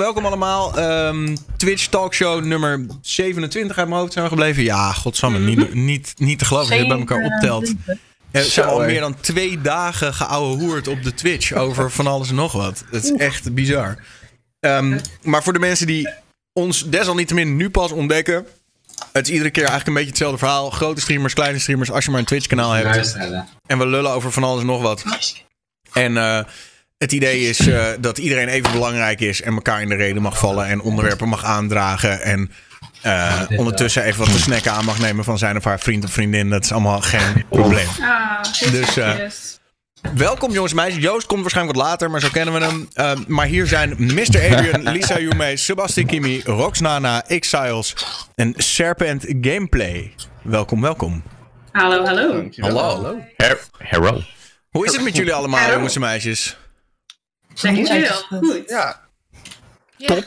welkom allemaal. Ehm, Twitch Talkshow nummer 27 uit mijn hoofd zijn we gebleven. Ja, godsamme, niet, niet, niet te geloven dat je bij elkaar optelt. Er zijn al meer dan twee dagen geouwe hoerd op de Twitch over van alles en nog wat. Het is echt bizar. Ehm, maar voor de mensen die ons desalniettemin nu pas ontdekken. Het is iedere keer eigenlijk een beetje hetzelfde verhaal. Grote streamers, kleine streamers, als je maar een Twitch kanaal hebt. En we lullen over van alles en nog wat. En uh, het idee is uh, dat iedereen even belangrijk is en elkaar in de reden mag vallen en onderwerpen mag aandragen. En uh, ondertussen even wat te snacken aan mag nemen van zijn of haar vriend of vriendin. Dat is allemaal geen probleem. Ah, Dus uh, welkom jongens en meisjes. Joost komt waarschijnlijk wat later, maar zo kennen we hem. Uh, maar hier zijn Mr. Adrian, Lisa Yume, Sebastian Kimi, Roxnana, Exiles en Serpent Gameplay. Welkom, welkom. Hallo, hallo. Hallo. hallo. Hello. Hoe is het met jullie allemaal, jongens en meisjes? Dankjewel. Goed. Ja. Top.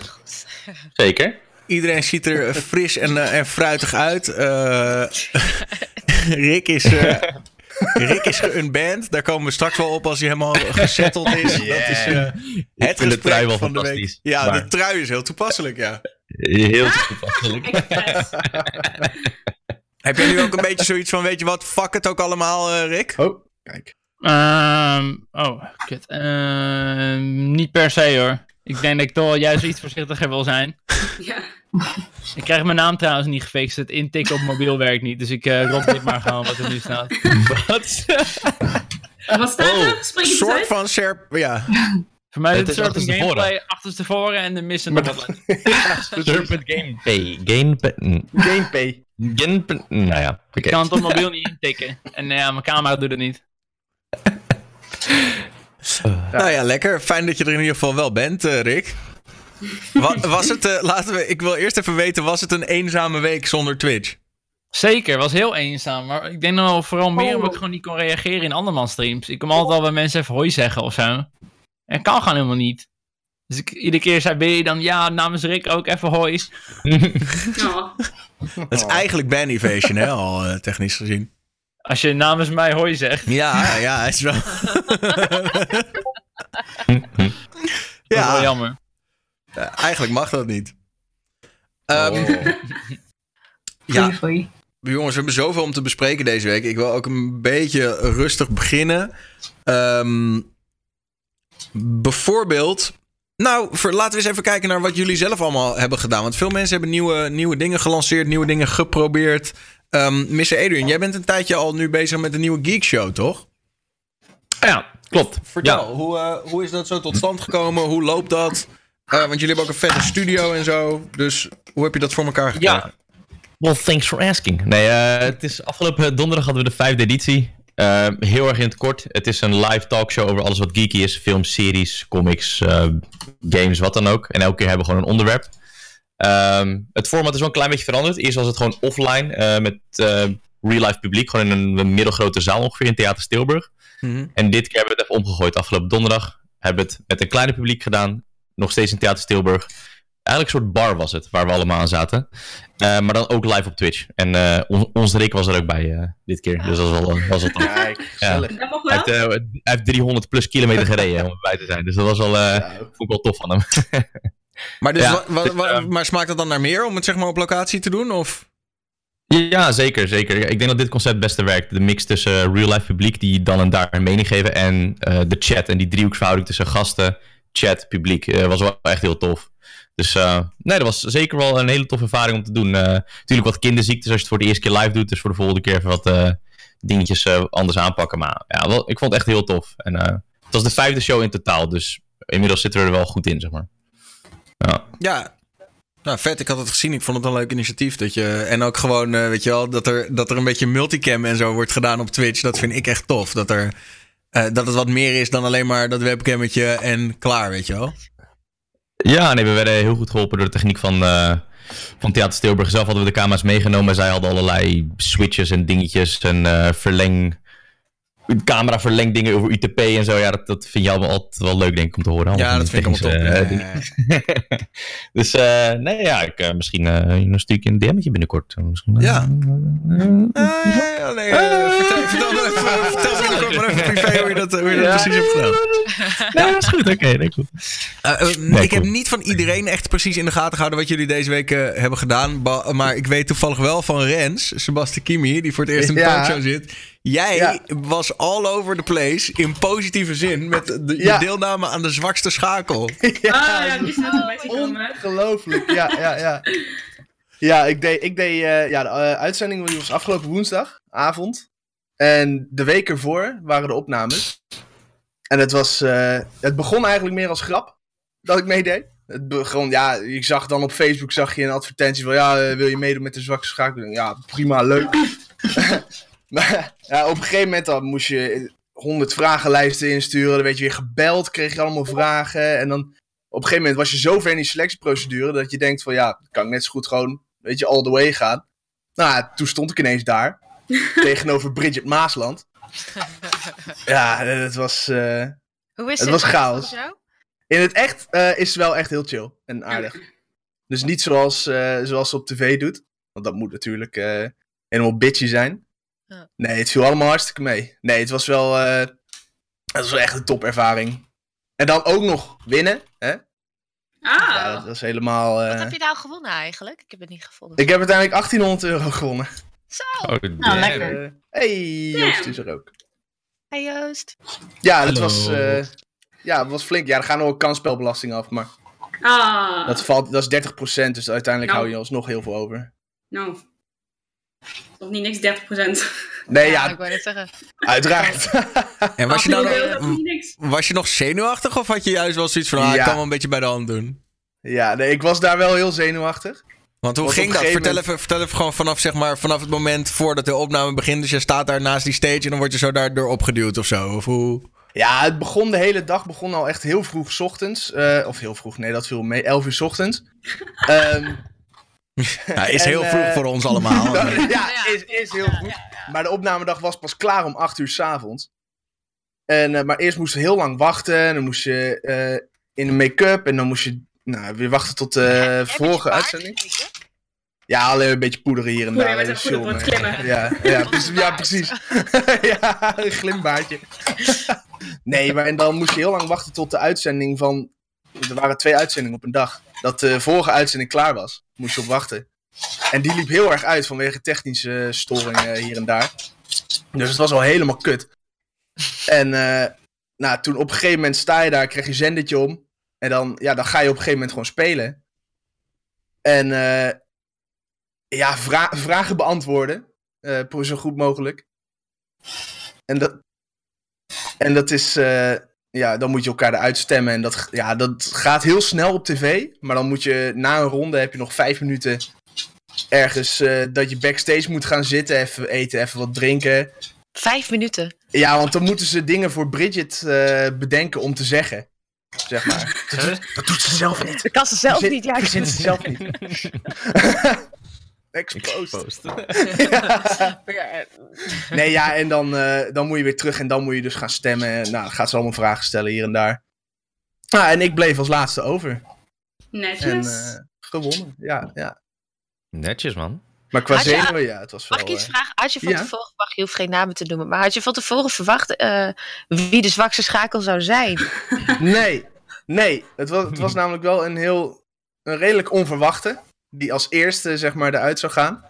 Zeker. Iedereen ziet er eh, fris en, uh, en fruitig uit. Uh, Rick is. Uh, Rick is geunband. Daar komen we straks wel op als hij helemaal gesetteld is. Yeah. Dat is uh, het de trui wel van de week. fantastisch. Ja, Maar- de trui is heel toepasselijk, ja. Heel toepasselijk. Heb jij nu ook een beetje zoiets van, weet je wat, fuck het ook allemaal, eh, Rick? Oh, kijk. Ehm oh, kut. Ehm, niet per se hoor. Ik denk dat ik toch juist iets voorzichtiger wil zijn. Ja. Ik krijg mijn naam trouwens niet gefixt. Het intikken op mobiel werkt niet. Dus ik eh rob dit maar gewoon wat er nu staat. Wat? Wat staat er? Spreek je het soort van serp, ja. Voor mij is Het is een soort van achterstevoren. gameplay achterstevoren en de missen nog wat. Serpent Gameplay. Gameplay. Gamepay. Gameplay. Nou ja, oké. Ik kan het op mobiel niet intikken. En ja, mijn camera doet het niet. Nou ja, lekker. Fijn dat je er in ieder geval wel bent, eh, Rick. Wa- was het, eh, laten we, ik wil eerst even weten, was het een eenzame week zonder Twitch? Zeker, was heel eenzaam. Maar ik denk wel vooral meer Oh. omdat ik gewoon niet kon reageren in andermans streams. Ik kon altijd al bij mensen even hoi zeggen of zo. En kan gewoon helemaal niet. Dus ik, iedere keer zei B dan ja, namens Rick ook even hoi. Oh. Dat is eigenlijk ban evasion, hè, al eh, technisch gezien. Als je namens mij hoi zegt. Ja, ja, hij is wel. Dat is wel ja, jammer. eh, eigenlijk mag dat niet. Ehm, Oh. ja, jongens, we hebben zoveel om te bespreken deze week. Ik wil ook een beetje rustig beginnen. Ehm, bijvoorbeeld. Nou, voor, laten we eens even kijken naar wat jullie zelf allemaal hebben gedaan. Want veel mensen hebben nieuwe, nieuwe dingen gelanceerd, nieuwe dingen geprobeerd. Ehm Mr. Adrian, jij bent een tijdje al nu bezig met een nieuwe Geek Show, toch? Ja, klopt. Vertel, Ja. hoe, eh, hoe is dat zo tot stand gekomen? Hoe loopt dat? Eh, want jullie hebben ook een vette studio en zo. Dus hoe heb je dat voor elkaar gekregen? Ja. Well, thanks for asking. Nee, eh, het is afgelopen donderdag hadden we de vijfde editie. Heel erg in het kort. Het is een live talkshow over alles wat geeky is. Films, series, comics, eh, games, wat dan ook. En elke keer hebben we gewoon een onderwerp. Ehm, het format is wel een klein beetje veranderd. Eerst was het gewoon offline eh, met eh, real-life publiek. Gewoon in een, een middelgrote zaal ongeveer in Theater Stilburg. Mhm. En dit keer hebben we het even omgegooid. Afgelopen donderdag hebben we het met een kleiner publiek gedaan. Nog steeds in Theater Stilburg. Eigenlijk een soort bar was het, waar we allemaal aan zaten. Eh, maar dan ook live op Twitch. En eh, on- onze Rick was er ook bij eh, dit keer. Dus dat was wel, was. Kijk. Dat mag Hij heeft, hij heeft 300 plus kilometer gereden om erbij te zijn. Dus dat was wel, eh, Ja, vond ik wel tof van hem. Maar, dus Ja, wa- wa- dus, ehm, maar smaakt het dan naar meer om het zeg maar op locatie te doen? Of? Ja, zeker, zeker. Ik denk dat dit concept het beste werkt. De mix tussen real-life publiek die dan en daar een mening geven en eh, de chat. En die driehoeksverhouding tussen gasten, chat, publiek eh, was wel echt heel tof. Dus eh, nee, dat was zeker wel een hele toffe ervaring om te doen. Eh, natuurlijk wat kinderziektes als je het voor de eerste keer live doet. Dus voor de volgende keer even wat eh, dingetjes eh, anders aanpakken. Maar ja, wel, ik vond het echt heel tof. En eh, het was de vijfde show in totaal. Dus inmiddels zitten we er wel goed in, zeg maar. Ja. Ja. Nou, vet. Ik had het gezien. Ik vond het een leuk initiatief. Dat je, en ook gewoon, eh, weet je wel, dat er, dat er een beetje multicam en zo wordt gedaan op Twitch. Dat vind ik echt tof. Dat, er, eh, dat het wat meer is dan alleen maar dat webcammetje en klaar, weet je wel. Ja, nee, we werden heel goed geholpen door de techniek van, eh, van Theater Stilburg. Zelf hadden we de camera's meegenomen. Zij hadden allerlei switches en dingetjes en verleng... Camera verlengdingen over UTP en zo. Ja, dat, dat vind je allemaal altijd wel leuk, denk ik, om te horen. Ja, dat vind ik allemaal top. dingen. dus eh, nee, ja, ik, eh, misschien een stukje een DM'tje binnenkort. Misschien, Ja. Vertel, vertel, maar even, vertel maar even privé hoe je dat, hoe je dat Ja. precies hebt gedaan. Nee, dat is goed. Oké, nee, goed. Eh, eh, Nee, ik heb niet van iedereen echt precies in de gaten gehouden wat jullie deze week eh, hebben gedaan. Maar ik weet toevallig wel van Rens, Sebastian Kimi, die voor het eerst in de Ja. talkshow zit. Jij Ja. was all over the place in positieve zin met de, je Ja. deelname aan de zwakste schakel. Ah ja, die is net voorbij gekomen. Ongelooflijk, ja, ja, ja. Ja, ik deed, ik deed eh, ja, de uitzending die was afgelopen woensdagavond. En de week ervoor waren de opnames. En het was, eh, het begon eigenlijk meer als grap dat ik meedeed. Het begon, ja, ik zag dan op Facebook zag je een advertentie van, ja, eh, wil je meedoen met de zwakste schakel? Ja, prima, leuk. maar ja, op een gegeven moment dan moest je 100 vragenlijsten insturen. Dan werd je weer gebeld, kreeg je allemaal vragen. En dan op een gegeven moment was je zo ver in die selectieprocedure dat je denkt van ja, kan ik net zo goed gewoon, weet je, all the way gaan. Nou, toen stond ik ineens daar, tegenover Bridget Maasland. Ja, het was, eh, Hoe is Het het? was chaos. in het echt eh, is het wel echt heel chill en aardig. Dus niet zoals, eh, zoals ze op tv doet, want dat moet natuurlijk eh, helemaal bitchy zijn. Ja. Nee, het viel allemaal hartstikke mee. Nee, het was wel, eh, het was wel echt een topervaring. En dan ook nog winnen, hè? Ja, dat Ah, was helemaal... eh, Wat heb je nou gewonnen eigenlijk? Ik heb het niet gevonden. Ik heb uiteindelijk 1800 euro gewonnen. Zo, Oh, nou lekker. Hey, Joost is er ook. hey Joost. Ja, dat Hallo. was, eh, ja, dat was flink. Ja, er gaan nog kansspelbelasting af, maar Ah, dat, valt, dat is 30%, dus uiteindelijk Nou. hou je alsnog heel veel over. nou. Toch niet niks 30%. Nee, Ja, ja, ik wou net zeggen. uiteraard. En was je, is nog- was je nog zenuwachtig of had je juist wel zoiets van, ah, ik kan wel een beetje bij de hand doen? ja, nee, ik was daar wel heel zenuwachtig. Want hoe Want ging dat? Vertel even, vertel even gewoon vanaf, zeg maar, vanaf het moment voordat de opname begint. Dus je staat daar naast die stage en dan word je zo daardoor opgeduwd of zo. Of hoe? Ja, het begon de hele dag begon al echt heel vroeg 's ochtends. eh, of heel vroeg, nee, dat viel mee. 11 uur 's ochtends. Ehm, Ja, is En, heel vroeg eh, voor ons allemaal. ja, Ja. is, is heel vroeg. Maar de opnamedag was pas klaar om 8 uur 's avonds. En, eh, maar eerst moest je heel lang wachten. En dan moest je eh, in de make-up. En dan moest je nou, weer wachten tot de je vorige uitzending. Ja, alleen een beetje poederen hier en daar. met het glimmen. Ja, ja, precies. Ja, precies. ja, een glimbaardje. nee, maar en dan moest je heel lang wachten tot de uitzending van... Er waren twee uitzendingen op een dag. Dat de vorige uitzending klaar was. Moest je op wachten. En die liep heel erg uit vanwege technische storingen hier en daar. Dus het was al helemaal kut. En eh, nou, toen op een gegeven moment sta je daar, krijg je zendertje om. En dan, ja, dan ga je op een gegeven moment gewoon spelen. En eh, ja, vra- vragen beantwoorden. eh, zo goed mogelijk. En dat, en dat is, eh, ja, dan moet je elkaar eruit stemmen. En dat, ja, dat gaat heel snel op tv. Maar dan moet je, na een ronde heb je nog vijf minuten ergens dat je backstage moet gaan zitten. Even eten, even wat drinken. Vijf minuten. Ja, want dan moeten ze dingen voor Bridget bedenken om te zeggen. Zeg maar. Dat doet, dat doet ze zelf niet. Dat kan ze zelf Verzin- niet. Ja, ik verzint ze zelf niet. Exposed. Post. Ja, Nee, ja, en dan, eh, dan moet je weer terug en dan moet je dus gaan stemmen. En, nou, dan gaat ze allemaal vragen stellen hier en daar. Nou, en ik bleef als laatste over. En Netjes. eh, gewonnen, ja, ja. Netjes, man. Maar qua zenuwen, ja, het was wel... Mag ik iets eh, vragen? Had je van ja. tevoren, mag je hoeft geen namen te noemen, maar had je van tevoren verwacht eh, wie de zwakste schakel zou zijn? Nee, nee. Het was, het was namelijk wel een heel... Een redelijk onverwachte. Die als eerste, zeg maar, eruit zou gaan.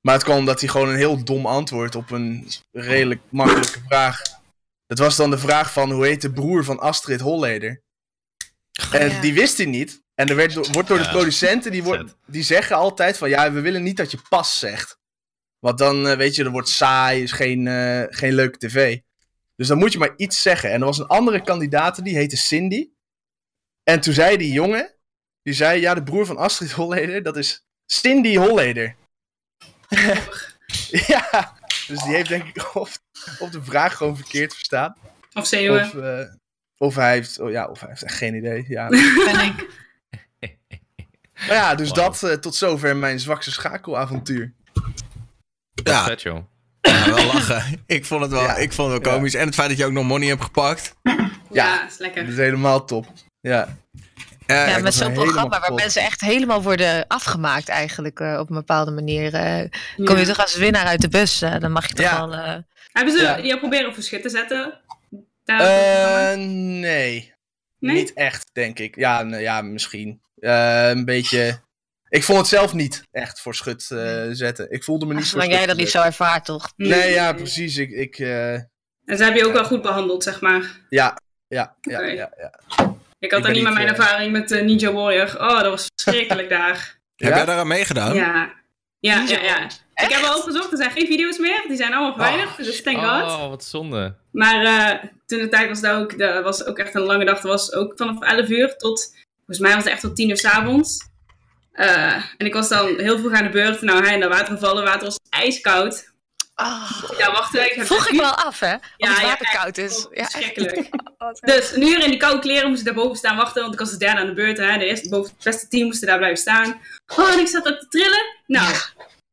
Maar het kwam omdat hij gewoon een heel dom antwoord op een redelijk makkelijke vraag. Dat was dan de vraag van, hoe heet de broer van Astrid Holleder? En ja. die wist hij niet. En er werd, wordt door de producenten, die, wordt, die zeggen altijd van, ja, we willen niet dat je pas zegt. Want dan, eh, weet je, dat wordt saai, is geen, eh, geen leuke tv. Dus dan moet je maar iets zeggen. En er was een andere kandidaat, die heette Cindy. En toen zei die jongen, die zei, ja, de broer van Astrid Holleder, dat is Cindy Holleder. ja, dus die heeft denk ik of, of de vraag gewoon verkeerd verstaan. Of zeeuwen. Of, eh, of hij heeft, oh ja, of hij heeft echt geen idee. Ja. Ben ik. Maar ja, dus dat eh, tot zover mijn zwakste schakelavontuur. Ja. Vet, joh. Ja, wel lachen. Ik vond het wel, Ja. ik vond het wel komisch. En het feit dat je ook nog money hebt gepakt. Ja, is lekker. Dat is helemaal top. Ja, Ja, met zo'n programma waar mensen echt helemaal worden afgemaakt eigenlijk eh, op een bepaalde manier. eh, kom je toch als winnaar uit de bus, eh, dan mag je toch Ja. wel... eh, Hebben ze Ja. jou proberen op verschut te zetten? Daar Eh, nee. Nee? Niet echt, denk ik. Ja, nou ja misschien. Eh, een beetje... Ik vond het zelf niet echt voor schut eh, zetten. Ik voelde me niet voor Zolang schut jij dat niet zo ervaart, toch? Nee, ja, precies. Ik, ik, eh, En ze hebben je ook wel goed behandeld, zeg maar. ja, ja, ja, ja. Ik had dan niet met mijn eh, ervaring met eh, Ninja Warrior. Oh, dat was verschrikkelijk daar. Heb jij daaraan meegedaan? Ja. Ja, Ninja ja, ja. Ik heb al opgezocht, er zijn geen video's meer. Die zijn allemaal verwijderd, dus thank god. Oh, wat zonde. Maar eh, toen de tijd was dat ook, dat was ook echt een lange dag. Dat was ook vanaf 11 uur tot, volgens mij was het echt tot 10 uur s'avonds. Eh en ik was dan heel vroeg aan de beurt. Nou, hij in dat water gevallen. water was ijskoud. Ah, Ja, wacht even. Ik heb vroeg ik wel af, hè? Ja, het ja, water koud is. Oh, Ja, echt. verschrikkelijk. Dus een uur in die koude kleren moest ik daarboven staan wachten. Want ik was de derde aan de beurt. Hè. De eerste boven het beste team moesten daar blijven staan. Oh, en ik zat ook te trillen. Nou,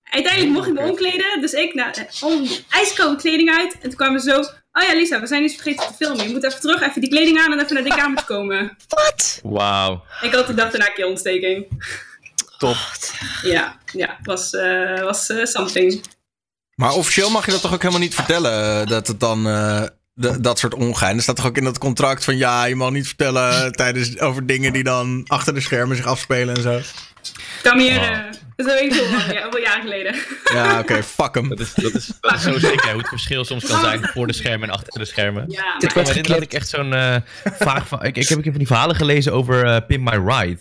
uiteindelijk mocht ik me omkleden. Dus ik, nou, om ijskoude kleding uit. En toen kwamen we zo... Oh ja, Lisa, we zijn iets vergeten te filmen. Je moet even terug, even die kleding aan en even naar die kamer komen. Wat? Wauw. Ik had de dag daarna keelontsteking. Top. Ja, ja, het was, eh, was eh, something. Maar officieel mag je dat toch ook helemaal niet vertellen? eh, Dat het dan. eh, de- dat soort ongein. Er staat toch ook in dat contract van ja, je mag niet vertellen tijdens over dingen die dan achter de schermen zich afspelen en zo. Kwam hier, eh, dat is ik veel, jaar geleden. Ja, oké, fuck hem. Dat is, dat, is, dat is zo zeker hoe het verschil soms kan zijn voor de schermen en achter de schermen. Ja, Ik maar- kan me herinneren dat ik echt zo'n eh vaag van. Ik, ik heb een keer van die verhalen gelezen over eh Pin My Ride.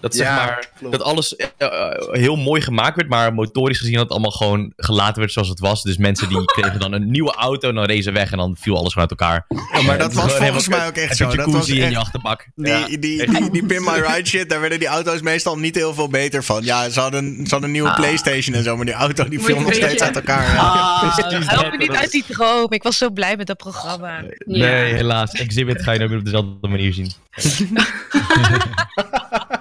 Dat zeg Ja, maar klopt. dat alles eh, eh, heel mooi gemaakt werd, maar motorisch gezien dat het allemaal gewoon gelaten werd zoals het was. Dus mensen die kregen dan een nieuwe auto en dan rezen weg en dan viel alles gewoon uit elkaar. Ja, maar dat was volgens mij ook echt zo. Dat was in je achterbak. Die, Ja. die, die, die Pin My Ride shit, daar werden die auto's meestal niet heel veel beter van. Ja, ze hadden, ze hadden een nieuwe Playstation en zo, maar die auto die viel nog steeds uit elkaar. Ah, help me niet uit die droom. Ik was zo blij met dat programma. Ja. Nee, helaas. Exhibit ga je nooit meer op dezelfde manier zien.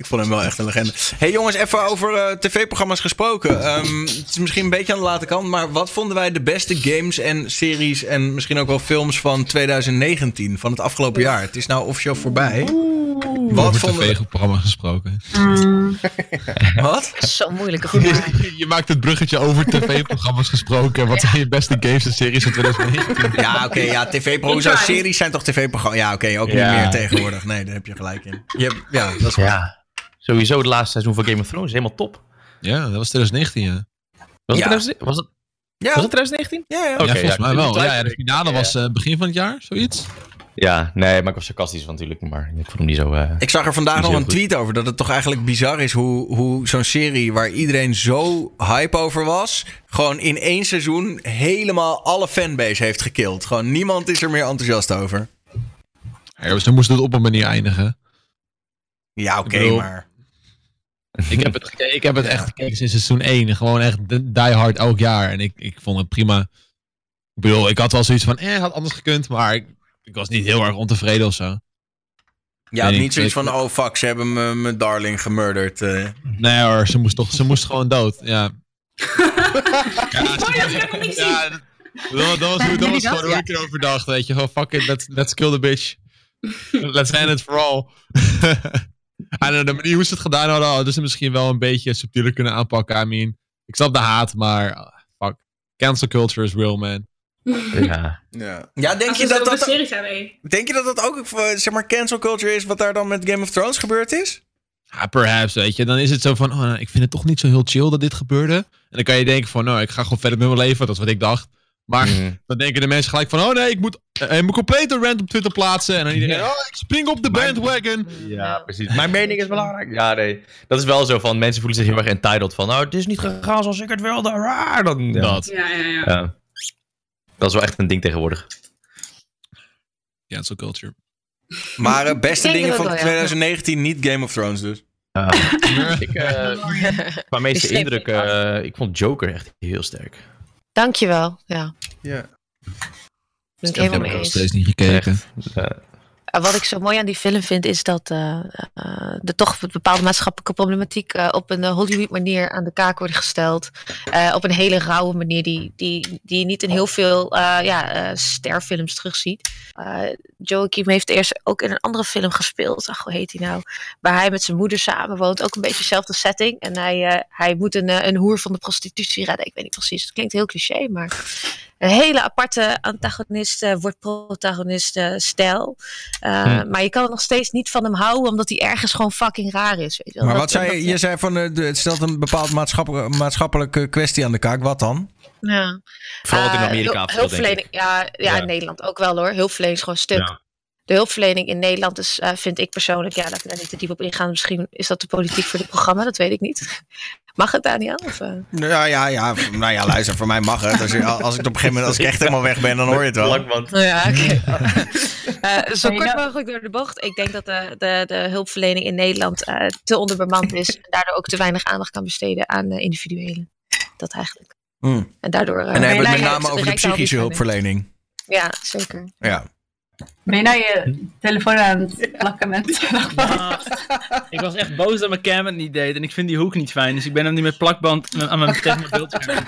Ik vond hem wel echt een legende. hey jongens, even over eh, tv-programma's gesproken. Ehm, het is misschien een beetje aan de late kant, maar wat vonden wij de beste games en series en misschien ook wel films van 2019, van het afgelopen jaar? Het is nou officieel voorbij. Wat Over vonden we? tv-programma gesproken. Wat? Zo'n moeilijke vraag. Je maakt het bruggetje over tv-programma's gesproken. Wat zijn je beste games en series van 2019? Ja, oké, ja, tv-programma's. Try. Series zijn toch tv-programma's? Ja, oké, ook Ja. niet meer tegenwoordig. Nee, daar heb je gelijk in. Je hebt, ja, dat is waar. Ja. Sowieso het laatste seizoen van Game of Thrones, helemaal top. Ja, dat was 2019, ja. Was het, Ja. 2000 was het, Ja, was het 2019? ja, ja. Oké, ja, volgens ja, mij wel. Ja, ja, de finale Ja, was eh, begin van het jaar, zoiets. Ja, nee, maar ik was sarcastisch natuurlijk, maar ik vond hem niet zo... eh, Ik zag er vandaag nog een tweet over dat het toch eigenlijk bizar is hoe, hoe zo'n serie waar iedereen zo hype over was, gewoon in één seizoen helemaal alle fanbase heeft gekild. Gewoon niemand is er meer enthousiast over. Ja, ze moesten het op een manier eindigen. Ja, oké, maar. Ik heb het, ik heb het echt gekeken sinds seizoen 1. Gewoon echt die hard elk jaar. En ik, ik vond het prima. Ik bedoel, ik had wel zoiets van, eh, had anders gekund. Maar ik, ik was niet heel erg ontevreden of zo. Ja, Nee, niet ik- zoiets ik- van, oh fuck, ze hebben me- mijn darling gemurderd. eh. Nee hoor, ze moest, toch, ze moest gewoon dood. Ja. ja, Oh, ja, dat heb ik niet gezien. ja, dat, was, dat Heb je was dat? gewoon hoe Ja. ik erover dacht. Weet je, gewoon fuck it, let's, let's kill the bitch. let's end it for all. en de manier hoe ze het gedaan hadden, hadden ze misschien wel een beetje subtieler kunnen aanpakken. I mean, ik snap de haat, maar ah, fuck. Cancel culture is real, man. ja. Ja, denk Als je, dat dat, denk je dat dat ook eh, zeg maar cancel culture is wat daar dan met Game of Thrones gebeurd is? Ja, perhaps, weet je. Dan is het zo van, oh, nou, ik vind het toch niet zo heel chill dat dit gebeurde. En dan kan je denken van, nou, ik ga gewoon verder met mijn leven. Dat is wat ik dacht. Maar Mhm. dan denken de mensen gelijk van, oh nee, ik moet eh, mijn complete rant op Twitter plaatsen. En dan iedereen, Ja. oh, ik spring op de bandwagon. Ja, precies. Mijn mening is belangrijk. Ja, nee. Dat is wel zo van, mensen voelen zich heel erg entitled van, nou, het is niet gegaan zoals ik het wilde. Raar. Dan, ja. Dat. Ja, ja, ja. Ja. Dat is wel echt een ding tegenwoordig. Cancel culture. Maar eh, beste dingen van wel, ja. 2019, niet Game of Thrones dus. Ja. ik, eh qua meeste Ik sleep indruk, niet af. eh, ik vond Joker echt heel sterk. Dankjewel. Ja, Ja. ben ik Ik heb nog steeds niet gekeken. Echt. Eh, wat ik zo mooi aan die film vind, is dat uh, er toch bepaalde maatschappelijke problematiek op een Hollywood manier aan de kaak wordt gesteld. op een hele rauwe manier die, die, die je niet in heel veel ja, sterfilms terugziet. Joachim heeft eerst ook in een andere film gespeeld. Ach, hoe heet hij nou? Waar hij met zijn moeder samenwoont. Ook een beetje dezelfde setting. En hij, hij moet een, een hoer van de prostitutie redden. Ik weet niet precies. Het klinkt heel cliché, maar een hele aparte antagonist uh, wordt protagonist uh, stijl. Uh, hm. Maar je kan er nog steeds niet van hem houden, omdat hij ergens gewoon fucking raar is. Weet je Maar wat zei je? Je zei van het stelt een bepaald maatschappelijke, maatschappelijke kwestie aan de kaak. Wat dan? Ja. Vooral in Amerika. Hulpverlening, ja, ja, in Nederland ook wel hoor. Hulpverlening is gewoon een stuk. Ja de hulpverlening in Nederland is, uh, vind ik persoonlijk, ja, laten we daar niet te diep op ingaan. Misschien is dat de politiek voor dit programma, dat weet ik niet. Mag het, Daniel? Of, uh? Ja, ja, ja. Nou ja, luister, voor mij mag het. Dus als ik op een gegeven moment, als ik echt helemaal weg ben, dan hoor je het wel. Ja, oké. Okay. uh, zo kort mogelijk door de bocht. Ik denk dat de, de, de hulpverlening in Nederland uh, te onderbemand is. En daardoor ook te weinig aandacht kan besteden aan individuelen. Dat eigenlijk. Mm. En daardoor... en dan hebben we het met name over de psychische hulpverlening. Ja, zeker. Ja. Ben je nou je telefoon aan het plakken met ja, Ik was echt boos dat mijn cam het niet deed. En ik vind die hoek niet fijn. Dus ik ben hem niet met plakband aan mijn tegen mijn beeldscherm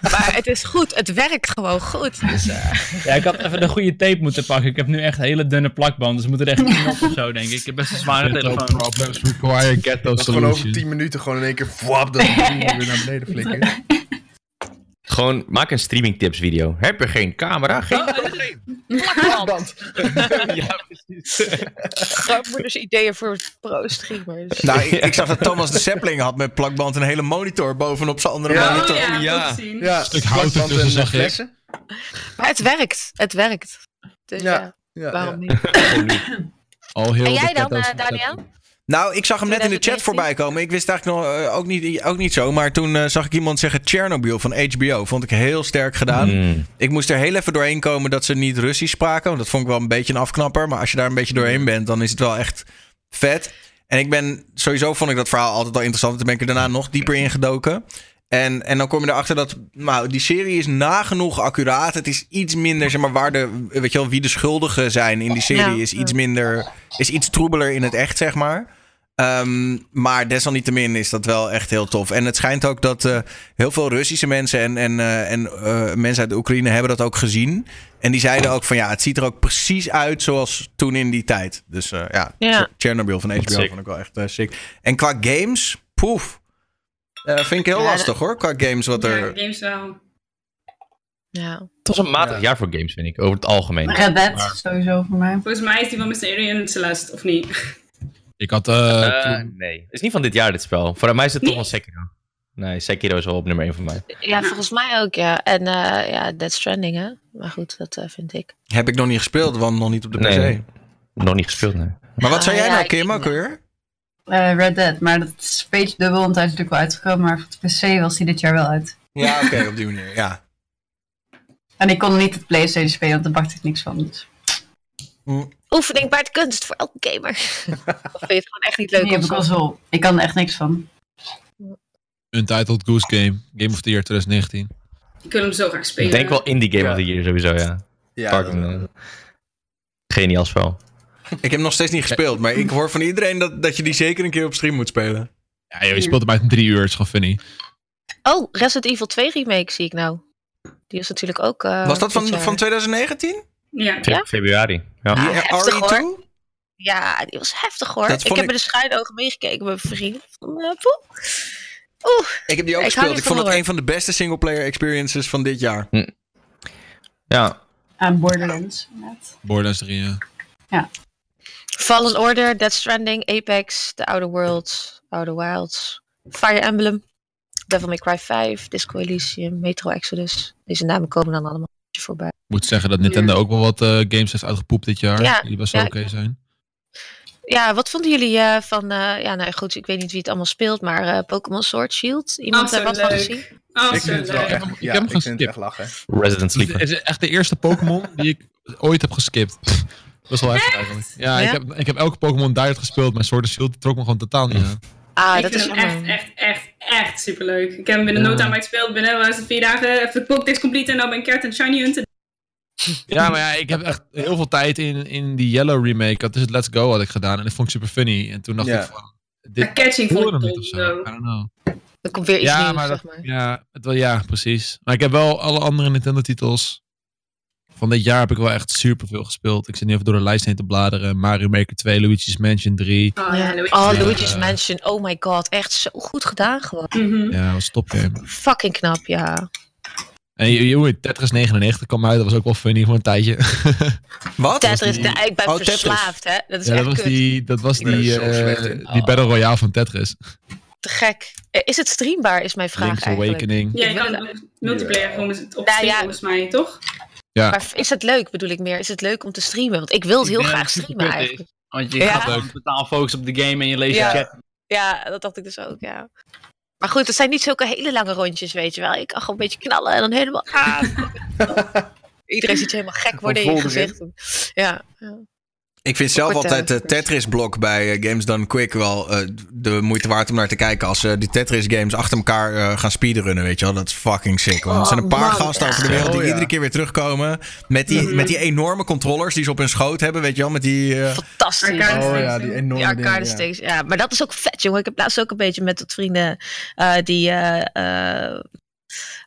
Maar het is goed. Het werkt gewoon goed. Dus, uh... Ja, ik had even de goede tape moeten pakken. Ik heb nu echt hele dunne plakband. Dus we moeten er echt tien op of zo, denk ik. Ik heb best een zware telefoon. No problems require ghetto solution. Gewoon over 10 minuten gewoon in één keer wap, dat weer naar beneden flikkert. Gewoon, maak een streamingtips video. Heb je geen camera? Geen oh, plakband. ja, precies. Grootmoeders ideeën voor pro-streamers. Nou, ik, ik, zag dat Thomas de Sapling had met plakband een hele monitor bovenop zijn andere ja, monitor. Ja, ja. ja. Een stuk hout ertussen, zeg ik. Maar het werkt. Het werkt. Dus ja, ja waarom niet? Al heel en jij dan, uh, Daniel? Nou, ik zag hem net in de chat voorbij komen. Ik wist eigenlijk nog, uh, ook, niet, ook niet zo. Maar toen uh, zag ik iemand zeggen Chernobyl van HBO. Vond ik heel sterk gedaan. Mm. Ik moest er heel even doorheen komen dat ze niet Russisch spraken. Want dat vond ik wel een beetje een afknapper. Maar als je daar een beetje doorheen bent, dan is het wel echt vet. En ik ben, sowieso vond ik dat verhaal altijd al interessant. Toen ben ik er daarna nog dieper in gedoken. En, en dan kom je erachter dat nou, die serie is nagenoeg accuraat. Het is iets minder, zeg maar, waar de, weet je wel, wie de schuldigen zijn in die serie is iets minder, is iets troebeler in het echt, zeg maar. Um, maar desalniettemin is dat wel echt heel tof. En het schijnt ook dat uh, heel veel Russische mensen en, en, uh, en uh, mensen uit de Oekraïne hebben dat ook gezien. En die zeiden ook van ja, het ziet er ook precies uit zoals toen in die tijd. Dus ja, ja, Chernobyl van HBO vond ik wel echt sick. En qua games, poef. Vind ik heel ja, lastig hoor, qua games wat er... Ja, games wel. Ja. Het was een matig jaar voor games, vind ik, over het algemeen. Red Dead, sowieso voor mij. Volgens mij is die van. Alien Celeste, of niet? Ik had... Uh, uh, Nee, het is niet van dit jaar dit spel. Voor mij is het toch wel Sekiro. Nee, Sekiro is wel op nummer 1 van mij. Ja, volgens mij ook, ja. En uh, ja, Dead Stranding, hè. Maar goed, dat uh, vind ik. Heb ik nog niet gespeeld, want nog niet op de PC. Nee, nog niet gespeeld, nee. Maar wat zei jij ja, nou, Kim, ook weer? Uh, Red Dead, maar dat is een beetje dubbel, want hij is natuurlijk wel uitgekomen. Maar voor de PC was hij dit jaar wel uit. Ja, oké, okay, op die manier, ja. En ik kon niet het PlayStation spelen, want daar bakte ik niks van. Dus. Mm. Oefening baart kunst voor elke gamer. of vind je het gewoon echt niet leuk? Nee, ik, zo. ik kan er echt niks van. Untitled Goose Game. Game of the Year 2019. Ik wil hem zo graag spelen. Ik denk wel Indie Game ja. of the Year sowieso, ja. Ja. Geniaal spel. Ik heb nog steeds niet gespeeld, maar ik hoor van iedereen dat, dat je die zeker een keer op stream moet spelen. Ja, joh, je speelt hem uit drie uur, het is gewoon funny. Oh, Resident Evil 2 remake zie ik nou. Die is natuurlijk ook... Uh, Was dat van, van 2019? Ja. ja? Februari. Ja. Die heftig, RE2? hoor. Ja, die was heftig hoor. Dat Ik vond heb ik- met de schuine ogen meegekeken met mijn vriend. Poeh. Oeh. Ik heb die ook Ik gespeeld. Ik vond het een van de beste singleplayer experiences van dit jaar. Ja, Aan Borderlands. inderdaad. Borderlands 3, ja. Fallen Order, Death Stranding, Apex, The Outer Worlds, Outer Wilds, Fire Emblem, Devil May Cry 5, Disco Elysium, Metro Exodus. Deze namen komen dan allemaal voorbij. Ik moet zeggen dat Nintendo ook wel wat eh, games heeft uitgepoept dit jaar. Ja, Die best wel ja, oké zijn. Ja, wat vonden jullie eh, van, eh, ja nou goed, ik weet niet wie het allemaal speelt, maar eh, Pokémon Sword Shield? Iemand Oh, er zo wat van gezien? Oh, Ik vind het wel echt, Ik ja, heb hem ik vind het echt lachen. Resident Het Sleeper. is echt de eerste Pokémon die ik ooit heb geskipt. Dat is wel echt eigenlijk. Ja, Ja? Ik, heb, ik heb elke Pokémon Diet gespeeld, maar Sword and Shield trok me gewoon totaal niet aan. Ah, ik dat vind is hem echt, echt, echt, echt, superleuk. Ik heb hem binnen no time gespeeld. Binnen was het vier dagen even Pokédex complete en nou ben ik Kert en Shiny Hunter. Ja, maar ja, ik heb echt heel veel tijd in, in die Yellow remake. Dat is het Let's Go had ik gedaan. En dat vond ik super funny. En toen dacht Ja. ik van... Dit Maar catching vond ik of zo. I don't know. Er komt weer iets Ja, nieuws, maar zeg dat- maar. Ja, het wel, ja, precies. Maar ik heb wel alle andere Nintendo-titels. Van dit jaar heb ik wel echt super veel gespeeld. Ik zit nu even door de lijst heen te bladeren. Mario Maker 2, Luigi's Mansion 3. Oh, ja, Luigi. Oh. Luigi's Mansion. Oh my god. Echt zo goed gedaan gewoon. Mhm. Ja, was top game. Fucking knap, ja. En je- Tetris 99 kwam uit. Dat was ook wel funny voor een tijdje. Wat? Tetris, die- ik ben Oh, Tetris. verslaafd, hè. Dat is ja, echt dat was kut. die, dat was die, eh, die Battle Royale van Tetris. te gek. Eh, Is het streambaar, is mijn vraag Link's eigenlijk. Awakening. Ja, je kan multiplayer gewoon op Nou ja. volgens mij, toch? Maar is het leuk, bedoel ik meer? Is het leuk om te streamen? Want ik wil het heel graag streamen eigenlijk. Want je Ja. gaat gewoon totaal focussen op de game en je leest Ja. je chat. Ja, dat dacht ik dus ook, ja. Maar goed, het zijn niet zulke hele lange rondjes, weet je wel. Ik kan gewoon een beetje knallen en dan helemaal... Ah. Iedereen ziet je helemaal gek worden in je gezicht. Ja, ja. Ik vind zelf altijd eh, de Tetris-blok bij eh, Games Done Quick wel eh, de moeite waard om naar te kijken. Als ze die Tetris-games achter elkaar eh, gaan speedrunnen, weet je wel. Dat is fucking sick. Want er zijn een paar Oh, man, gasten over de wereld die Oh, ja. iedere keer weer terugkomen. Met die, Mhm. met die enorme controllers die ze op hun schoot hebben, weet je wel. Met die... eh, Fantastisch. Arcade Oh ja, die enorme Die arcade dingen, ja. sticks, ja. Maar dat is ook vet, jongen. Ik heb laatst ook een beetje met wat vrienden eh, die eh eh,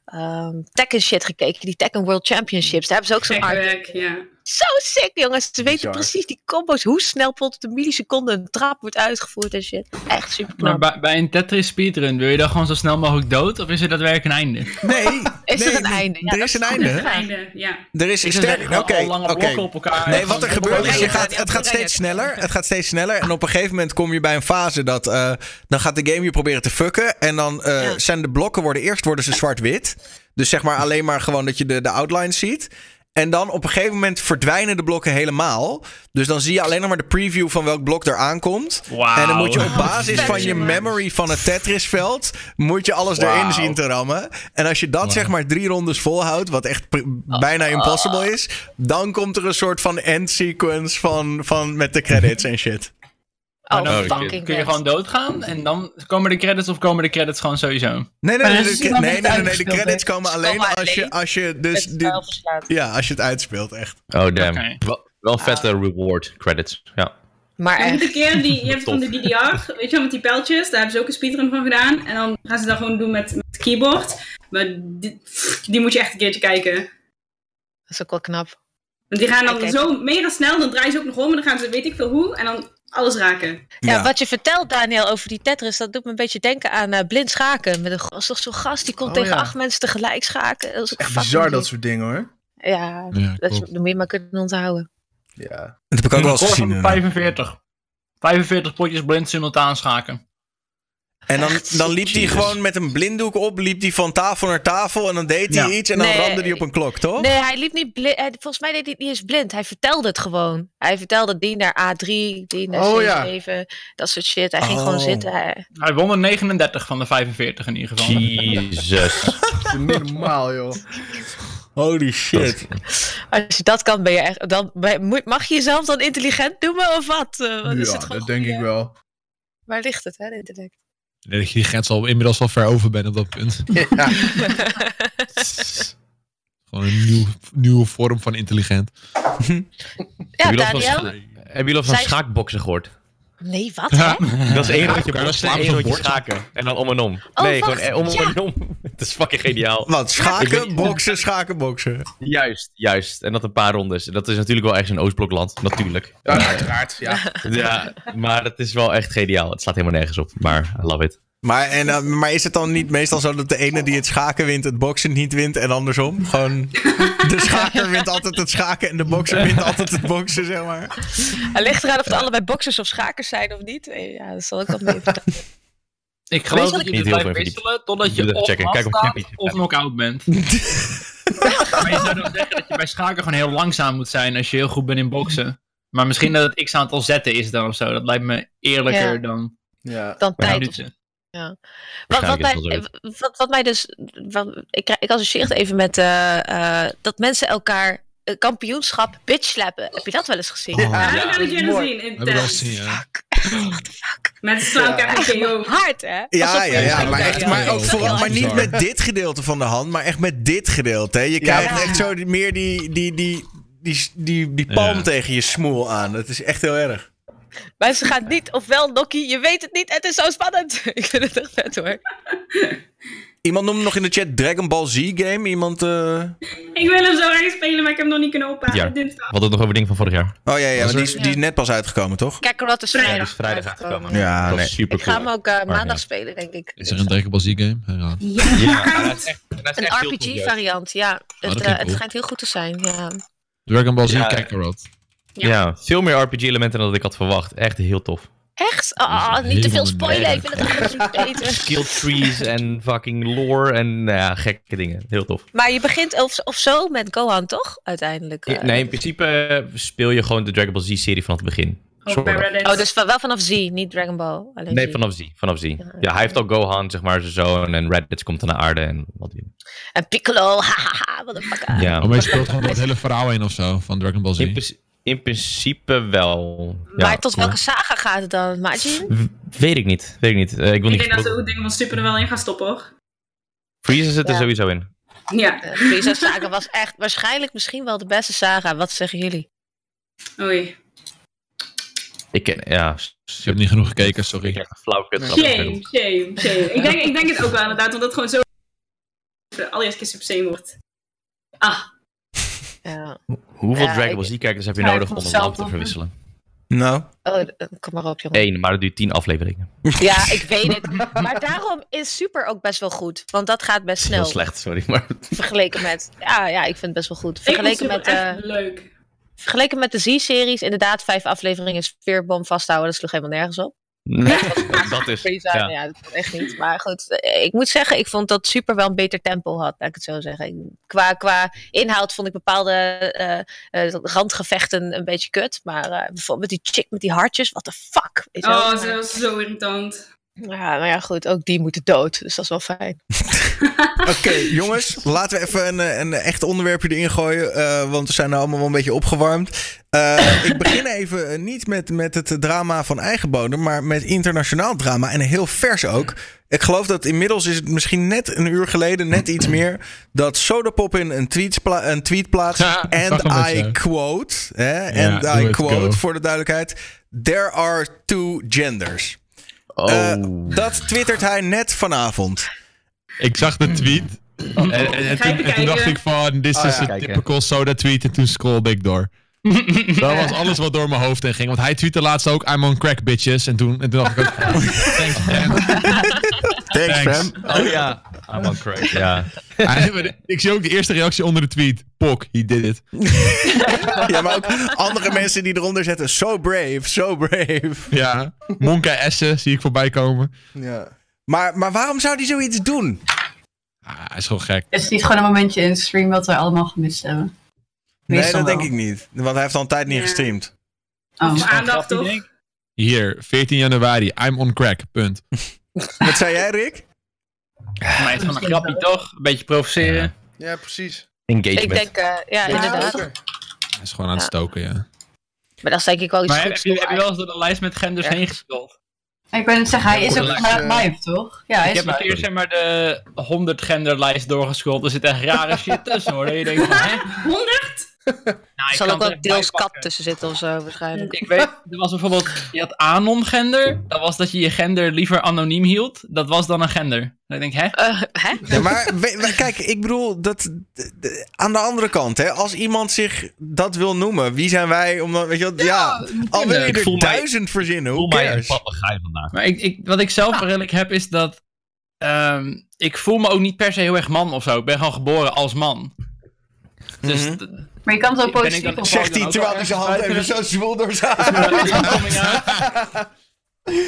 ehm, Tekken shit gekeken. Die Tekken World Championships. Daar hebben ze ook zo'n arcade. ja. Zo sick, jongens. Ze weten Bizar. precies die combo's. Hoe snel tot de milliseconde een trap wordt uitgevoerd en shit. Echt super Maar bij, bij een Tetris speedrun, wil je dan gewoon zo snel mogelijk dood? Of is er daadwerkelijk een einde? nee, Is nee, er een einde? Ja, er is een is einde. Ja. Er is zeggen, sterk. Oké, gewoon lange blokken op elkaar. Nee, wat er gebeurt is, je gaat, het gaat steeds sneller. Het gaat steeds sneller. En op een gegeven moment kom je bij een fase dat... eh, dan gaat de game je proberen te fucken. En dan eh, Ja. zijn de blokken worden eerst worden ze zwart-wit. Dus zeg maar alleen maar gewoon dat je de, de outlines ziet. En dan op een gegeven moment verdwijnen de blokken helemaal. Dus dan zie je alleen nog maar de preview van welk blok er aankomt. En dan moet je op basis van je memory van het Tetris-veld... moet je alles erin zien te rammen. En als je dat zeg maar drie rondes volhoudt... wat echt pr- bijna impossible is... dan komt er een soort van end-sequence van, van met de credits en shit. Oh, Oh, fucking Kun je gewoon doodgaan en dan komen de credits of komen de credits gewoon sowieso? Nee, nee, nee, de, nee, de credits komen alleen als je, als je dus... Het die- ja, als je het uitspeelt, echt. Oh, damn. Wel, vette reward credits. Ja. Maar echt. een keer, die, je hebt van de. DDR, weet je wel, met die pijltjes, daar hebben ze ook een speedrun van gedaan. En dan gaan ze dat gewoon doen met, met het keyboard. Maar die, die moet je echt een keertje kijken. Dat is ook wel knap. Want die gaan dan zo mega snel, dan draaien ze ook nog om en dan gaan ze weet ik veel hoe. En dan alles raken. Ja, wat je vertelt, Daniel, over die Tetris, dat doet me een beetje denken aan eh, blind schaken. Met een, was toch zo'n gast die kon Oh, tegen ja. acht mensen tegelijk schaken. Dat is Echt bizar dat soort dingen hoor. Ja, Ja, dat, dat moet je maar kunnen onthouden. Ja. Dat heb ik ook wel eens gezien. inderdaad. 45. 45 potjes blind simultaan schaken. En dan, dan liep hij Jezus. gewoon met een blinddoek op, liep hij van tafel naar tafel en dan deed hij Ja. iets en dan Nee. ramde hij op een klok, toch? Nee, hij liep niet blind. Volgens mij deed hij het niet eens blind. Hij vertelde het gewoon. Hij vertelde die naar A3, die naar Oh, C7, ja. dat soort shit. Hij ging Oh. gewoon zitten. Hij- Hij won er 39 van de 45 in ieder geval. Is niet normaal joh. Holy shit. Als je dat kan, ben je echt. Dan, mag je jezelf dan intelligent noemen of wat? Eh, wat is Ja, het gewoon dat denk ik wel. Waar ligt het, hè, de intellect? Ik denk dat je die grens al inmiddels wel ver over bent op dat punt. Ja. Gewoon een nieuw, nieuwe vorm van intelligent. Ja, Hebben jullie al van Daniel? scha- Hebben jullie al van Zij- schaakboksen gehoord? Nee, wat? Hè? Dat is één rondje, slaan één rondje bord? schaken. En dan om en om. Oh, nee, wacht, gewoon eh, om ja. en om. Het is fucking geniaal. Wat? Ik Schaken, boksen, schaken, boksen. Juist, juist. En dat een paar rondes. Dat is natuurlijk wel echt een Oostblokland, natuurlijk. ja, uiteraard. Ja. Ja, maar het is wel echt geniaal. Het slaat helemaal nergens op, maar I love it. Maar, en, eh, maar is het dan niet meestal zo dat de ene die het schaken wint, het boksen niet wint en andersom? Gewoon, de schaker wint altijd het schaken en de bokser wint altijd het boksen, zeg maar. Hij ligt eraan of het allebei boksers of schakers zijn of niet. Eh, Ja, dat zal ik wel mee vertellen. Ik geloof dat je Niet blijft wisselen totdat je of checken. Kijk of staat het knock-out bent. maar je zou dan zeggen dat je bij schaken gewoon heel langzaam moet zijn als je heel goed bent in boksen. Maar misschien dat het x aantal zetten is dan of zo. Dat lijkt me eerlijker Ja. dan Ja. Dan tijd. Minuten. Wat, wat, mij, wat, wat mij dus. Wat, ik, ik associeer het even met. eh, eh, dat mensen elkaar eh, kampioenschap bitch slappen. Heb je dat wel eens gezien? Ja, Ja, dat heb ik jullie mooi. zien. Heb ik wel Intens. gezien, ja. Met slaan KO. Hard, hè? Ja, ja, ja, maar, echt, maar, ook Ja. vooral, maar niet met dit gedeelte van de hand, maar echt met dit gedeelte. Hè. Je krijgt echt zo meer die, die, die, die, die, die palm Ja. tegen je smoel aan. Dat is echt heel erg. Maar ze gaat niet, ofwel Nokkie, je weet het niet. Het is zo spannend. Ik vind het echt vet hoor. Iemand noemde nog in de chat Dragon Ball Z game. Iemand. eh, Ik wil hem zo erg spelen, maar ik heb hem nog niet kunnen ophalen. Ja. Dinsdag. We hadden het nog over dingen van vorig jaar. Oh ja, ja, maar die, er- is, die is net pas uitgekomen, toch? Kakarot is Vrijdag. is vrijdag uitgekomen. Ja, dat nee. super Ik ga cool. hem ook eh, maandag ja. spelen, denk ik. Is er een Dragon Ball Z game? Ja. Ja, dat is echt, dat is Een cool. RPG-variant, ja. Het, dat eh, het cool. schijnt heel goed te zijn, ja. Dragon Ball Z Ja. Kakarot. Ja. Ja. veel meer RPG-elementen dan dat ik had verwacht. Echt heel tof. Echt? Ah, Dat is niet te veel een Ik wil het eigenlijk weten. Skill trees en fucking lore en nou ja, gekke dingen. Heel tof. Maar je begint of, of zo met Gohan, toch? Uiteindelijk. eh. Nee, in principe eh, speel je gewoon de Dragon Ball Z-serie vanaf het begin. Reddit. Oh, dus wel vanaf Z, niet Dragon Ball. Alleen Nee, Z. vanaf Z. Vanaf Z. Ja, hij heeft al Gohan, zeg maar, zijn zoon. En Raditz komt dan naar aarde en wat die. En Piccolo, hahaha, wat een fucker. Ja, Oh, maar je speelt gewoon het hele verhaal heen of zo van Dragon Ball Z. in, in principe wel. maar Ja, tot welke saga gaat het dan, Majin? W- Weet ik niet. Weet ik niet. Eh, ik wil Ik niet denk dat ze ook dingen van Super er wel in gaan stoppen, hoor. Freezer zit er Ja. sowieso in. Ja. De saga was echt waarschijnlijk misschien wel de beste saga. Wat zeggen jullie? Oei. Ik ken, ja. Ik heb niet genoeg gekeken, Ik sorry. krijg een flauw kut. Shame, shame, shame. Ik denk, ik denk het ook wel inderdaad, want dat gewoon zo... De allereerste keer Super Saiyan wordt. Ah, Ja. Hoeveel Ja, Dragon Ball Z-kijkers heb je nodig om een land te verwisselen? Nou. Oh, eh, kom maar op, jongen. Eén, maar dat duurt tien afleveringen. Ja, ik weet het. Maar daarom is Super ook best wel goed. Want dat gaat best Heel snel. slecht, sorry. Maar Vergeleken met... Ja, ja, ik vind het best wel goed. Vergeleken met, eh, leuk. vergeleken met de Z-series, inderdaad, vijf afleveringen speerbom vasthouden. Dat sloeg helemaal nergens op. nee, dat is. Ja. ja. dat echt niet. Maar goed, ik moet zeggen, ik vond dat Super wel een beter tempo had, laat ik het zo zeggen. Qua, qua inhoud vond ik bepaalde eh, eh, randgevechten een beetje kut. Maar eh, bijvoorbeeld met die chick met die hartjes, what the fuck? Weet? Oh, ze was zo irritant. Ja, maar ja, goed, ook die moeten dood. Dus dat is wel fijn. Oké, jongens, laten we even een, eh, een echt onderwerpje erin gooien. eh, want we zijn nou allemaal wel een beetje opgewarmd. Eh, ik begin even niet met, met het drama van eigen bodem, maar met internationaal drama. En heel vers ook. Ik geloof dat inmiddels is het misschien net een uur geleden, net iets meer, dat Sodapoppin een tweet, pla een tweet plaatst. Ja, zag and I quote, hè, and I quote, go. voor de duidelijkheid. There are two genders. Oh. Eh, dat twittert hij net vanavond. Ik zag de tweet. En, en- en toen, en toen dacht ik van, dit is Oh ja. een Kijken. typical soda tweet. En toen scrollde ik door. Dat was alles wat door mijn hoofd heen ging. Want hij tweette laatst ook, I'm on crack bitches. En toen, en toen dacht ik ook, thanks man. Thanks, Thanks. fam. oh ja. I'm on crack. Ja. Hij- ik zie ook de eerste reactie onder de tweet. Pok, he did it. Ja, maar ook andere mensen die eronder zetten. So brave, so brave. Ja, Monka Essen zie ik voorbij komen. Ja. Maar, maar waarom zou die zoiets doen? Ah, hij is gewoon gek. Is het niet gewoon een momentje in de stream wat we allemaal gemist hebben? Nee, dat denk ik niet. Want hij heeft al een tijd niet Ja. gestreamd. Oh. Aandacht, toch? Hier, 14 januari, I'm on crack, punt. Wat zei jij, Rick? Voor mij is het van een grapje toch? Een beetje provoceren. Ja, precies. Engagement. Ik denk, eh, ja, inderdaad. Hij is gewoon aan het Ja. stoken, ja. Maar dat is denk ik wel iets Maar heb, goeds. heb je, heb je wel eens door de lijst met genders Ja. heen gescrolld? Ik ben het zeggen, hij is ook eh, live, toch? Ja, hij Ik is heb een live. keer zeg maar de 100 genderlijst doorgescrolld. Er zit echt rare shit tussen hoor. Je denkt van, hè? 100? Nou, Er ik zal kan ook wel deels kat tussen zitten of zo, waarschijnlijk. Ik weet, er was bijvoorbeeld, je had anon-gender. Dat was dat je je gender liever anoniem hield. Dat was dan een gender. Dan denk ik, hè? Eh, hè? Ja, maar we- we- kijk, ik bedoel, dat, aan de andere kant, hè, als iemand zich dat wil noemen, wie zijn wij om dan, weet je wat, ja, al wil je Ik er voel mij- duizend verzinnen, Voel hoe mij een cares? papegaai vandaag. Maar ik, ik, wat ik zelf redelijk heb is dat... ehm, ik voel me ook niet per se heel erg man of zo. Ik ben gewoon geboren als man. Dus Mhm. Maar je kan het ook ik positief dan- op Zegt hij terwijl hij zijn hand even zo zwoel door zijn.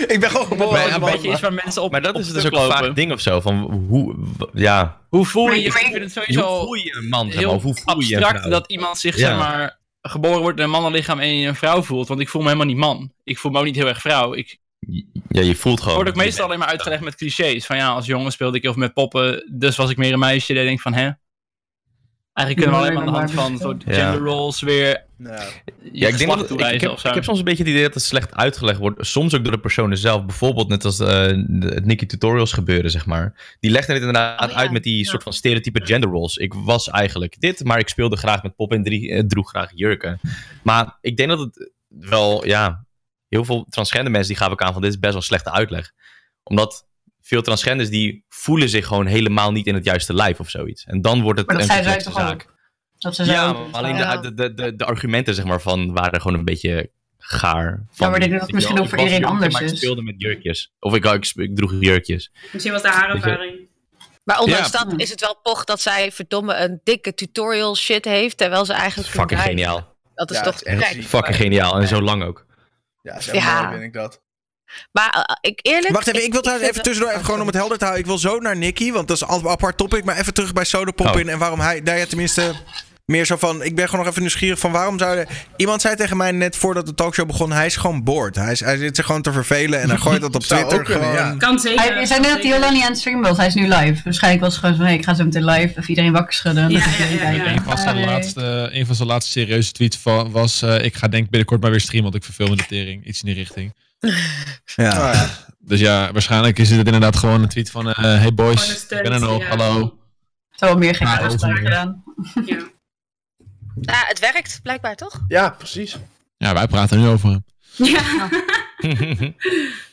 Ik ben gewoon geboren Maar een beetje is waar mensen op Maar dat op is dus ook een lopen. vaak ding of zo. Van hoe, ja, Hoe voel je je? Ik vind het hoe sowieso voel je een man, heel hoe voel je een abstract dat iemand zich, Ja. zeg maar, geboren wordt in een mannenlichaam en je een vrouw voelt. Want ik voel me helemaal niet man. Ik voel me ook niet heel erg vrouw. Ik Ja, je voelt gewoon. word ook meestal alleen maar uitgelegd met clichés. Van ja, als jongen speelde ik heel veel met poppen, dus was ik meer een meisje. Dan denk ik van, hè? Eigenlijk kunnen we alleen maar aan de hand van soort Ja. gender roles weer Nou, Ja, ik, denk dat, ik, ik, heb, ik heb soms een beetje het idee dat het slecht uitgelegd wordt. Soms ook door de personen zelf. Bijvoorbeeld net als eh, het Nicky Tutorials gebeuren, zeg maar. Die legden het inderdaad Oh ja, uit met die ja. soort van stereotype gender roles. Ik was eigenlijk dit, maar ik speelde graag met pop en drie, eh, droeg graag jurken. Maar ik denk dat het wel, ja... Heel veel transgender mensen die gaven ook aan van dit is best wel een slechte uitleg. Omdat veel transgenders die voelen zich gewoon helemaal niet in het juiste lijf of zoiets. En dan wordt het Maar dat een zijn toch zaak. ook? Dat ze Ja, maar alleen Ja. de, de, de, de argumenten zeg maar, van waren gewoon een beetje gaar. Van, maar ik denk dat het misschien ook voor iedereen anders maar is. Ik speelde met jurkjes. Of ik, ik, ik droeg jurkjes. Misschien was de haalervaring. Maar ondanks Ja. dat is het wel poch dat zij verdomme een dikke tutorial shit heeft, terwijl ze eigenlijk... Fucking geniaal. Dat is Ja, toch echt. Fucking geniaal. En zo lang ook. Ja, zo Ja. mooi vind ik dat. Maar eh, ik eerlijk... Wacht even, ik wil trouwens even tussendoor, even gewoon om het helder te houden. Ik wil zo naar Nicky, want dat is een apart topic. Maar even terug bij Sodapop Oh. in en waarom hij, daar ja tenminste meer zo van. Ik ben gewoon nog even nieuwsgierig van waarom zou je. Iemand zei tegen mij net voordat de talkshow begon, hij is gewoon bored. Hij, is, hij zit zich gewoon te vervelen en hij gooit dat op Twitter ook kunnen, gewoon. ja. Kan zeker. Hij, zei net dat hij heel lang niet aan het streamen was. Hij is nu live. Waarschijnlijk was het gewoon van, hey, ik ga zo meteen live. Even iedereen wakker schudden. Ja, ja, ja, ja. Een van, zijn Nee. laatste, een van zijn laatste serieuze tweets was... eh, ik ga denk ik binnenkort maar weer streamen, want ik verveel me de tering. Iets in die richting. Ja. Ah, ja. Dus ja, waarschijnlijk is het inderdaad gewoon een tweet van... eh, hey boys, ik ben er nog, ja. hallo. Het zou wel meer Ja, uitspraken over. gedaan. Ja. Ja, het werkt blijkbaar toch? ja, precies. Ja, wij praten nu over hem. Ja.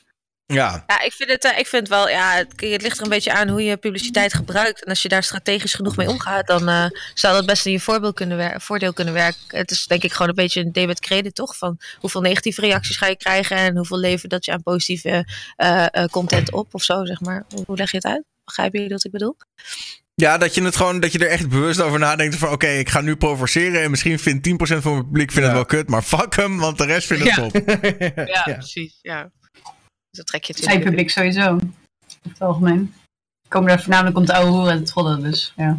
ja. Ja, ik vind het, eh, ik vind wel, ja, het, het ligt er een beetje aan hoe je publiciteit gebruikt. En als je daar strategisch genoeg mee omgaat, dan eh, zou dat best in je voorbeeld kunnen voordeel kunnen werken. Het is denk ik gewoon een beetje een debet credit, toch? Van hoeveel negatieve reacties ga je krijgen en hoeveel levert dat je aan positieve eh, eh, content op of zo, zeg maar. Hoe, leg je het uit? Begrijpen jullie wat ik bedoel? Ja, dat je het gewoon, dat je er echt bewust over nadenkt van oké, ik ga nu provoceren en misschien vindt 10% van mijn publiek vindt het wel kut, maar fuck hem, want de rest vindt het Ja. top. Ja, Ja. precies. Ja. Dus dat trek je Zijn publiek sowieso. In het algemeen. Komen daar voornamelijk om te ouwe hoeren en te trollen. Dus ja.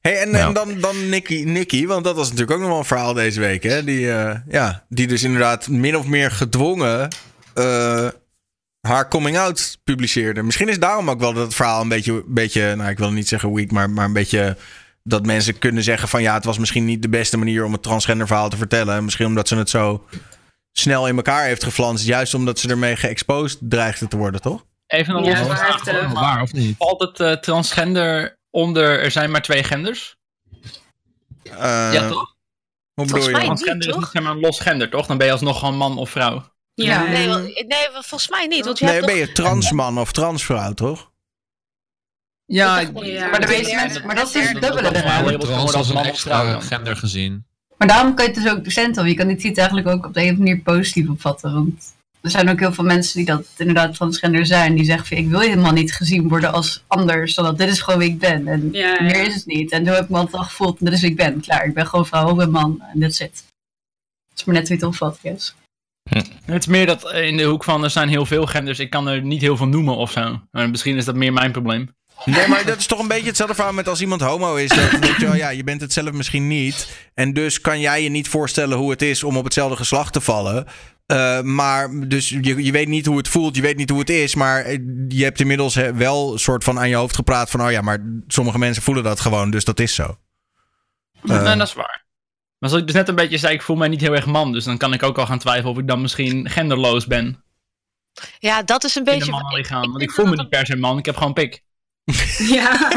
Hey, en, en dan, dan Nicky, Nicky, want dat was natuurlijk ook nog wel een verhaal deze week, hè? Die, eh, ja, die dus inderdaad min of meer gedwongen eh, haar coming out publiceerde. Misschien is daarom ook wel dat het verhaal een beetje, beetje nou ik wil niet zeggen weak, maar, maar een beetje dat mensen kunnen zeggen van ja, het was misschien niet de beste manier om het transgender verhaal te vertellen. Misschien omdat ze het zo snel in elkaar heeft geflanst, juist omdat ze ermee geëxposed dreigde te worden, toch? Even een Ja, vraag. eh. Waar of niet? Valt het eh, transgender onder, er zijn maar twee genders? Eh, ja, toch? Hoe bedoel je? niet, Transgender is niet een los gender, toch? Dan ben je alsnog gewoon man of vrouw. Ja. Nee, wel- nee, wel- volgens mij niet. Want je Nee, hebt ben toch... je transman of transvrouw, toch? Ja, Ik. Maar, de Ja. meeste mensen, maar dat is het dubbele dat is eraan. wel- Trans als een man of extra gender gezien. Maar daarom kan je het dus ook docent op. Je kan die titel eigenlijk ook op de een of andere manier positief opvatten. Want er zijn ook heel veel mensen die dat inderdaad transgender zijn. Die zeggen van ik wil helemaal niet gezien worden als anders. Zodat dit is gewoon wie ik ben. En Ja, ja. meer is het niet. En zo heb ik me altijd al gevoeld. En dit is wie ik ben. Klaar, ik ben gewoon vrouw, ik ben man. En that's it. Dat is maar net hoe het opvat, yes. Het is meer dat eh, in de hoek van er zijn heel veel genders. Ik kan er niet heel veel noemen of zo. Maar misschien is dat meer mijn probleem. Nee, maar dat is toch een beetje hetzelfde verhaal met als iemand homo is. Dat, weet je wel, ja, je bent het zelf misschien niet. En dus kan jij je niet voorstellen hoe het is om op hetzelfde geslacht te vallen. Eh, maar dus je, je weet niet hoe het voelt, je weet niet hoe het is. Maar eh, je hebt inmiddels wel een soort van aan je hoofd gepraat van... oh ja, maar sommige mensen voelen dat gewoon, dus dat is zo. Nee, dat is waar. Maar zoals ik dus net een beetje zei, ik voel mij niet heel erg man. Dus dan kan ik ook al gaan twijfelen of ik dan misschien genderloos ben. Ja, dat is een In beetje... een mannenlichaam. Want ik voel me niet per se man, ik heb gewoon pik. Ja.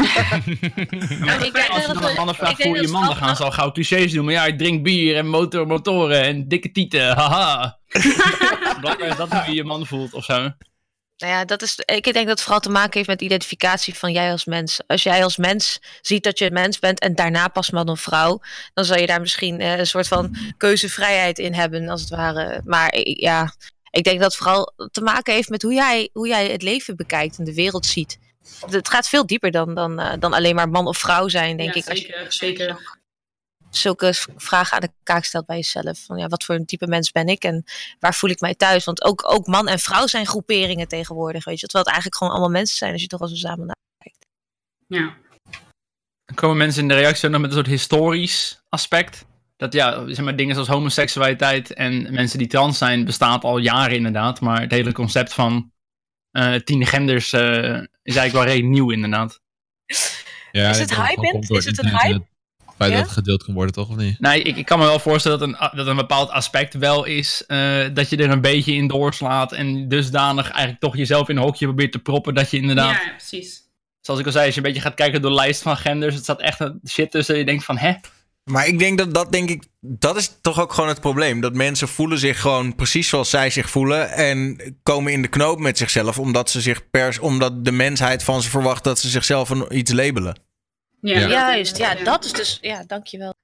Ik denk als je dat dan een mannen vraagt, voel je dat man, dan gaan ze al gauw clichés doen. Maar ja, ik drink bier en motor, motoren en dikke tieten, haha. Blijkbaar is dat hoe je je man voelt of zo. Nou ja, dat is, ik denk dat het vooral te maken heeft met identificatie van jij als mens. Als jij als mens ziet dat je een mens bent en daarna pas man of vrouw, dan zal je daar misschien eh, een soort van keuzevrijheid in hebben, als het ware. Maar ja, ik denk dat het vooral te maken heeft met hoe jij, hoe jij het leven bekijkt en de wereld ziet. Het gaat veel dieper dan, dan, eh, dan alleen maar man of vrouw zijn, denk Ja, ik. Als je zeker, zeker. zulke vragen aan de kaak stelt bij jezelf. Van ja, wat voor een type mens ben ik en waar voel ik mij thuis? Want ook, ook man en vrouw zijn groeperingen tegenwoordig, weet je. Terwijl het eigenlijk gewoon allemaal mensen zijn als je toch al zo samen nakijkt. Ja. Dan komen mensen in de reactie ook nog met een soort historisch aspect. Dat ja, zeg maar, dingen zoals homoseksualiteit en mensen die trans zijn, bestaat al jaren inderdaad. Maar het hele concept van tien genders eh, is eigenlijk wel redelijk nieuw inderdaad. Ja, Is het hype Is het een hype? Het feit Ja? dat het gedeeld kan worden, toch? Of niet? Nee, ik, ik kan me wel voorstellen dat een, dat een bepaald aspect wel is eh, dat je er een beetje in doorslaat en dusdanig eigenlijk toch jezelf in een hokje probeert te proppen dat je inderdaad, Ja, precies. zoals ik al zei, als je een beetje gaat kijken door de lijst van genders, het staat echt een shit tussen, je denkt van hè? Maar ik denk dat dat denk ik, dat is toch ook gewoon het probleem. Dat mensen voelen zich gewoon precies zoals zij zich voelen. En komen in de knoop met zichzelf. Omdat ze zich pers, omdat de mensheid van ze verwacht dat ze zichzelf een, iets labelen. Ja, Ja. Juist, ja, dat is dus... Ja, dankjewel.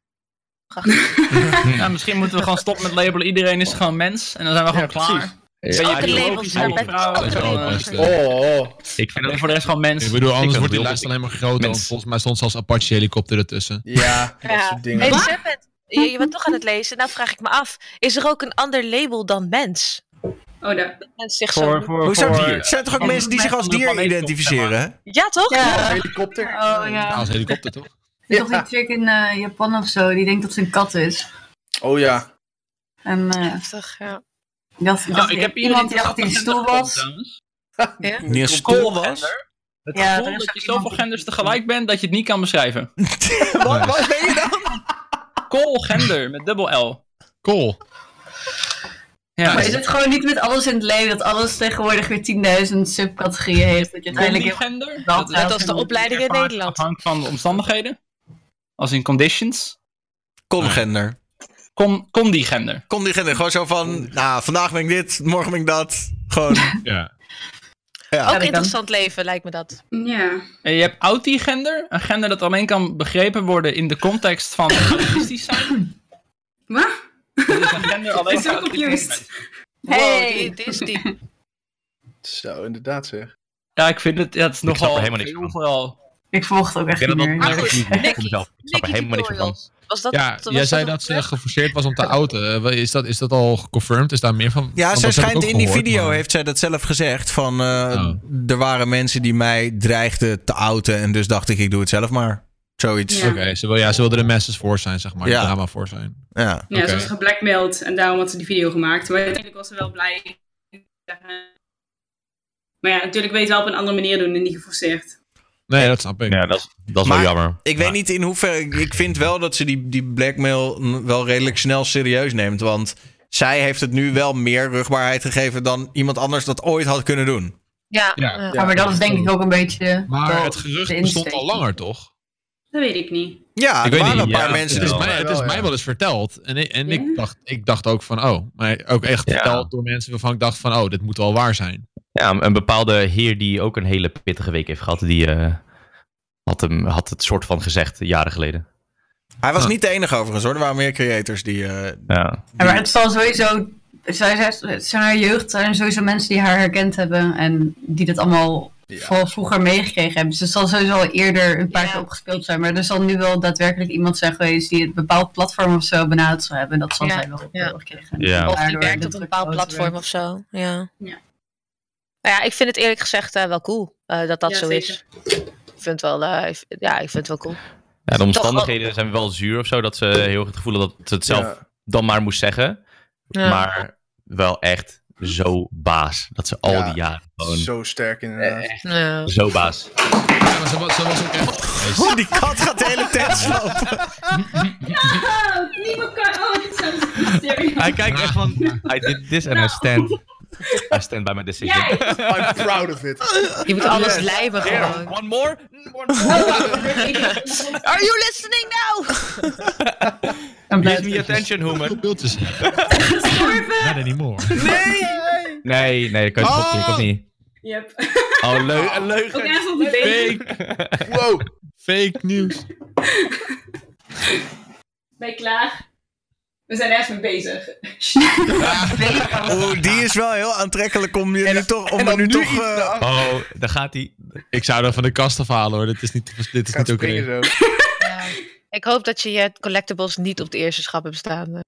Prachtig. Nou, misschien moeten we gewoon stoppen met labelen, iedereen is gewoon mens en dan zijn we gewoon klaar. precies. Elke en zo, label eh, staat- Oh, oh. Ik vind ben het voor de rest gewoon mens. Ik bedoel, anders wordt die lijst alleen maar groter. Want volgens mij stond zelfs Apache helikopter ertussen. Ja, dat Ja. soort dingen. Hey, je, je bent toch aan het lezen. Nou vraag ik me af, is er ook een ander label dan mens? Oh, daar. Mens zich Voor, zo... voor, Hoezo voor, dier? Er zijn toch ook mensen die zich als dier identificeren? hè? Ja, toch? Ja. Helikopter. Oh ja. Als helikopter, toch? Er is toch die chick in eh, Japan of zo, die denkt dat ze een kat is. Oh ja. En eh, Heftig, ja. Nou, ik heb iemand die hij een stoel was. Ja? Die een stoel was? Het Ja, gevoel er is dat je zoveel die- genders tegelijk bent dat je het niet kan beschrijven. wat, wat ben je dan? Koolgender met dubbel L. Cool. Ja, Maar is het gewoon niet met alles in het leven dat alles tegenwoordig weer 10.000 subcategorieën heeft? Dat je uiteindelijk Condigender? Dat Net als de opleiding in Nederland. Afhankelijk van de omstandigheden. Als in conditions. Congender. Con condigender. Condigender. Gewoon zo van, nou, vandaag ben ik dit, morgen ben ik dat. Gewoon, Ja. ja. Ook interessant leven, lijkt me dat. Ja. En je hebt autigender. Een gender dat alleen kan begrepen worden in de context van autistisch zijn. Wat? Dat is een gender alleen Ik ben zo confused. Wow, Hey! is diep. Zo, inderdaad zeg. Ja, ik vind het, ja, het is Ik snap er nogal helemaal niks van. overal. Ik volg het ook echt niet dat meer. dat. Ik snap er helemaal niks van. Was dat, Ja, was jij zei dat ze geforceerd was om te outen. Eh, Is dat, is dat al geconfirmed? Is daar meer van? Ja, zij ik schijnt in die gehoord, video, maar- heeft zij dat zelf gezegd. Van, eh, Oh. er waren mensen die mij dreigden te outen. En dus dacht ik, ik doe het zelf maar. Zoiets. Ja. Ja. Oké, ze, wil, ja, ze wilde er message voor zijn, zeg maar. Ja. Ja. drama voor zijn. Ja, Oké. ze was geblackmailed en daarom had ze die video gemaakt. Maar uiteindelijk was ze wel blij. Maar ja, natuurlijk weet je wel op een andere manier doen en niet geforceerd. Nee, dat snap ik. Ja, dat is, dat is Maar wel jammer. Ik weet niet in hoeverre. Ik, ik vind wel dat ze die, die blackmail wel redelijk snel serieus neemt. Want zij heeft het nu wel meer rugbaarheid gegeven dan iemand anders dat ooit had kunnen doen. Ja, Ja. ja. Ja, maar dat is denk ik ook een beetje. Maar het gerucht bestond al langer, toch? Dat weet ik niet. Ja, Ik er weet waren niet, een paar ja, mensen. Het is, mij, het is mij wel eens verteld. En, ik, en Ja? ik, dacht, ik dacht ook van, oh. Maar ook echt Ja. verteld door mensen waarvan ik dacht van, oh, dit moet wel waar zijn. Ja, een bepaalde heer die ook een hele pittige week heeft gehad, die eh, had, hem, had het soort van gezegd jaren geleden. Hij was Ah. niet de enige overigens hoor. Er waren meer creators die. eh, Ja. Maar het zal sowieso. Zij, zij, het zijn haar jeugd zijn er sowieso mensen die haar herkend hebben en die dat allemaal Ja. vooral vroeger meegekregen hebben. Dus het zal sowieso al eerder een paar Ja. keer opgespeeld zijn. Maar er zal nu wel daadwerkelijk iemand zijn geweest die een bepaald platform of zo benaderd zou hebben. Dat zal Ja. zij wel gekregen. Ja. Of die werkt op een bepaald platform of zo. Ja. Ja. Nou ja, ik vind het eerlijk gezegd eh, wel cool eh, dat dat Ja, zo zeker. is. Ik vind het wel, eh, ik- ja, ik vind het wel cool. Ja, de omstandigheden zijn wel zuur of zo, dat ze heel erg het gevoel hadden dat ze het zelf Ja. dan maar moest zeggen. Ja. Maar wel echt zo baas. Dat ze al Ja, die jaren gewoon zo, Zo sterk inderdaad. Ja. baas. Ja, maar ze, was- ze was ook echt... Oh, die kat gaat de hele tent slopen. Oh, niemand kan. Oh, dit is zo serieus. Hij kijkt echt van, I did this and I stand. I stand by my decision. Jij! I'm proud of it. Je moet alles lijmen gewoon. One more? Are you listening now? En Give me attention. Gestorven! Not anymore. Nee, nee, dat kan je Oh. toch klikken of niet? Yep. Oh, leuk, een Ook leugen. op. Fake, Wow. fake nieuws. Ben je klaar? We zijn ergens mee bezig. Oeh, die is wel heel aantrekkelijk om je nu toch. Om er nu toch eh, Oh, daar gaat hij. Ik zou dat van de kast afhalen hoor. Dit is niet, dit is Gaat niet oké. Ja. Ik hoop dat je je collectibles niet op de eerste schap hebt staan.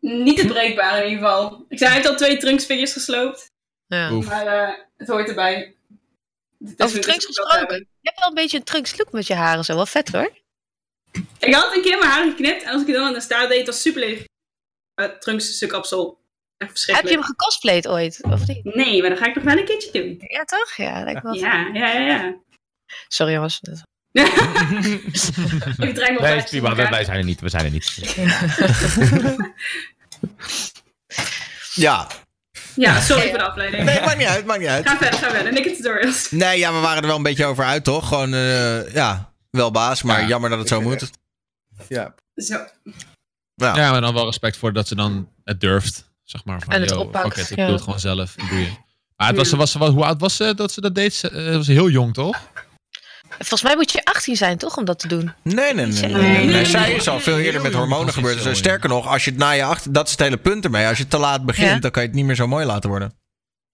Niet te breekbaar in ieder geval. Ik zei, hij heeft al twee trunksfigures gesloopt. Ja. Oef. Maar eh, het hoort erbij. Het is Over trunks gesproken. Je hebt wel een beetje een trunks look met je haren zo. Wel vet hoor. Ik had een keer mijn haar geknipt. En als ik het dan aan de staart deed, was super leeg. Uh, trunks stuk kapsel. Heb je hem gecosplayed ooit? Of niet? Nee, maar dan ga ik nog wel een keertje doen. Ja toch? Ja, lijkt wel Ja, ja, ja, ja. Sorry jongens. ik draai Nee, is prima. op Wij, zijn er niet. We zijn er niet. Ja. Ja, sorry voor de afleiding. Nee, maakt niet uit, maakt niet uit. Ga verder, ga verder. Naked tutorials. Nee, ja, we waren er wel een beetje over uit, toch? Gewoon, eh, ja, wel baas, maar Ja, jammer dat het zo moet. Ja. Zo. Ja. Ja, maar dan wel respect voor dat ze dan het durft. Zeg maar van, En het yo, oppakt, fuck it, ik ja. doe het gewoon zelf. Ik doe je. Maar het was, was, was, hoe oud was ze dat ze dat deed? Ze eh, was heel jong, toch? Volgens mij moet je 18 zijn, toch, om dat te doen? Nee, nee, nee. nee, Nee. Zij is al veel eerder met hormonen gebeurd. Dus sterker nog, als je het na je achter... Dat is het hele punt ermee. Als je te laat begint, Ja. dan kan je het niet meer zo mooi laten worden.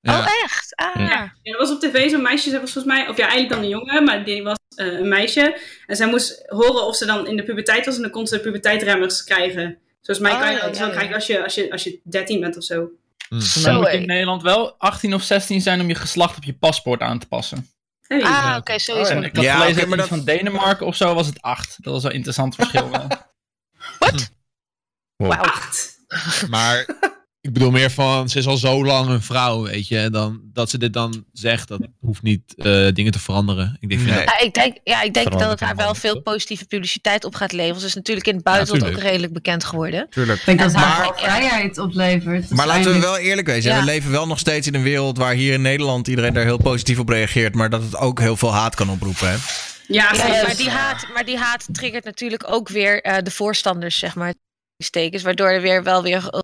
Ja. Oh, echt? Ah. Ja. Er was op tv zo'n meisje, ze was volgens mij, of ja, eigenlijk dan een jongen, maar die was eh, een meisje. En zij moest horen of ze dan in de puberteit was en dan kon ze puberteitremmers krijgen. Zoals mij Oh, kan je ja, dat ja, wel ja. krijgen als je, als, je, als je 13 bent of zo. Hm. Zo, moet in Nederland wel 18 of 16 zijn om je geslacht op je paspoort aan te passen. Hey. Ah, oké, sowieso. En ik had Ja, gelezen maar dat- van Denemarken of zo was het 8. Dat was wel een interessant verschil. wel. What? Wow. Wauw. Acht. Maar ik bedoel meer van, ze is al zo lang een vrouw, weet je. En dan, dat ze dit dan zegt, dat hoeft niet eh, dingen te veranderen. Ik denk, Nee. Ja, ik denk, ja, ik denk dat het haar wel veel positieve publiciteit op gaat leveren. Ze is natuurlijk in het buitenland ook redelijk bekend geworden. Tuurlijk. Ik denk dat het Maar- haar vrijheid oplevert. Maar laten we wel eerlijk wezen. Ja. We leven wel nog steeds in een wereld waar hier in Nederland iedereen daar heel positief op reageert. Maar dat het ook heel veel haat kan oproepen. Hè? Ja, Ja, maar, die haat, maar die haat triggert natuurlijk ook weer eh, de voorstanders, zeg maar, stekens. Waardoor er weer wel weer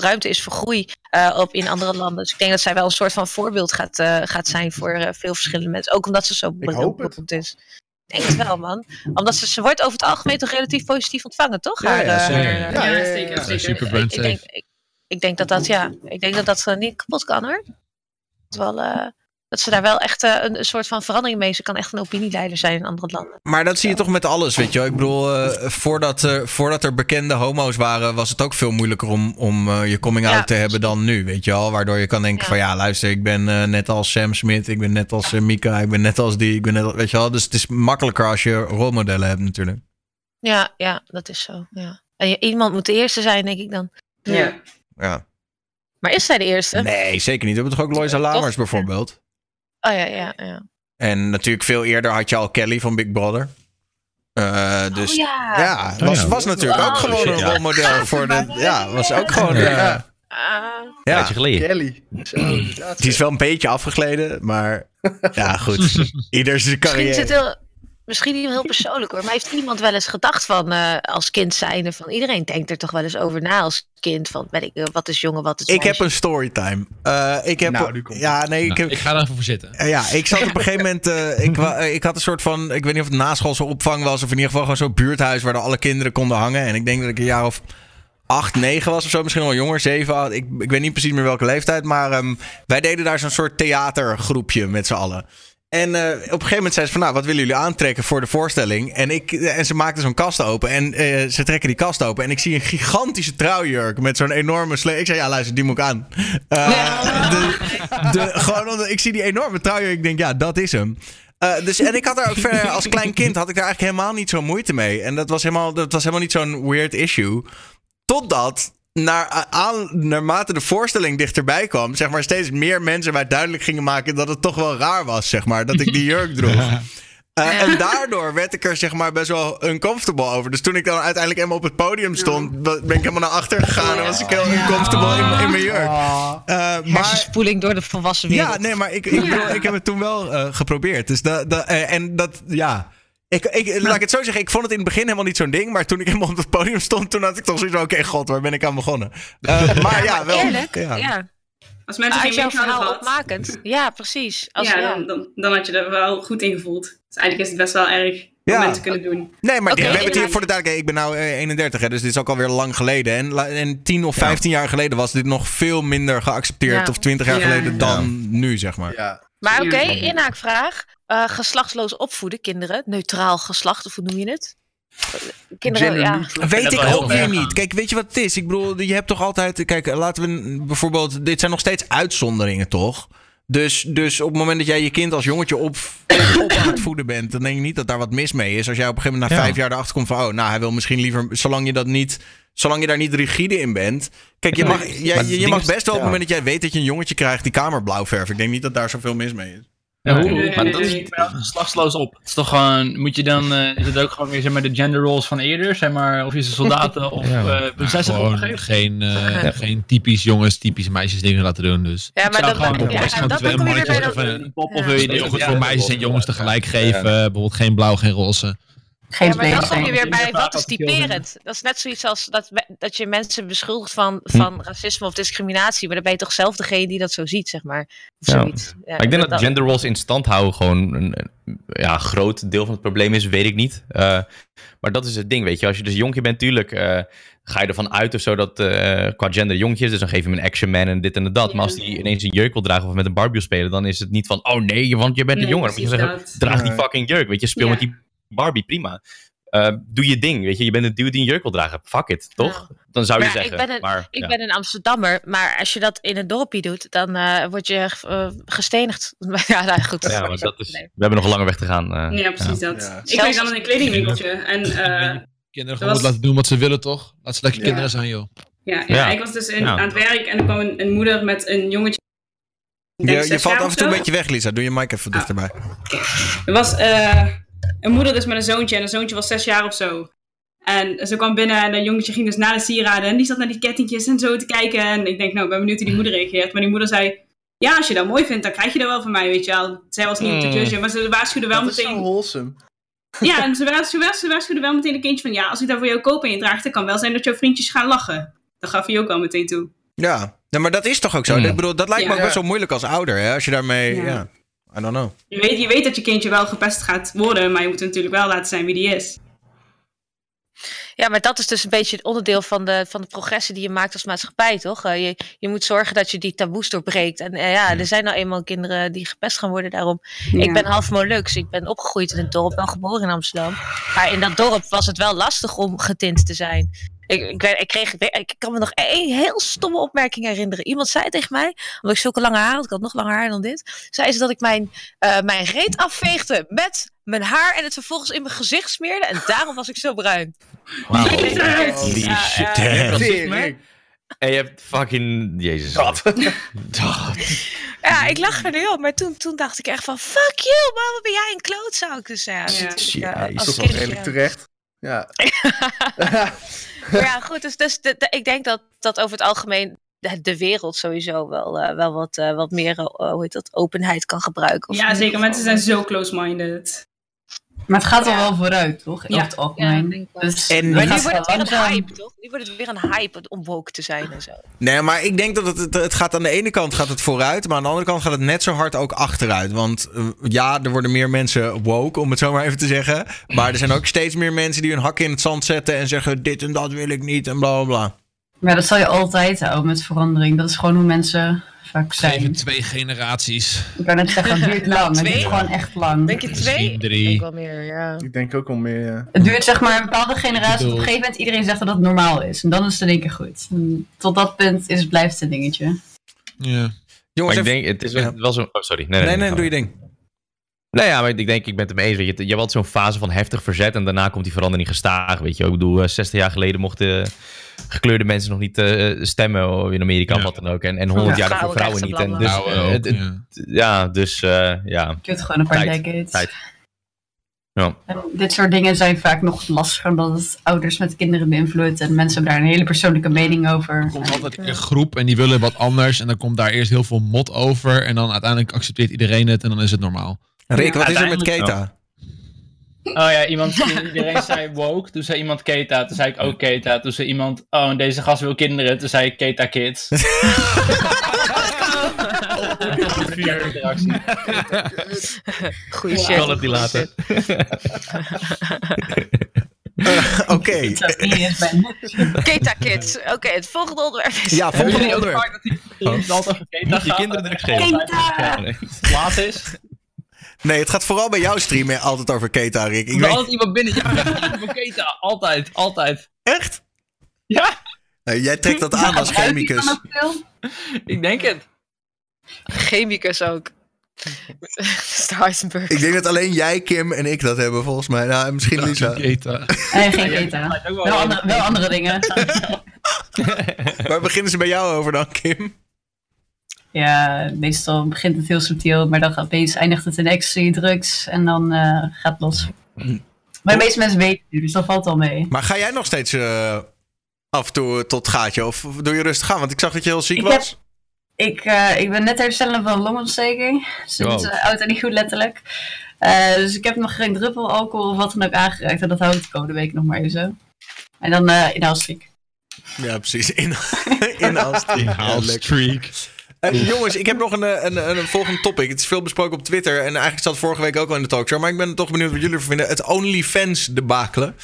ruimte is voor groei eh, op in andere landen. Dus ik denk dat zij wel een soort van voorbeeld gaat, eh, gaat zijn voor eh, veel verschillende mensen. Ook omdat ze zo het. beroemd is. Ik denk het wel, man. Omdat ze, ze wordt over het algemeen toch relatief positief ontvangen, toch? Ja, Haar, ja, zeker. Ja, zeker. ik, ik, denk, safe. ik, ik denk dat dat, ja, ik denk dat dat eh, niet kapot kan hoor. Dat, wel, eh, dat ze daar wel echt eh, een, een soort van verandering mee. Ze kan echt een opinieleider zijn in andere landen. Maar dat zie je toch met alles, weet je wel. Ik bedoel, eh, voordat, er voordat er bekende homo's waren, was het ook veel moeilijker om, om eh, je coming out Ja. te hebben dan nu, weet je wel. Waardoor je kan denken Ja. van, ja, luister, ik ben net als Sam Smith, ik ben net als Mika, ik ben net als die, ik ben net als, weet je wel. Dus het is makkelijker als je rolmodellen hebt natuurlijk. Ja, ja, dat is zo. Ja. En je, iemand moet de eerste zijn, denk ik dan. Ja. Ja. Maar is zij de eerste? Nee, zeker niet. We hebben toch ook Loisa Lamers bijvoorbeeld. Oh ja, ja, ja. En natuurlijk veel eerder had je al Kelly van Big Brother. Eh, dus oh ja. ja, was, was natuurlijk ook Oh, gewoon shit, een ja. rolmodel voor de. Ja, was ook gewoon. Ja. Ja, Ah, ja. geleden. Kelly. Die is wel een beetje afgegleden, maar ja, goed. Ieder zijn carrière. Misschien niet heel persoonlijk hoor. Maar heeft iemand wel eens gedacht van eh, als kind zijnde van iedereen denkt er toch wel eens over na als kind van weet ik, eh, wat is jongen, wat is Ik heb een storytime. Eh, ik heb. Nou, nu komt ja, nee, ik Nou, heb. ik ga er even voor zitten. Eh, Ja, ik zat op een gegeven moment. eh, ik, ik had een soort van. Ik weet niet of het naschoolse opvang was. Of in ieder geval gewoon zo'n buurthuis waar alle kinderen konden hangen. En ik denk dat ik een jaar of acht, negen was of zo. Misschien wel jonger, zeven. acht. Ik, ik weet niet precies meer welke leeftijd. Maar ehm, wij deden daar zo'n soort theatergroepje met z'n allen. En eh, op een gegeven moment zei ze van, nou, wat willen jullie aantrekken voor de voorstelling? En, ik, en ze maakten zo'n kast open en eh, ze trekken die kast open. En ik zie een gigantische trouwjurk met zo'n enorme slee. Ik zei, ja, luister, die moet ik aan. Eh, de, de, gewoon omdat ik zie die enorme trouwjurk. Ik denk, ja, dat is hem. Eh, dus, en ik had daar ook verder, als klein kind had ik daar eigenlijk helemaal niet zo'n moeite mee. En dat was helemaal, dat was helemaal niet zo'n weird issue. Totdat, naar, aan, naarmate de voorstelling dichterbij kwam, zeg maar, steeds meer mensen mij duidelijk gingen maken dat het toch wel raar was, zeg maar, dat ik die jurk droeg. Eh, En daardoor werd ik er zeg maar best wel uncomfortable over. Dus toen ik dan uiteindelijk helemaal op het podium stond, ben ik helemaal naar achter gegaan en was ik heel uncomfortable in, in mijn jurk. Eh, maar Hersenspoeling door de volwassen wereld. ja, nee, maar ik, ik, bedoel, ik heb het toen wel eh, geprobeerd. Dus dat, dat, en dat, ja. Ik, ik, laat ik het zo zeggen, ik vond het in het begin helemaal niet zo'n ding. Maar toen ik helemaal op het podium stond, toen had ik toch zoiets van: oké, god, waar ben ik aan begonnen? Eh, maar ja, wel. Eerlijk, ja. ja. Als mensen geen jouw verhaal opmakend. Ja, precies. Als, ja, dan, dan, dan had je er wel goed in gevoeld. Dus eigenlijk is het best wel erg om Ja. mensen kunnen doen. Nee, maar we hebben het hier voor de duidelijkheid. Ik ben nou eh, 31, hè, dus dit is ook alweer lang geleden. En, en 10 of 15 jaar geleden was dit nog veel minder geaccepteerd. Ja. Of 20 jaar Ja. geleden dan nu, zeg maar. Ja. Maar oké, inhaakvraag. Eh geslachtsloos opvoeden, kinderen. Neutraal geslacht, of hoe noem je het? Kinderen, ja. Weet ik ook weer niet. Kijk, weet je wat het is? Ik bedoel, je hebt toch altijd. Kijk, laten we bijvoorbeeld. Dit zijn nog steeds uitzonderingen, toch? Dus, dus op het moment dat jij je kind als jongetje op, op aan het voeden bent, dan denk ik niet dat daar wat mis mee is. Als jij op een gegeven moment na Ja. vijf jaar erachter komt van, oh, nou, hij wil misschien liever, zolang je dat niet, zolang je daar niet rigide in bent. Kijk, je mag, jij, je, je mag best wel op het moment dat jij weet dat je een jongetje krijgt die kamer blauw verft. Ik denk niet dat daar zoveel mis mee is. Ja, hoe, Nee, maar nee, dat is nee. geslachtsloos op. Het is toch gewoon, moet je dan, eh, is het ook gewoon weer zeg maar, de gender roles van eerder? Zeg maar, of je ze soldaten of Ja. eh prinsessen opgegeven? geen, eh, geen typisch jongens, typisch meisjes dingen laten doen. Dus Ja, maar dat, gewoon dat, ja, dat dat... of een- Pop, of Ja. wil je ja, voor meisjes en jongens tegelijk geven. Bijvoorbeeld geen blauw, geen roze. Geen Ja, maar dan kom je weer bij wat is dat typerend. Dat is net zoiets als dat, dat je mensen beschuldigt van, Hm. van racisme of discriminatie. Maar dan ben je toch zelf degene die dat zo ziet, zeg maar. Of Ja. zoiets. Ja, Maar ik denk dat gender roles in stand houden gewoon een, een ja, groot deel van het probleem is, weet ik niet. Eh, maar dat is het ding, weet je. Als je dus jonkje bent, tuurlijk eh, ga je ervan uit of zo dat eh, qua gender jonkje is. Dus dan geef je hem een action man en dit en dat. Maar als die ineens een jurk wil dragen of met een Barbie wil spelen, dan is het niet van, oh nee, want je bent een Nee, jongen. Dan moet je zeggen, dat. draag die fucking jurk, weet je. Speel Ja. met die Barbie, prima. Eh, doe je ding, weet je. Je bent een dude die een jurk wil dragen. Fuck it, toch? Dan zou je Maar ja, zeggen. ik ben een- maar, Ik ja. ben een Amsterdammer, maar als je dat in een dorpje doet, dan eh, word je eh, gestenigd. ja, nou goed. Ja, maar dat is, we hebben nog een lange weg te gaan. eh. Ja, precies dat. Ja. Ik werk dan in een kledingwinkeltje. En eh, Kinderen gewoon was- laten doen wat ze willen, toch? Laat ze lekker Ja. kinderen zijn, joh. ja, ja, Ja. ik was dus in, Ja. aan het werk en er kwam een, een moeder met een jongetje. denk Je, je valt af en toe een beetje weg, Lisa. Doe je mic even dichterbij. Er was eh, een moeder dus met een zoontje en een zoontje was zes jaar of zo. En ze kwam binnen en een jongetje ging dus naar de sieraden en die zat naar die kettingjes en zo te kijken. En ik denk, nou, ik ben benieuwd hoe die moeder reageert. Maar die moeder zei, ja, als je dat mooi vindt, dan krijg je dat wel van mij, weet je wel. Zij was niet om te Mm. judgen, maar ze waarschuwde wel Dat is zo meteen... wholesome. Ja, en ze waarschuwde, ze waarschuwde wel meteen een kindje van, ja, als ik dat voor jou koop en je draagt, dan kan wel zijn dat jouw vriendjes gaan lachen. Dat gaf hij ook wel meteen toe. Ja. ja, maar dat is toch ook zo? Hmm. Ik bedoel, dat lijkt me ook best wel moeilijk als ouder, hè? Als je daarmee, ja. Ja. I don't know. Je weet, je weet dat je kindje wel gepest gaat worden, maar je moet natuurlijk wel laten zijn wie die is. Ja, maar dat is dus een beetje het onderdeel van de, van de progressie die je maakt als maatschappij, toch? Eh, je, je moet zorgen dat je die taboes doorbreekt. En eh, ja, er zijn nou eenmaal kinderen die gepest gaan worden daarom. Ik ben half Molux. Ik ben opgegroeid in het dorp, wel geboren in Amsterdam. Maar in dat dorp was het wel lastig om getint te zijn. Ik, ik, kreeg, ik kan me nog één heel stomme opmerking herinneren. Iemand zei tegen mij, omdat ik zulke lange haar had, ik had nog langer haar dan dit, zei ze dat ik mijn, eh, mijn reet afveegde met mijn haar en het vervolgens in mijn gezicht smeerde. En daarom was ik zo bruin. Wauw. Jezus. Holy Ja, shit. ja. hè? Tering. En je hebt fucking... Jezus. Oh, Ja, ik lach er nu op, maar toen, toen dacht ik echt van, fuck you, man, wat ben jij een klootzak. Dus ja, Ja. is Dat is wel redelijk terecht. Ja. Maar ja, goed, dus, dus de- de- ik denk dat, dat over het algemeen de, de wereld sowieso wel, eh, wel wat, eh, wat meer, eh, hoe heet dat, openheid kan gebruiken. Ja, zeker. Mensen zijn zo close-minded. Maar het gaat al wel vooruit, toch? Ja. Het Ja, algemeen. ik denk wel. dus En- Maar nu wordt het wel weer een hype, toch? Nu wordt het weer een hype om woke te zijn en zo. Nee, maar ik denk dat het, het, het gaat aan de ene kant gaat het vooruit, maar aan de andere kant gaat het net zo hard ook achteruit. Want eh, ja, er worden meer mensen woke, om het zo maar even te zeggen. Maar er zijn ook steeds meer mensen die hun hakken in het zand zetten en zeggen dit en dat wil ik niet en bla bla bla. Maar dat zal je altijd houden met verandering. Dat is gewoon hoe mensen vaak Geven zijn. twee generaties. Ik kan net zeggen, het duurt lang. Het Twee? duurt gewoon echt lang. Denk je twee? Misschien Ik drie. denk wel meer, ja. Ik denk ook wel meer, ja. Het duurt zeg maar een bepaalde generatie. bedoel- Op een gegeven moment iedereen zegt dat het normaal is. En dan is het in één keer goed. En tot dat punt is, blijft het een dingetje. Ja. Maar Jongens, ik even- denk, het is wel, Ja. wel zo... Oh, sorry. Nee, nee, nee, nee, ga doe je maar. ding. Nee, ja, maar ik denk, ik ben het ermee eens. Weet je, je hebt altijd zo'n fase van heftig verzet en daarna komt die verandering gestaag. Weet je, ik bedoel, eh, 60 jaar geleden mochten gekleurde mensen nog niet eh, stemmen in Amerika of Ja. wat dan ook. En, en 100 jaar daarvoor Vrouwen niet. En dus, Nou, eh, ja. dus eh, ja. Het gewoon een paar Tijd. decades. Tijd. Ja. En dit soort dingen zijn vaak nog lastiger omdat het ouders met kinderen beïnvloedt. En mensen hebben daar een hele persoonlijke mening over. Er komt altijd een groep en die willen wat anders. En dan komt daar eerst heel veel mot over. En dan uiteindelijk accepteert iedereen het en dan is het normaal. Rick, wat is er met Keta? Oh ja, iemand, iedereen zei woke, toen zei iemand Keta, toen zei ik ook Keta. Toen zei iemand, oh en deze gast wil kinderen, toen zei ik Keta Kids. Goeie shit. Kan het niet laten. Oké. Keta Kids. Oké, het volgende onderwerp is... Ja, volgende onderwerp. dat die Keta je kinderen drugs en geven. altijd Laat is. Nee, het gaat vooral bij jouw stream altijd over Keta, Rick. Ik Er weet... altijd iemand binnen, ja, over Keta. Altijd, altijd. Echt? Ja, jij trekt dat aan als chemicus. ik denk het. Chemicus ook. Heisenberg. Ik denk dat alleen jij, Kim en ik dat hebben, volgens mij. Nou, misschien Lisa. Keta. Nee, geen keta. Andere, wel andere dingen. Waar beginnen ze bij jou over dan, Kim? Ja, meestal begint het heel subtiel, maar dan opeens eindigt het in ecstasy, drugs en dan uh, gaat het los. Maar de meeste mensen weten het, dus dat valt al mee. Maar ga jij nog steeds uh, af en toe tot gaatje of doe je rustig aan? Want ik zag dat je heel ziek ik was. Heb, ik, uh, ik ben net herstellen van een longontsteking. Sinds wow. oud en niet goed letterlijk. dus ik heb nog geen druppel alcohol of wat dan ook aangeraakt. En dat houdt de komende week nog maar even zo. En dan in. Ja, precies. In, in. Uh, jongens, ik heb nog een, een, een, volgende topic. Het is veel besproken op Twitter. En eigenlijk zat vorige week ook al in de talkshow. Maar ik ben toch benieuwd wat jullie ervan vinden. Het OnlyFans debakelen.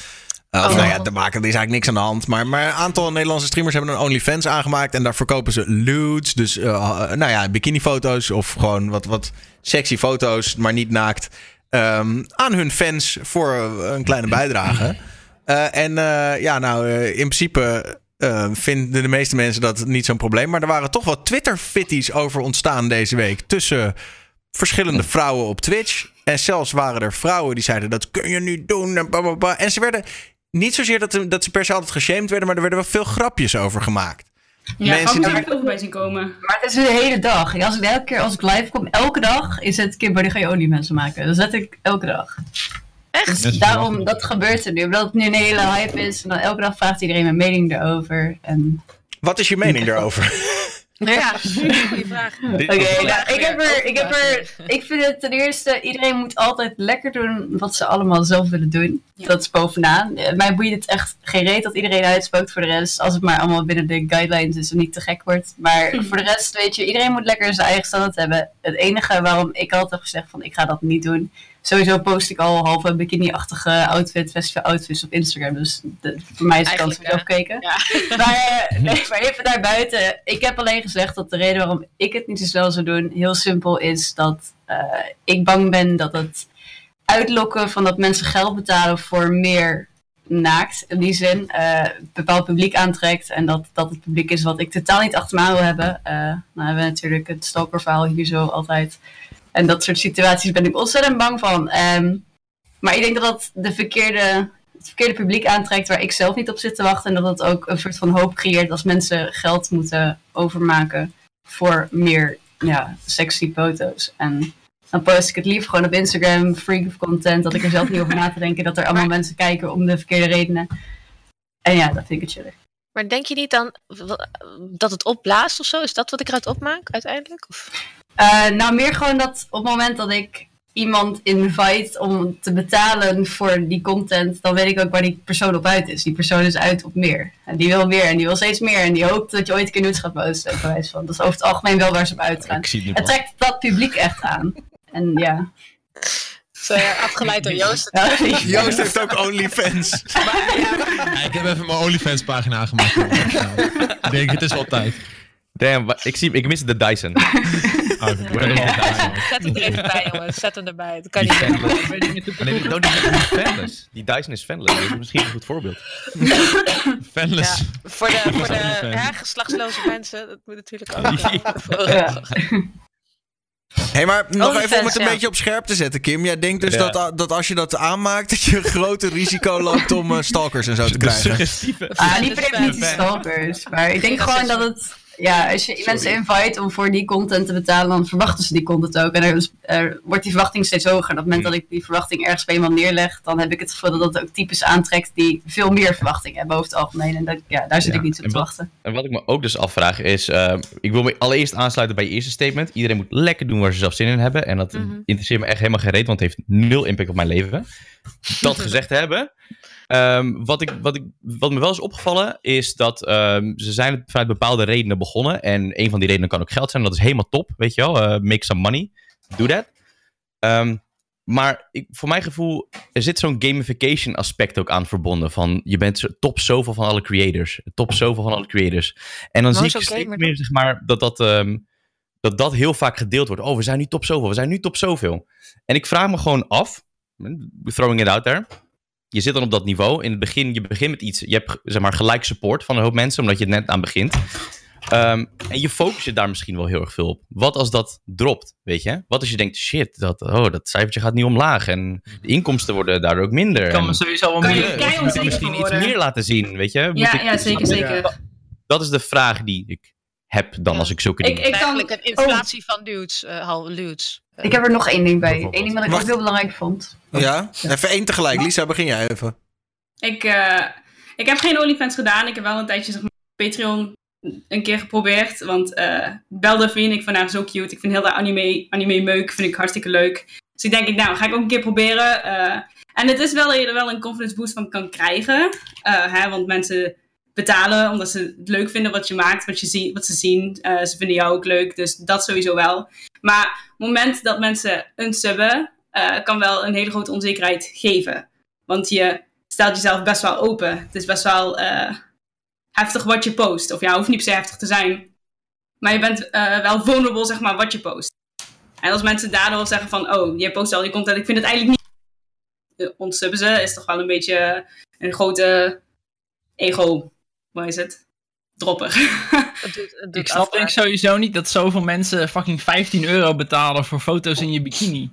Uh, of oh. nou ja, debakelen is eigenlijk niks aan de hand. Maar, maar een aantal Nederlandse streamers hebben een OnlyFans aangemaakt. En daar verkopen ze lewds. Dus uh, nou ja, bikinifoto's of gewoon wat, wat sexy foto's, maar niet naakt. Um, aan hun fans voor een kleine bijdrage. en ja, nou, in principe uh, vinden de meeste mensen dat niet zo'n probleem. Maar er waren toch wat Twitter-fitties over ontstaan deze week. Tussen verschillende vrouwen op Twitch. En zelfs waren er vrouwen die zeiden: dat kun je niet doen. En, blablabla. en ze werden niet zozeer dat, dat ze per se altijd geshamed werden, maar er werden wel veel grapjes over gemaakt. Ja, mensen die... er ook bij zien komen. Maar het is de hele dag. Als ik elke keer als ik live kom, elke dag is het Kimber, ga je olie mensen maken. Dat zet ik elke dag. Echt? Dus daarom, dat gebeurt er nu. Omdat het nu een hele hype is. En dan elke dag vraagt iedereen mijn mening erover. En... Wat is je mening erover? Ja, goede vraag. Oké, okay, nou, ik, heb er, ik heb er. Ik vind het ten eerste, iedereen moet altijd lekker doen wat ze allemaal zelf willen doen. Dat is bovenaan. Mij boeit het echt geen reet dat iedereen uitspookt voor de rest. Als het maar allemaal binnen de guidelines is en niet te gek wordt. Maar voor de rest, weet je, iedereen moet lekker zijn eigen standaard hebben. Het enige waarom ik altijd heb gezegd van ik ga dat niet doen, sowieso post ik al halve bikini-achtige outfit, festival outfits op Instagram. Dus de, voor mij is het kans zelf gekeken. Ja. Maar, eh, nee, maar even daarbuiten. Ik heb alleen gezegd dat de reden waarom ik het niet zo snel zou doen, heel simpel is dat uh, ik bang ben dat het uitlokken van dat mensen geld betalen voor meer naakt, in die zin, uh, bepaald publiek aantrekt. En dat dat het publiek is wat ik totaal niet achter me wil hebben. Uh, hebben we natuurlijk het stalkerverhaal hier zo altijd en dat soort situaties ben ik ontzettend bang van. Um, maar ik denk dat dat de verkeerde, het verkeerde publiek aantrekt waar ik zelf niet op zit te wachten. En dat het ook een soort van hoop creëert als mensen geld moeten overmaken voor meer ja, sexy foto's. En dan post ik het liever gewoon op Instagram, freak of content, dat ik er zelf niet over na te denken dat er allemaal mensen kijken om de verkeerde redenen. En ja, dat vind ik het chillig. Maar denk je niet dan dat het opblaast of zo? Is dat wat ik eruit opmaak uiteindelijk? Of? Uh, nou, meer gewoon dat op het moment dat ik iemand invite om te betalen voor die content, dan weet ik ook waar die persoon op uit is. Die persoon is uit op meer. En die wil meer en die wil steeds meer. En die hoopt dat je ooit een keer nudes gaat posten. Van. Dat is over het algemeen wel waar ze op uitgaan. Het trekt dat publiek echt aan. En ja. Zo afgeleid door Joost. Joost heeft ook OnlyFans. ja, ik heb even mijn OnlyFans pagina aangemaakt. ik denk, het is wel tijd. Damn, ik, zie, ik mis de Dyson. Oh, zet hem er even bij, jongens. Zet hem erbij. Dat kan niet Nee, no, die, fanless. Die Dyson is fanless. Dat is misschien een goed voorbeeld. fanless. Ja, voor de, voor de hergeslachtsloze mensen, dat moet natuurlijk ook. Ja. hey, maar nog even om het een beetje op scherp te zetten, Kim. Jij denkt dus dat, dat als je dat aanmaakt, dat je een groter risico loopt om uh, stalkers en zo te krijgen. Ah, niet per definitie stalkers. Maar ik denk gewoon dat het ja, als je mensen invite om voor die content te betalen, dan verwachten ze die content ook. En er, wordt die verwachting steeds hoger. En op het moment dat ik die verwachting ergens bij iemand neerleg, dan heb ik het gevoel dat dat ook types aantrekt die veel meer verwachting hebben over het algemeen. En dat, ja, daar zit ik niet op te wachten. En wat ik me ook dus afvraag is, uh, ik wil me allereerst aansluiten bij je eerste statement. Iedereen moet lekker doen waar ze zelf zin in hebben. En dat mm interesseert me echt helemaal geen reet, want het heeft nul impact op mijn leven. Dat gezegd hebben. Um, wat, ik, wat, ik, wat me wel is opgevallen is dat um, ze zijn vanuit bepaalde redenen begonnen. En een van die redenen kan ook geld zijn. Dat is helemaal top, weet je wel. Uh, make some money. Do that. Um, maar ik, voor mijn gevoel, er zit zo'n gamification aspect ook aan verbonden. Van je bent top zoveel van alle creators. Top zoveel van alle creators. En dan zie ik steeds meer, zeg maar, dat dat, dat dat heel vaak gedeeld wordt. Oh, we zijn nu top zoveel. We zijn nu top zoveel. En ik vraag me gewoon af. Throwing it out there je zit dan op dat niveau. In het begin, je begint met iets. Je hebt zeg maar gelijk support van een hoop mensen, omdat je het net aan begint. Um, en je focus je daar misschien wel heel erg veel op. Wat als dat dropt, weet je? Wat als je denkt, shit, dat, oh, dat cijfertje gaat niet omlaag. En de inkomsten worden daardoor ook minder. Kan me sowieso wel meer. Moet je misschien iets meer laten zien, weet je? ja, ja, zeker, zeker. Dat is de vraag die ik heb dan als ik zulke Ik- dingen... ik- kan- Eigenlijk een inflatie van nudes. eh hal nudes. Ik heb er nog één ding bij. Eén ding wat ik Wacht. ook heel belangrijk vond. Ja? Even één tegelijk. Lisa, begin jij even. Ik, eh, ik heb geen OnlyFans gedaan. Ik heb wel een tijdje zeg maar, Patreon een keer geprobeerd. Want eh vriend, ik vond haar zo cute. Ik vind heel de anime, anime meuk, vind ik hartstikke leuk. Dus ik denk, ik, nou, ga ik ook een keer proberen. Eh, en het is wel dat je er wel een confidence boost van kan krijgen. Eh, hè, want mensen betalen omdat ze het leuk vinden wat je maakt, wat, je zie, wat ze zien. Eh, ze vinden jou ook leuk, dus dat sowieso wel. Maar het moment dat mensen unsubben, eh kan wel een hele grote onzekerheid geven. Want je stelt jezelf best wel open. Het is best wel eh, heftig wat je post. Of ja, hoeft niet per se heftig te zijn. Maar je bent wel vulnerable, zeg maar, wat je post. En als mensen daardoor zeggen van, oh, je post al je content, ik vind het eigenlijk niet... Ontsubben ze, is toch wel een beetje een grote ego... Wat is het? Dropper. Het doet, het doet Ik snap denk sowieso niet dat zoveel mensen fucking 15 euro betalen voor foto's in je bikini.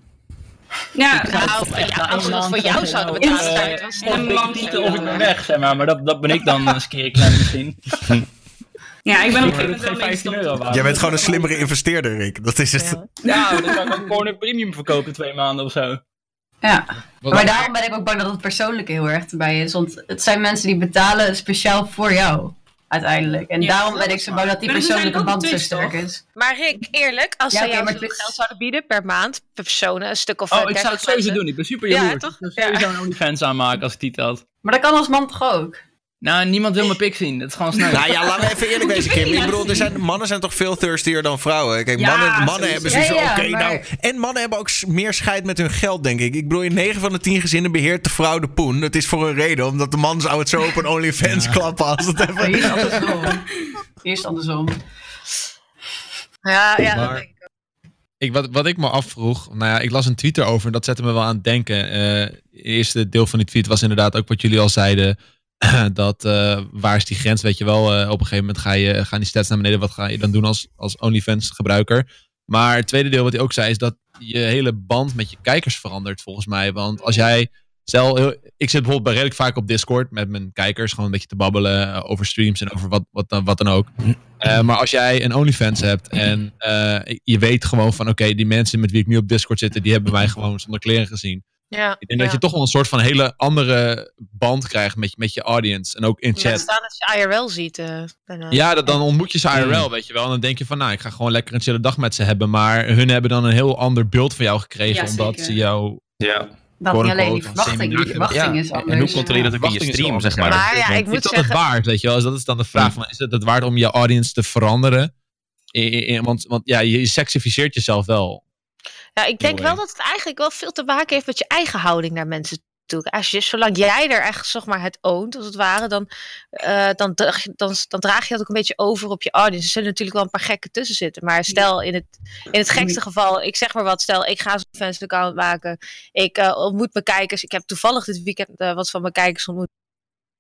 ja, Nou, voor jou- als we dat voor jou zouden betalen, zou het wel titel of ik ben weg, zeg maar. Maar dat, dat ben ik dan een skere klein misschien. ja, ik ben op een gegeven moment het wel geen mee 15 gestopt. euro waard. Jij bent gewoon een slimmere investeerder, Rick. Dat is het. Ja. Ja, dan kan ik ook gewoon een premium verkopen twee maanden of zo. Ja, Wat- maar daarom ben ik ook bang dat het persoonlijke heel erg erbij is. Want het zijn mensen die betalen speciaal voor jou, uiteindelijk. En Ja, daarom ben ik zo bang dat die persoonlijke band zo sterk is. Maar Rick, eerlijk, als Ja, zij oké, jou maar zoveel Twitch- geld zouden bieden per maand, per persoon, een stuk of Oh, eh, ik zou het 30 sowieso mensen. doen. Ik ben super Ja, jaloers. toch? Ik zou sowieso een OnlyFans aanmaken als ik die telt. Maar dat kan als man toch ook? Nou, niemand wil mijn pik zien. Dat is gewoon snel. Nou ja, laten we even eerlijk wezen, Kim. Ik bedoel, er zijn, mannen zijn toch veel thirstier dan vrouwen. Kijk, Ja, mannen, mannen hebben Ja, ja, oké, maar- nou... En mannen hebben ook meer scheid met hun geld, denk ik. Ik bedoel, in 9 van de 10 gezinnen beheert de vrouw de poen. Dat is voor een reden, omdat de man zou het zo op een OnlyFans klappen als het even... het andersom. Het andersom. Ja, ja, dat Maar- denk ik ook. Ik, wat, wat ik me afvroeg, nou ja, ik las een tweet erover en dat zette me wel aan het denken. Eh, het eerste deel van die tweet was inderdaad ook wat jullie al zeiden. dat eh, waar is die grens, weet je wel. eh, op een gegeven moment ga je, gaan die stats naar beneden. Wat ga je dan doen als, als OnlyFans gebruiker? Maar het tweede deel wat hij ook zei is dat je hele band met je kijkers verandert volgens mij. Want als jij, stel, ik zit bijvoorbeeld bij redelijk vaak op Discord met mijn kijkers. Gewoon een beetje te babbelen eh, over streams en over wat, wat, wat dan ook. Maar als jij een OnlyFans hebt en je weet gewoon van oké, die mensen met wie ik nu op Discord zitten, die hebben mij gewoon zonder kleren gezien. Ja, Ik denk ja. dat je toch wel een soort van hele andere band krijgt met, met je audience. En ook in chat. staan als je IRL ziet. eh, daarna. Ja, dat, dan ontmoet je ze IRL, Mm. weet je wel. En dan denk je van, nou, ik ga gewoon lekker een chille dag met ze hebben. Maar hun hebben dan een heel ander beeld van jou gekregen. Ja, omdat ze jou... Ja. Dat niet alleen die verwachting, die verwachting Ja, is en anders. hoe controleer je dat ook in je Verwachting is stream, zeg maar? ja, ik Is moet dat zeggen... het waard, weet je wel? Dus dat is dan de vraag van, is het het waard om je audience te veranderen? I- I- I- want, want ja, je sexificeert jezelf wel. Ja, ik denk wel dat het eigenlijk wel veel te maken heeft met je eigen houding naar mensen toe. Als je, zolang jij er echt zeg maar, het oont, als het ware, dan, eh, dan, draag je- dan, dan draag je dat ook een beetje over op je audience. Er zullen natuurlijk wel een paar gekken tussen zitten. Maar stel in het, in het gekste geval, ik zeg maar wat, stel ik ga zo'n fans account maken. Ik eh, ontmoet mijn kijkers. Ik heb toevallig dit weekend eh, wat van mijn kijkers ontmoet.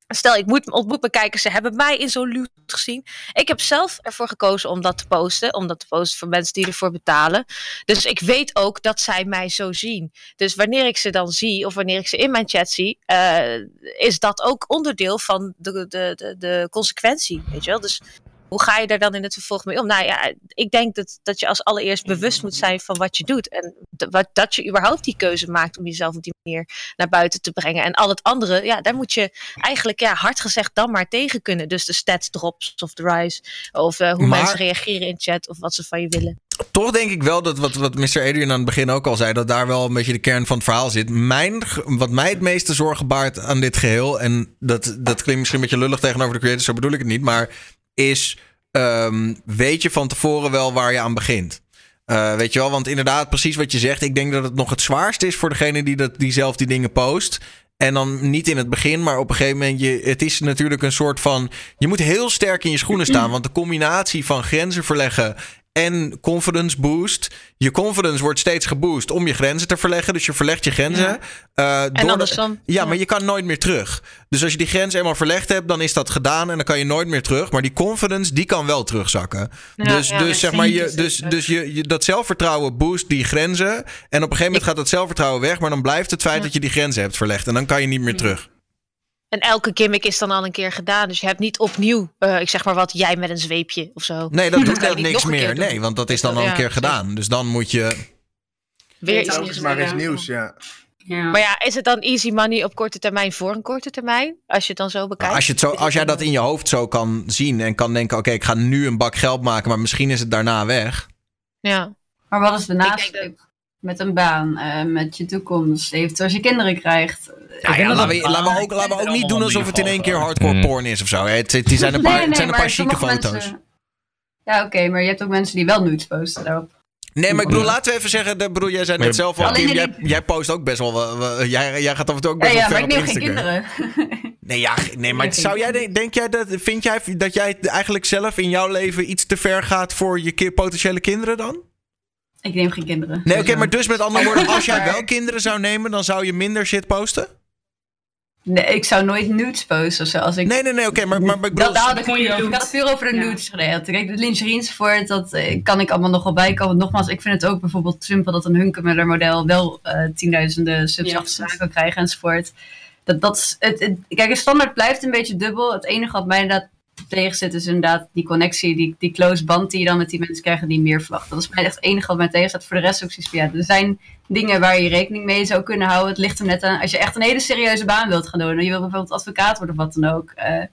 Stel, ik moet, ontmoet mijn kijkers, ze hebben mij in zo'n loot gezien. Ik heb zelf ervoor gekozen om dat te posten. Om dat te posten voor mensen die ervoor betalen. Dus ik weet ook dat zij mij zo zien. Dus wanneer ik ze dan zie, of wanneer ik ze in mijn chat zie, eh, is dat ook onderdeel van de, de, de, de consequentie. Weet je wel? Dus hoe ga je daar dan in het vervolg mee om? Nou ja, ik denk dat, dat je als allereerst bewust moet zijn van wat je doet. En wat, dat je überhaupt die keuze maakt om jezelf op die manier naar buiten te brengen. En al het andere, ja, daar moet je eigenlijk ja, hard gezegd dan maar tegen kunnen. Dus de stats drops of de rise. Of eh, hoe Maar- mensen reageren in chat of wat ze van je willen. Toch denk ik wel dat wat, wat Mr. Adrian aan het begin ook al zei, dat daar wel een beetje de kern van het verhaal zit. Mijn, wat mij het meeste zorgen baart aan dit geheel, en dat, dat klinkt misschien een beetje lullig tegenover de creators, zo bedoel ik het niet, maar is, ehm, weet je van tevoren wel waar je aan begint? Eh, weet je wel, want inderdaad, precies wat je zegt. Ik denk dat het nog het zwaarste is voor degene die, dat, die zelf die dingen post. En dan niet in het begin, maar op een gegeven moment. Je, het is natuurlijk een soort van. Je moet heel sterk in je schoenen staan. Want de combinatie van grenzen verleggen en confidence boost. Je confidence wordt steeds geboost om je grenzen te verleggen. Dus je verlegt je grenzen. eh, door En de- andersom. ja, maar je kan nooit meer terug. Dus als je die grens eenmaal verlegd hebt, dan is dat gedaan en dan kan je nooit meer terug. Maar die confidence, die kan wel terugzakken. Ja, dus ja, dus zeg maar, je dus dus, je, je, dat zelfvertrouwen boost die grenzen. En op een gegeven moment gaat dat zelfvertrouwen weg, maar dan blijft het feit Ja. dat je die grenzen hebt verlegd. En dan kan je niet meer terug. En elke gimmick is dan al een keer gedaan. Dus je hebt niet opnieuw, uh, ik zeg maar wat, jij met een zweepje of zo. Nee, dat doet net niks meer. Nee, want dat is dan al een keer gedaan. Dus dan moet je... Weer iets maar eens nieuws, ja. Ja. Maar ja, is het dan easy money op korte termijn voor een korte termijn? Als je het dan zo bekijkt. Als, je het zo, als jij dat in je hoofd zo kan zien en kan denken: oké, ik ga nu een bak geld maken, maar misschien is het daarna weg. Ja. Maar wat is de nasleep? Met een baan, uh, met je toekomst, eventueel als je kinderen krijgt. Ja, ja, laten, we, laten, we, ook, laten we ook niet doen alsof het in één keer hardcore porn is of zo. Het, zijn een paar, nee, nee, zijn een paar chique foto's. Mensen, ja, oké, maar je hebt ook mensen die wel nudes posten daarop. Nee, maar ik bedoel, laten we even zeggen, de, bedoel, jij zei net zelf al, Kim, jij, jij, post ook best wel, jij, jij gaat af en toe ook best ja, wel ja, ver maar ik neem geen kinderen. Nee, ja, nee, maar zou jij, denk jij dat, vind jij dat jij eigenlijk zelf in jouw leven iets te ver gaat voor je potentiële kinderen dan? Ik neem geen kinderen. Nee, oké, maar dus met andere woorden, als jij wel kinderen zou nemen, dan zou je minder shit posten? Nee, ik zou nooit nudes posten. Zoals ik... Nee, nee, nee, oké, maar, maar, ik bedoel... Dat, had ik, ik had het veel over de nudes ja. gedeeld. Kijk, de lingerie enzovoort, dat eh, kan ik allemaal nog wel bijkomen. Nogmaals, ik vind het ook bijvoorbeeld simpel dat een Hunkemuller model wel uh, tienduizenden subs ja, kan krijgen enzovoort. Dat, dat, het, het, kijk, een standaard blijft een beetje dubbel. Het enige wat mij inderdaad tegen zit is inderdaad die connectie, die, die close band die je dan met die mensen krijgt die meer verwachten. Dat is mij echt het enige wat mij tegen zit. Voor de rest ook zoiets ja, er zijn dingen waar je rekening mee zou kunnen houden. Het ligt er net aan, als je echt een hele serieuze baan wilt gaan doen, en je wilt bijvoorbeeld advocaat worden of wat dan ook, uh,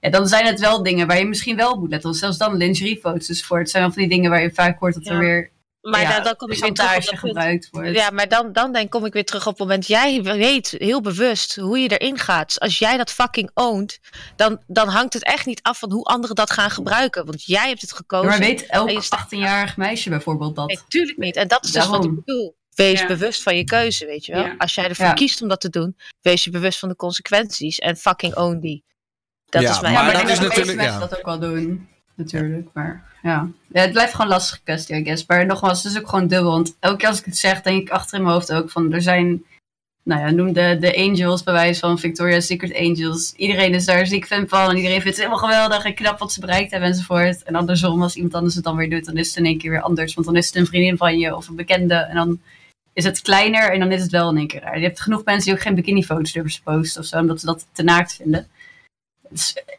ja, dan zijn het wel dingen waar je misschien wel moet letten. Zelfs dan lingeriefoto's dus voor. Het zijn wel van die dingen waar je vaak hoort dat er weer maar ja, dan, dan kom ik weer terug op gebruikt wordt. Ja, maar dan, dan denk, kom ik weer terug op het moment. Jij weet heel bewust hoe je erin gaat. Als jij dat fucking oont, dan, dan hangt het echt niet af van hoe anderen dat gaan gebruiken. Want jij hebt het gekozen. maar weet elk 18-jarig meisje bijvoorbeeld dat? Natuurlijk niet. En dat is dus wat ik bedoel. Wees bewust van je keuze, weet je wel. Als jij ervoor kiest om dat te doen, wees je bewust van de consequenties. En fucking own die. Dat is mijn... Maar, maar dat is natuurlijk... mensen dat ook wel doen natuurlijk. Maar ja. ja. het blijft gewoon een lastige kwestie, I guess. Maar nogmaals, het is ook gewoon dubbel. Want elke keer als ik het zeg, denk ik achter in mijn hoofd ook van er zijn. Nou ja, noem de, de Angels, bij wijze van Victoria's Secret Angels. Iedereen is daar ziek fan van en iedereen vindt het helemaal geweldig en knap wat ze bereikt hebben enzovoort. En andersom, als iemand anders het dan weer doet, dan is het in één keer weer anders. Want dan is het een vriendin van je of een bekende en dan is het kleiner en dan is het wel in één keer raar. Je hebt genoeg mensen die ook geen bikinifoto's durven posten of zo, omdat ze dat te naakt vinden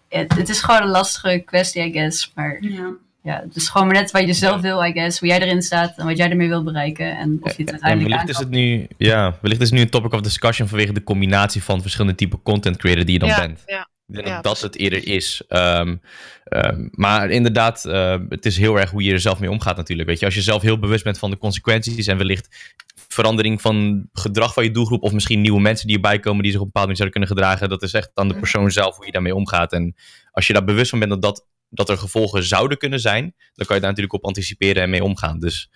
het, het, is gewoon een lastige kwestie, I guess. Maar ja. ja, het is gewoon maar net wat je zelf wil, I guess. Hoe jij erin staat en wat jij ermee wil bereiken. En of je het uiteindelijk wellicht is het nu, Ja, wellicht is het nu een topic of discussion vanwege de combinatie van verschillende typen content creator die je dan ja, bent. Ja. Ik denk dat dat het eerder is. Um, um, maar inderdaad, uh, het is heel erg hoe je er zelf mee omgaat natuurlijk. Weet je, als je zelf heel bewust bent van de consequenties en wellicht verandering van gedrag van je doelgroep of misschien nieuwe mensen die erbij komen die zich op een bepaalde manier zouden kunnen gedragen, dat is echt aan de persoon zelf hoe je daarmee omgaat. En als je daar bewust van bent dat, dat, dat er gevolgen zouden kunnen zijn, dan kan je daar natuurlijk op anticiperen en mee omgaan. Dus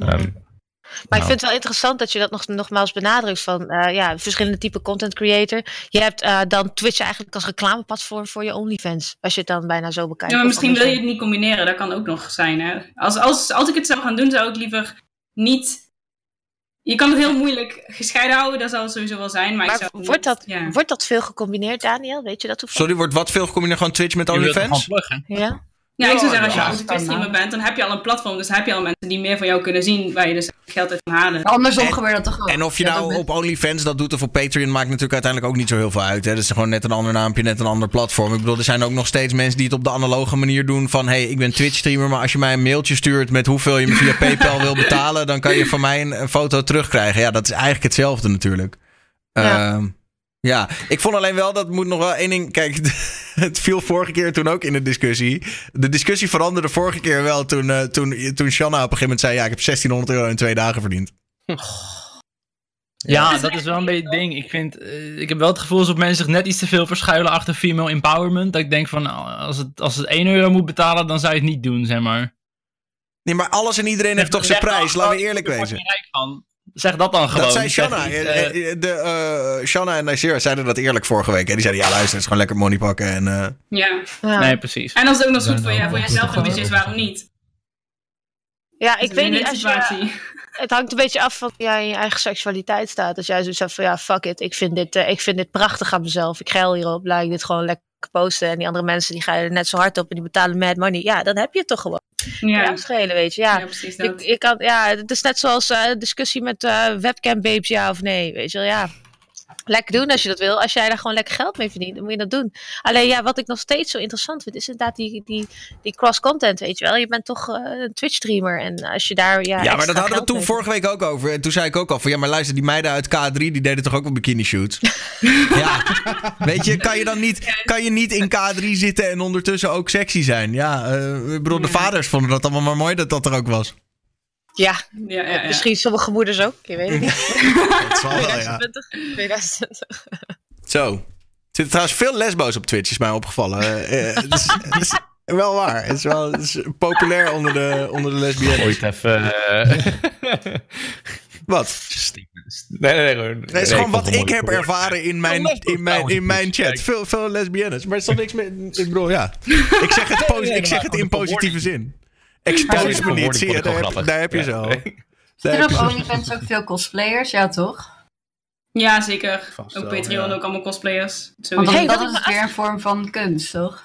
um, maar ik vind het wel interessant dat je dat nog, nogmaals benadrukt van uh, ja, verschillende typen content creator. Je hebt uh, dan Twitch eigenlijk als reclameplatform voor je OnlyFans. Als je het dan bijna zo bekijkt. Ja, maar misschien wil je het niet combineren. Dat kan ook nog zijn. Hè? Als, als, als ik het zou gaan doen, zou ik liever niet je kan het heel moeilijk gescheiden houden, dat zal het sowieso wel zijn. Maar, maar ik zou wordt, dat, ja. wordt dat veel gecombineerd, Daniel? Weet je dat toevallig? Sorry, wordt wat veel gecombineerd? Gewoon Twitch met OnlyFans? Ja. Ja, ik zou zeggen, als je twitch streamer bent, dan heb je al een platform. Dus dan heb je al mensen die meer van jou kunnen zien, waar je dus geld uit kan halen. Andersom en, gebeurt dat toch wel. En of je nou op OnlyFans dat doet of op Patreon, maakt natuurlijk uiteindelijk ook niet zo heel veel uit. Hè? Dat is gewoon net een ander naampje, net een ander platform. Ik bedoel, er zijn ook nog steeds mensen die het op de analoge manier doen van... hey, ik ben Twitch-streamer, maar als je mij een mailtje stuurt met hoeveel je me via PayPal wil betalen... dan kan je van mij een, een, foto terugkrijgen. Ja, dat is eigenlijk hetzelfde natuurlijk. Ja. Uh, ja, ik vond alleen wel, dat moet nog wel één ding... Kijk, het viel vorige keer toen ook in de discussie. De discussie veranderde vorige keer wel toen, uh, toen, toen Shanna op een gegeven moment zei... ja, ik heb 1600 euro in twee dagen verdiend. Ja, dat is wel een beetje het ding. Ik, vind, uh, ik heb wel het gevoel alsof mensen zich net iets te veel verschuilen achter female empowerment. Dat ik denk van, nou, als het, als het 1 euro moet betalen, dan zou je het niet doen, zeg maar. Nee, maar alles en iedereen heeft toch zijn prijs, laten we eerlijk wezen. rijk van. Zeg dat dan gewoon. Dat zei Shanna. Niet, uh... de, uh, Shanna en Nasir zeiden dat eerlijk vorige week. En die zeiden, ja luister, het is gewoon lekker money pakken. En, uh... ja. ja. Nee, precies. En als het ook nog goed voor, je, voor jezelf een beetje is, waarom niet? Ja, ik weet niet. Als je, het hangt een beetje af van ja, je eigen seksualiteit staat. Als jij zoiets hebt van ja, fuck it. Ik vind dit, uh, ik vind dit prachtig aan mezelf. Ik geil hierop. Laat ik dit gewoon lekker posten. En die andere mensen die gaan er net zo hard op en die betalen mad money. Ja, dan heb je het toch gewoon. Ja, schelen, weet je. Ja, ja precies dat. Ik, ik kan, ja, het is net zoals uh, discussie met uh, webcam babes, ja of nee. Weet je wel, ja. Lekker doen als je dat wil. Als jij daar gewoon lekker geld mee verdient, dan moet je dat doen. Alleen ja, wat ik nog steeds zo interessant vind, is inderdaad die, die, die cross-content, weet je wel. Je bent toch uh, een Twitch-streamer en als je daar... Ja, ja maar dat hadden we toen vorige week ook over. En toen zei ik ook al van, ja, maar luister, die meiden uit K3, die deden toch ook wel bikini shoots? ja, weet je, kan je dan niet, kan je niet in K3 zitten en ondertussen ook sexy zijn? Ja, uh, ik bedoel, de vaders vonden dat allemaal maar mooi dat dat er ook was. Ja, ja, ja, ja, misschien sommige moeders ook. Je weet het niet. dat zal wel, ja. 2020. Zo. Er zitten trouwens veel lesbo's op Twitch, is mij opgevallen. Uh, het, is, het, is, wel waar. Het is wel het is populair onder de, onder de lesbiennes. Ooit even... Uh... Wat? Nee, nee, nee. nee, het is gewoon wat ik heb ervaren in mijn, in mijn, in mijn chat. Veel, veel lesbiennes. Maar er is niks mee. Ik bedoel, ja. Ik zeg het, ik zeg het in positieve zin. Expose me niet, zie je, daar heb, daar heb je zo. Zijn er op OnlyFans ook veel cosplayers? Ja, toch? Ja, zeker. Vast ook Patreon, ja. ook allemaal cosplayers. Want hey, dat is weer een vorm van kunst, toch?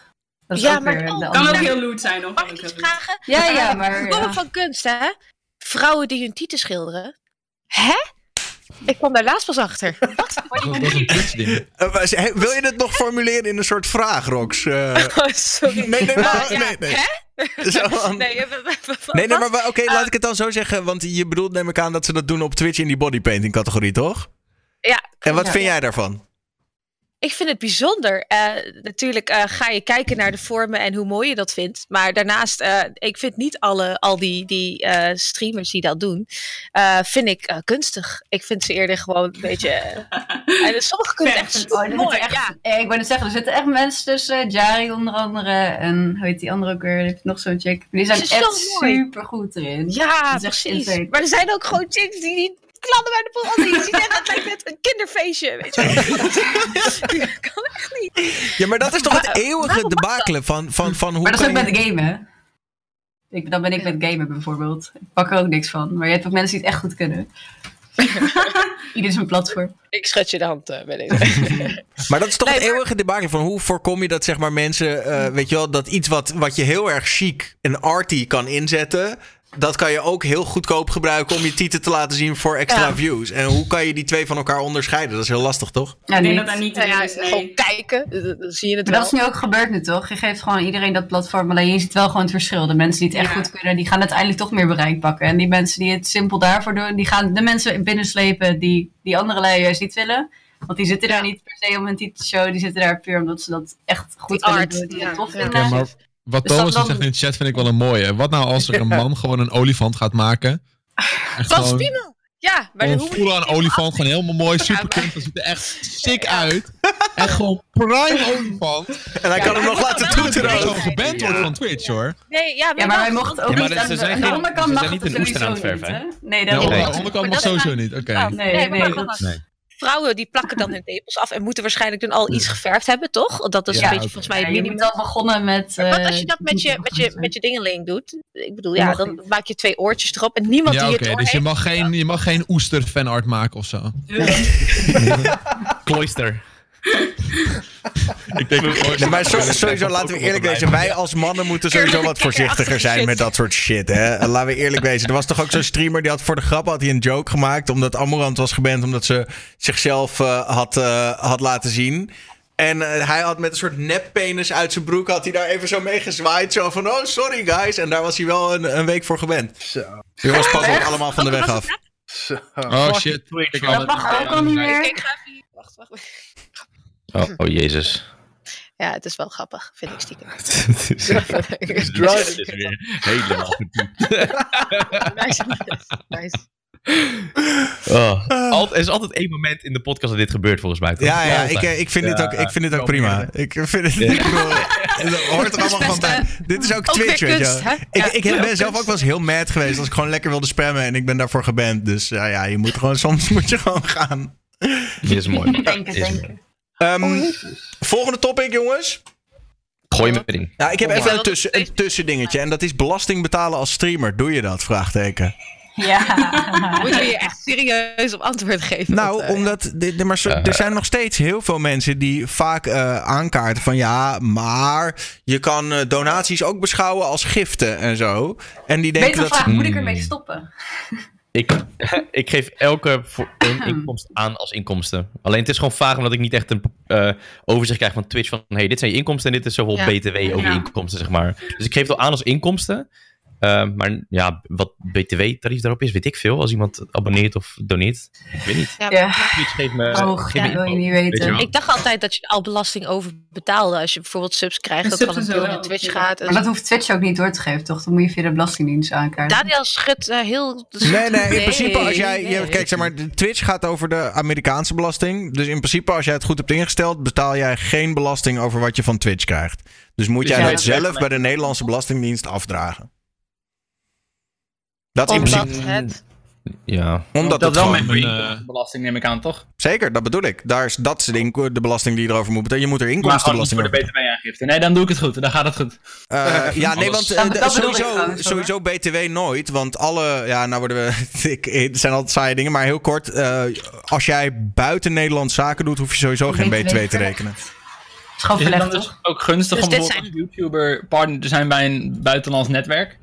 Dat is ja, maar het kan ook heel loot zijn. Of Mag ik iets vragen? Ja, ja, maar... Een vorm van kunst, hè? Vrouwen die hun tieten schilderen. Hè? Ik kwam daar laatst pas achter. Wat? Een. Uh, wil je het nog formuleren in een soort vraag, Rox? Uh... Oh, sorry. Nee, nee, maar, uh, nee, nee. Hè? Zo, nee, nee, nee, maar oké, okay, laat ik het dan zo zeggen. Want je bedoelt, neem ik aan, dat ze dat doen op Twitch in die bodypainting categorie, toch? Ja. En wat vind jij daarvan? Ik vind het bijzonder. Uh, natuurlijk uh, ga je kijken naar de vormen en hoe mooi je dat vindt. Maar daarnaast, uh, ik vind niet alle, al die, die streamers die dat doen, vind ik kunstig. Ik vind ze eerder gewoon een beetje... en sommige kunnen echt oh, mooi. Echt, ja. Ik wou net zeggen, er zitten echt mensen tussen. Jari onder andere. En hoe heet die andere ook weer? Nog zo'n chick. Die zijn echt super goed erin. Ja, precies. Maar er zijn ook gewoon chicks die niet kladden bij de. Je een kinderfeestje. Weet je dat kan echt niet. Ja, maar dat is toch het eeuwige debakelen van, van, van hoe Maar dat is ook je... met gamen, hè? Ik, dan ben ik met gamen bijvoorbeeld. Ik pak er ook niks van. Maar je hebt ook mensen die het echt goed kunnen. Ieder zijn platform. Ik schud je de hand uh, bij deze. maar dat is toch nee, het eeuwige debakel van hoe voorkom je dat zeg maar mensen, uh, weet je wel, dat iets wat, wat je heel erg chic en arty kan inzetten, dat kan je ook heel goedkoop gebruiken om je titel te laten zien voor extra ja. views. En hoe kan je die twee van elkaar onderscheiden? Dat is heel lastig, toch? Ja, nee, dat daar niet ja, ja, is. Nee. Gewoon kijken, dan zie je het maar wel. Dat is nu ook gebeurd nu, toch? Je geeft gewoon iedereen dat platform. Alleen je ziet wel gewoon het verschil. De mensen die het echt goed kunnen, die gaan uiteindelijk toch meer bereik pakken. En die mensen die het simpel daarvoor doen, die gaan de mensen binnenslepen die die andere lui juist niet willen. Want die zitten daar niet per se om een titel te show. Die zitten daar puur omdat ze dat echt goed die willen doen. Die het tof vinden. Okay, maar wat dus Thomas dan... zegt in de chat vind ik wel een mooie. Wat nou als er een man gewoon een olifant gaat maken? Van Spiemel! Ja, maar dan voelen een olifant gewoon helemaal mooi, super kind. Dat ziet er echt sick uit. En gewoon prime olifant. En hij kan hem nog laten toeteren. Hij kan geband worden van Twitch hoor. Nee, ja, maar, ja, maar hij mocht ook niet aan de, aan de onderkant mag niet een oester aan het verven. Nee, de onderkant mag sowieso niet. Oké. Nee, nee. Vrouwen die plakken dan hun tepels af en moeten waarschijnlijk dan al iets geverfd hebben, toch? Dat is ja, een beetje volgens mij het minimum. Je bent al begonnen met... Uh, wat als je dat met je, met je, met je dingeling doet? Ik bedoel, ja, dan maak je twee oortjes erop en niemand ja, die okay, het Dus je mag, geen, je mag geen oester fanart maken of zo. Cloister. ik denk nee, maar zo, sowieso, laten we eerlijk wezen. Wij als mannen moeten sowieso wat voorzichtiger zijn met dat soort shit. Hè? Laten we eerlijk wezen. Er was toch ook zo'n streamer die had voor de grap had hij een joke gemaakt. Omdat Amorant was geband omdat ze zichzelf uh, had, uh, had laten zien. En uh, hij had met een soort neppenis uit zijn broek had hij daar even zo mee gezwaaid. Zo van, oh sorry guys. En daar was hij wel een, een week voor geband. Zo. Die was pas ook allemaal van de weg af. Zo. Oh shit. Dat mag ook al niet meer. Ik ga even... Wacht, wacht. Oh, oh jezus. Ja, het is wel grappig, vind ik stiekem. Het is weer helemaal nice, nice. Oh. Alt, er is altijd één moment in de podcast dat dit gebeurt, volgens mij. Ja, ja, ik, ik vind, ja, dit ook, ik vind dit ook prima. Ik vind het, ja. ik bedoel, het hoort er allemaal van bij. Dit is ook, ook Twitch, weet je Ik, ik ben zelf ook wel eens heel mad geweest als ik gewoon lekker wilde spammen en ik ben daarvoor geband. Dus ja, ja je moet gewoon, soms moet je gewoon gaan. Dit is mooi. Denken, denken. Um, volgende topic, jongens. Gooi me erin. Ja, ik heb even een, tussen, een tussendingetje. En dat is belasting betalen als streamer. Doe je dat? Vraagteken. Ja. Moeten we je echt serieus op antwoord geven? Nou, uh, omdat de, de, maar zo, er zijn nog steeds heel veel mensen die vaak uh, aankaarten van ja, maar je kan uh, donaties ook beschouwen als giften en zo. En die denken Beter dat. Vraag, moet ik ermee stoppen? Ik, ik geef elke inkomst aan als inkomsten. Alleen het is gewoon vaag omdat ik niet echt een eh, overzicht krijg van Twitch van hey, dit zijn je inkomsten en dit is zoveel Ja. BTW over Ja. inkomsten, zeg maar. Dus ik geef het al aan als inkomsten. Eh, maar ja, wat BTW-tarief daarop is, weet ik veel. Als iemand abonneert of doneert. Ik weet niet. Ja, Ja, Twitch geeft me, geeft me dat wil je niet Weet je weten. Ik dacht altijd dat je al belasting over betaalde. Als je bijvoorbeeld subs krijgt, dat dan en een deel naar Twitch gaat. en Maar dat hoeft Twitch ook niet door te geven, toch? Dan moet je via de Belastingdienst aankaarten. Daniel schudt eh, heel... Nee, nee, in principe als jij... Je, nee. kijk, zeg maar, de Twitch gaat over de Amerikaanse belasting. Dus in principe als jij het goed hebt ingesteld, betaal jij geen belasting over wat je van Twitch krijgt. Dus moet jij ja, dat het zelf bij de Nederlandse Belastingdienst afdragen. Dat is in principe... het... Ja. Omdat dat het wel gewoon... met een, eh, belasting neem ik aan, toch? Zeker, dat bedoel ik. Daar is, dat is de, belasting die je erover moet betalen. Je moet er Maar gewoon niet inkomstenbelasting voor de betalen. btw-aangifte. Nee, dan doe ik het goed. Dan gaat het goed. Eh, ja, nee, want eh, sowieso, sowieso BTW nooit. Want alle, ja, nou worden we, ik, het zijn altijd saaie dingen, maar heel kort. eh, als jij buiten Nederland zaken doet, hoef je sowieso geen BTW BTW te rekenen. Het is gewoon dan verlegd, dus toch? ook gunstig Dus om dit bijvoorbeeld als YouTuber partner te zijn bij een buitenlands netwerk?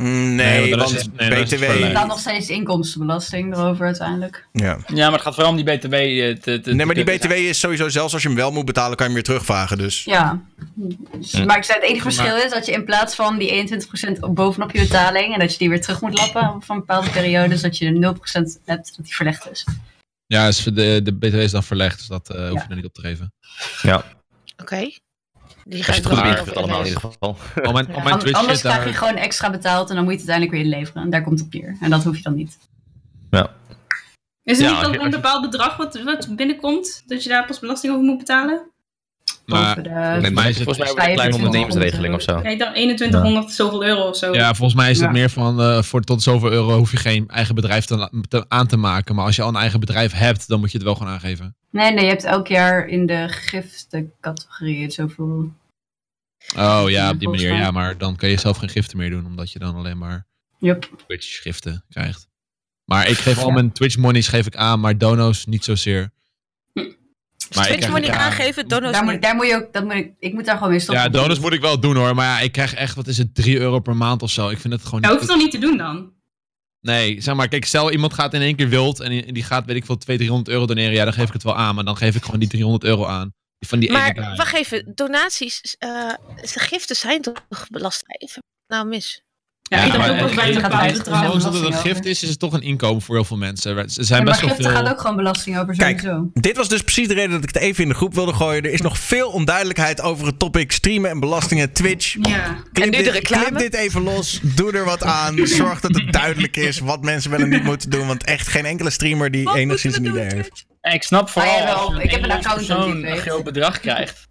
Mm, Nee, Nee, want is- nee, BTW. Er staat nog steeds inkomstenbelasting erover uiteindelijk. Ja. Ja, maar het gaat vooral om die btw eh, te, te Nee, maar die BTW is sowieso, zelfs als je hem wel moet betalen, kan je hem weer terugvragen. Dus Ja. Dus- Maar ik zei, het enige verschil is dat je in plaats van die 21% bovenop je betaling en dat je die weer terug moet lappen van een bepaalde periode, dat je de 0% hebt dat die verlegd is. Ja, dus de, de BTW is dan verlegd, dus dat eh, hoef Ja. je er niet op te geven. ja. Oké. Die het allemaal in ieder geval. Op mijn, op mijn Twitch anders zit krijg je daar... gewoon extra betaald en dan moet je het uiteindelijk weer inleveren. En daar komt het op neer. En dat hoef je dan niet. Ja. Is er Ja, niet dan je- een bepaald bedrag wat, wat binnenkomt, dat je daar pas belasting over moet betalen? Maar, Boven de- met mij is het, Volgens mij de kleine ondernemersregeling of zo. Nee, dan 2100 zoveel euro of zo. ja, volgens mij is het Ja. meer van eh, voor tot zoveel euro hoef je geen eigen bedrijf te, te- aan te maken. Maar als je al een eigen bedrijf hebt, dan moet je het wel gewoon aangeven. Nee, nee, je hebt elk jaar in de giftencategorie zoveel. Oh ja, op die manier. Ja, maar dan kan je zelf geen giften meer doen, omdat je dan alleen maar Yup. Twitch giften krijgt. Maar ik geef al mijn Twitch monies geef ik aan, maar dono's niet zozeer. Maar ik moet niet ja. aangeven, dono's Daar moet, daar moet je ook, dat moet ik, ik moet daar gewoon mee stoppen. Ja, donuts moet ik wel doen hoor. Maar ja, ik krijg echt, wat is het, 3 euro per maand of zo. Ik vind het gewoon Dat niet hoeft goed. toch niet te doen dan? Nee, zeg maar, kijk, stel iemand gaat in één keer wild en die- gaat, weet ik veel, 200, 300 euro doneren. Ja, dan geef ik het wel aan. Maar dan geef ik gewoon die 300 euro aan. Van die ene Maar wacht even, donaties, eh, de giften zijn toch? Even- Nou, mis. Ja, maar ook gaat uit-. Ondanks dat het een gift is, is het toch een inkomen voor heel veel mensen. Er zijn Ja, maar best wel giften veel... gaat ook gewoon belasting over Kijk, sowieso. dit was dus precies de reden dat ik het even in de groep wilde gooien. Er is nog veel onduidelijkheid over het topic streamen en belastingen Twitch. Ja. Knip En nu de dit, reclame? knip dit even los. Doe er wat aan. Zorg dat het duidelijk is wat mensen wel en niet moeten doen. Want echt geen enkele streamer die enigszins een idee heeft. Ik snap vooral Ah, ik heb een account persoon een weet. groot bedrag krijgt.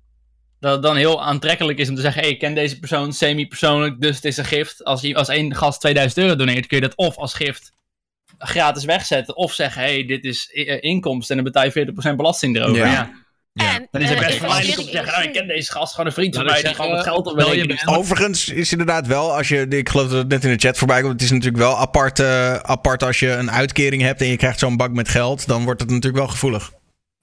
Dat het dan heel aantrekkelijk is om te zeggen, hey, ik ken deze persoon semi-persoonlijk, dus het is een gift. Als, je- als één gast 2000 euro doneert, kun je dat of als gift gratis wegzetten, of zeggen, hey, dit is eh, inkomsten en dan betaal je 40% belasting erover. Ja. Ja. En, Dan is het eh, best verleidelijk om te zeggen, nou, ik ken deze gast, gewoon een vriend van Laat mij, die gewoon zeggen, wat geld op. Overigens is inderdaad wel, als je, ik geloof dat het net in de chat voorbij komt, het is natuurlijk wel apart, eh, apart als je een uitkering hebt en je krijgt zo'n bak met geld, dan wordt het natuurlijk wel gevoelig.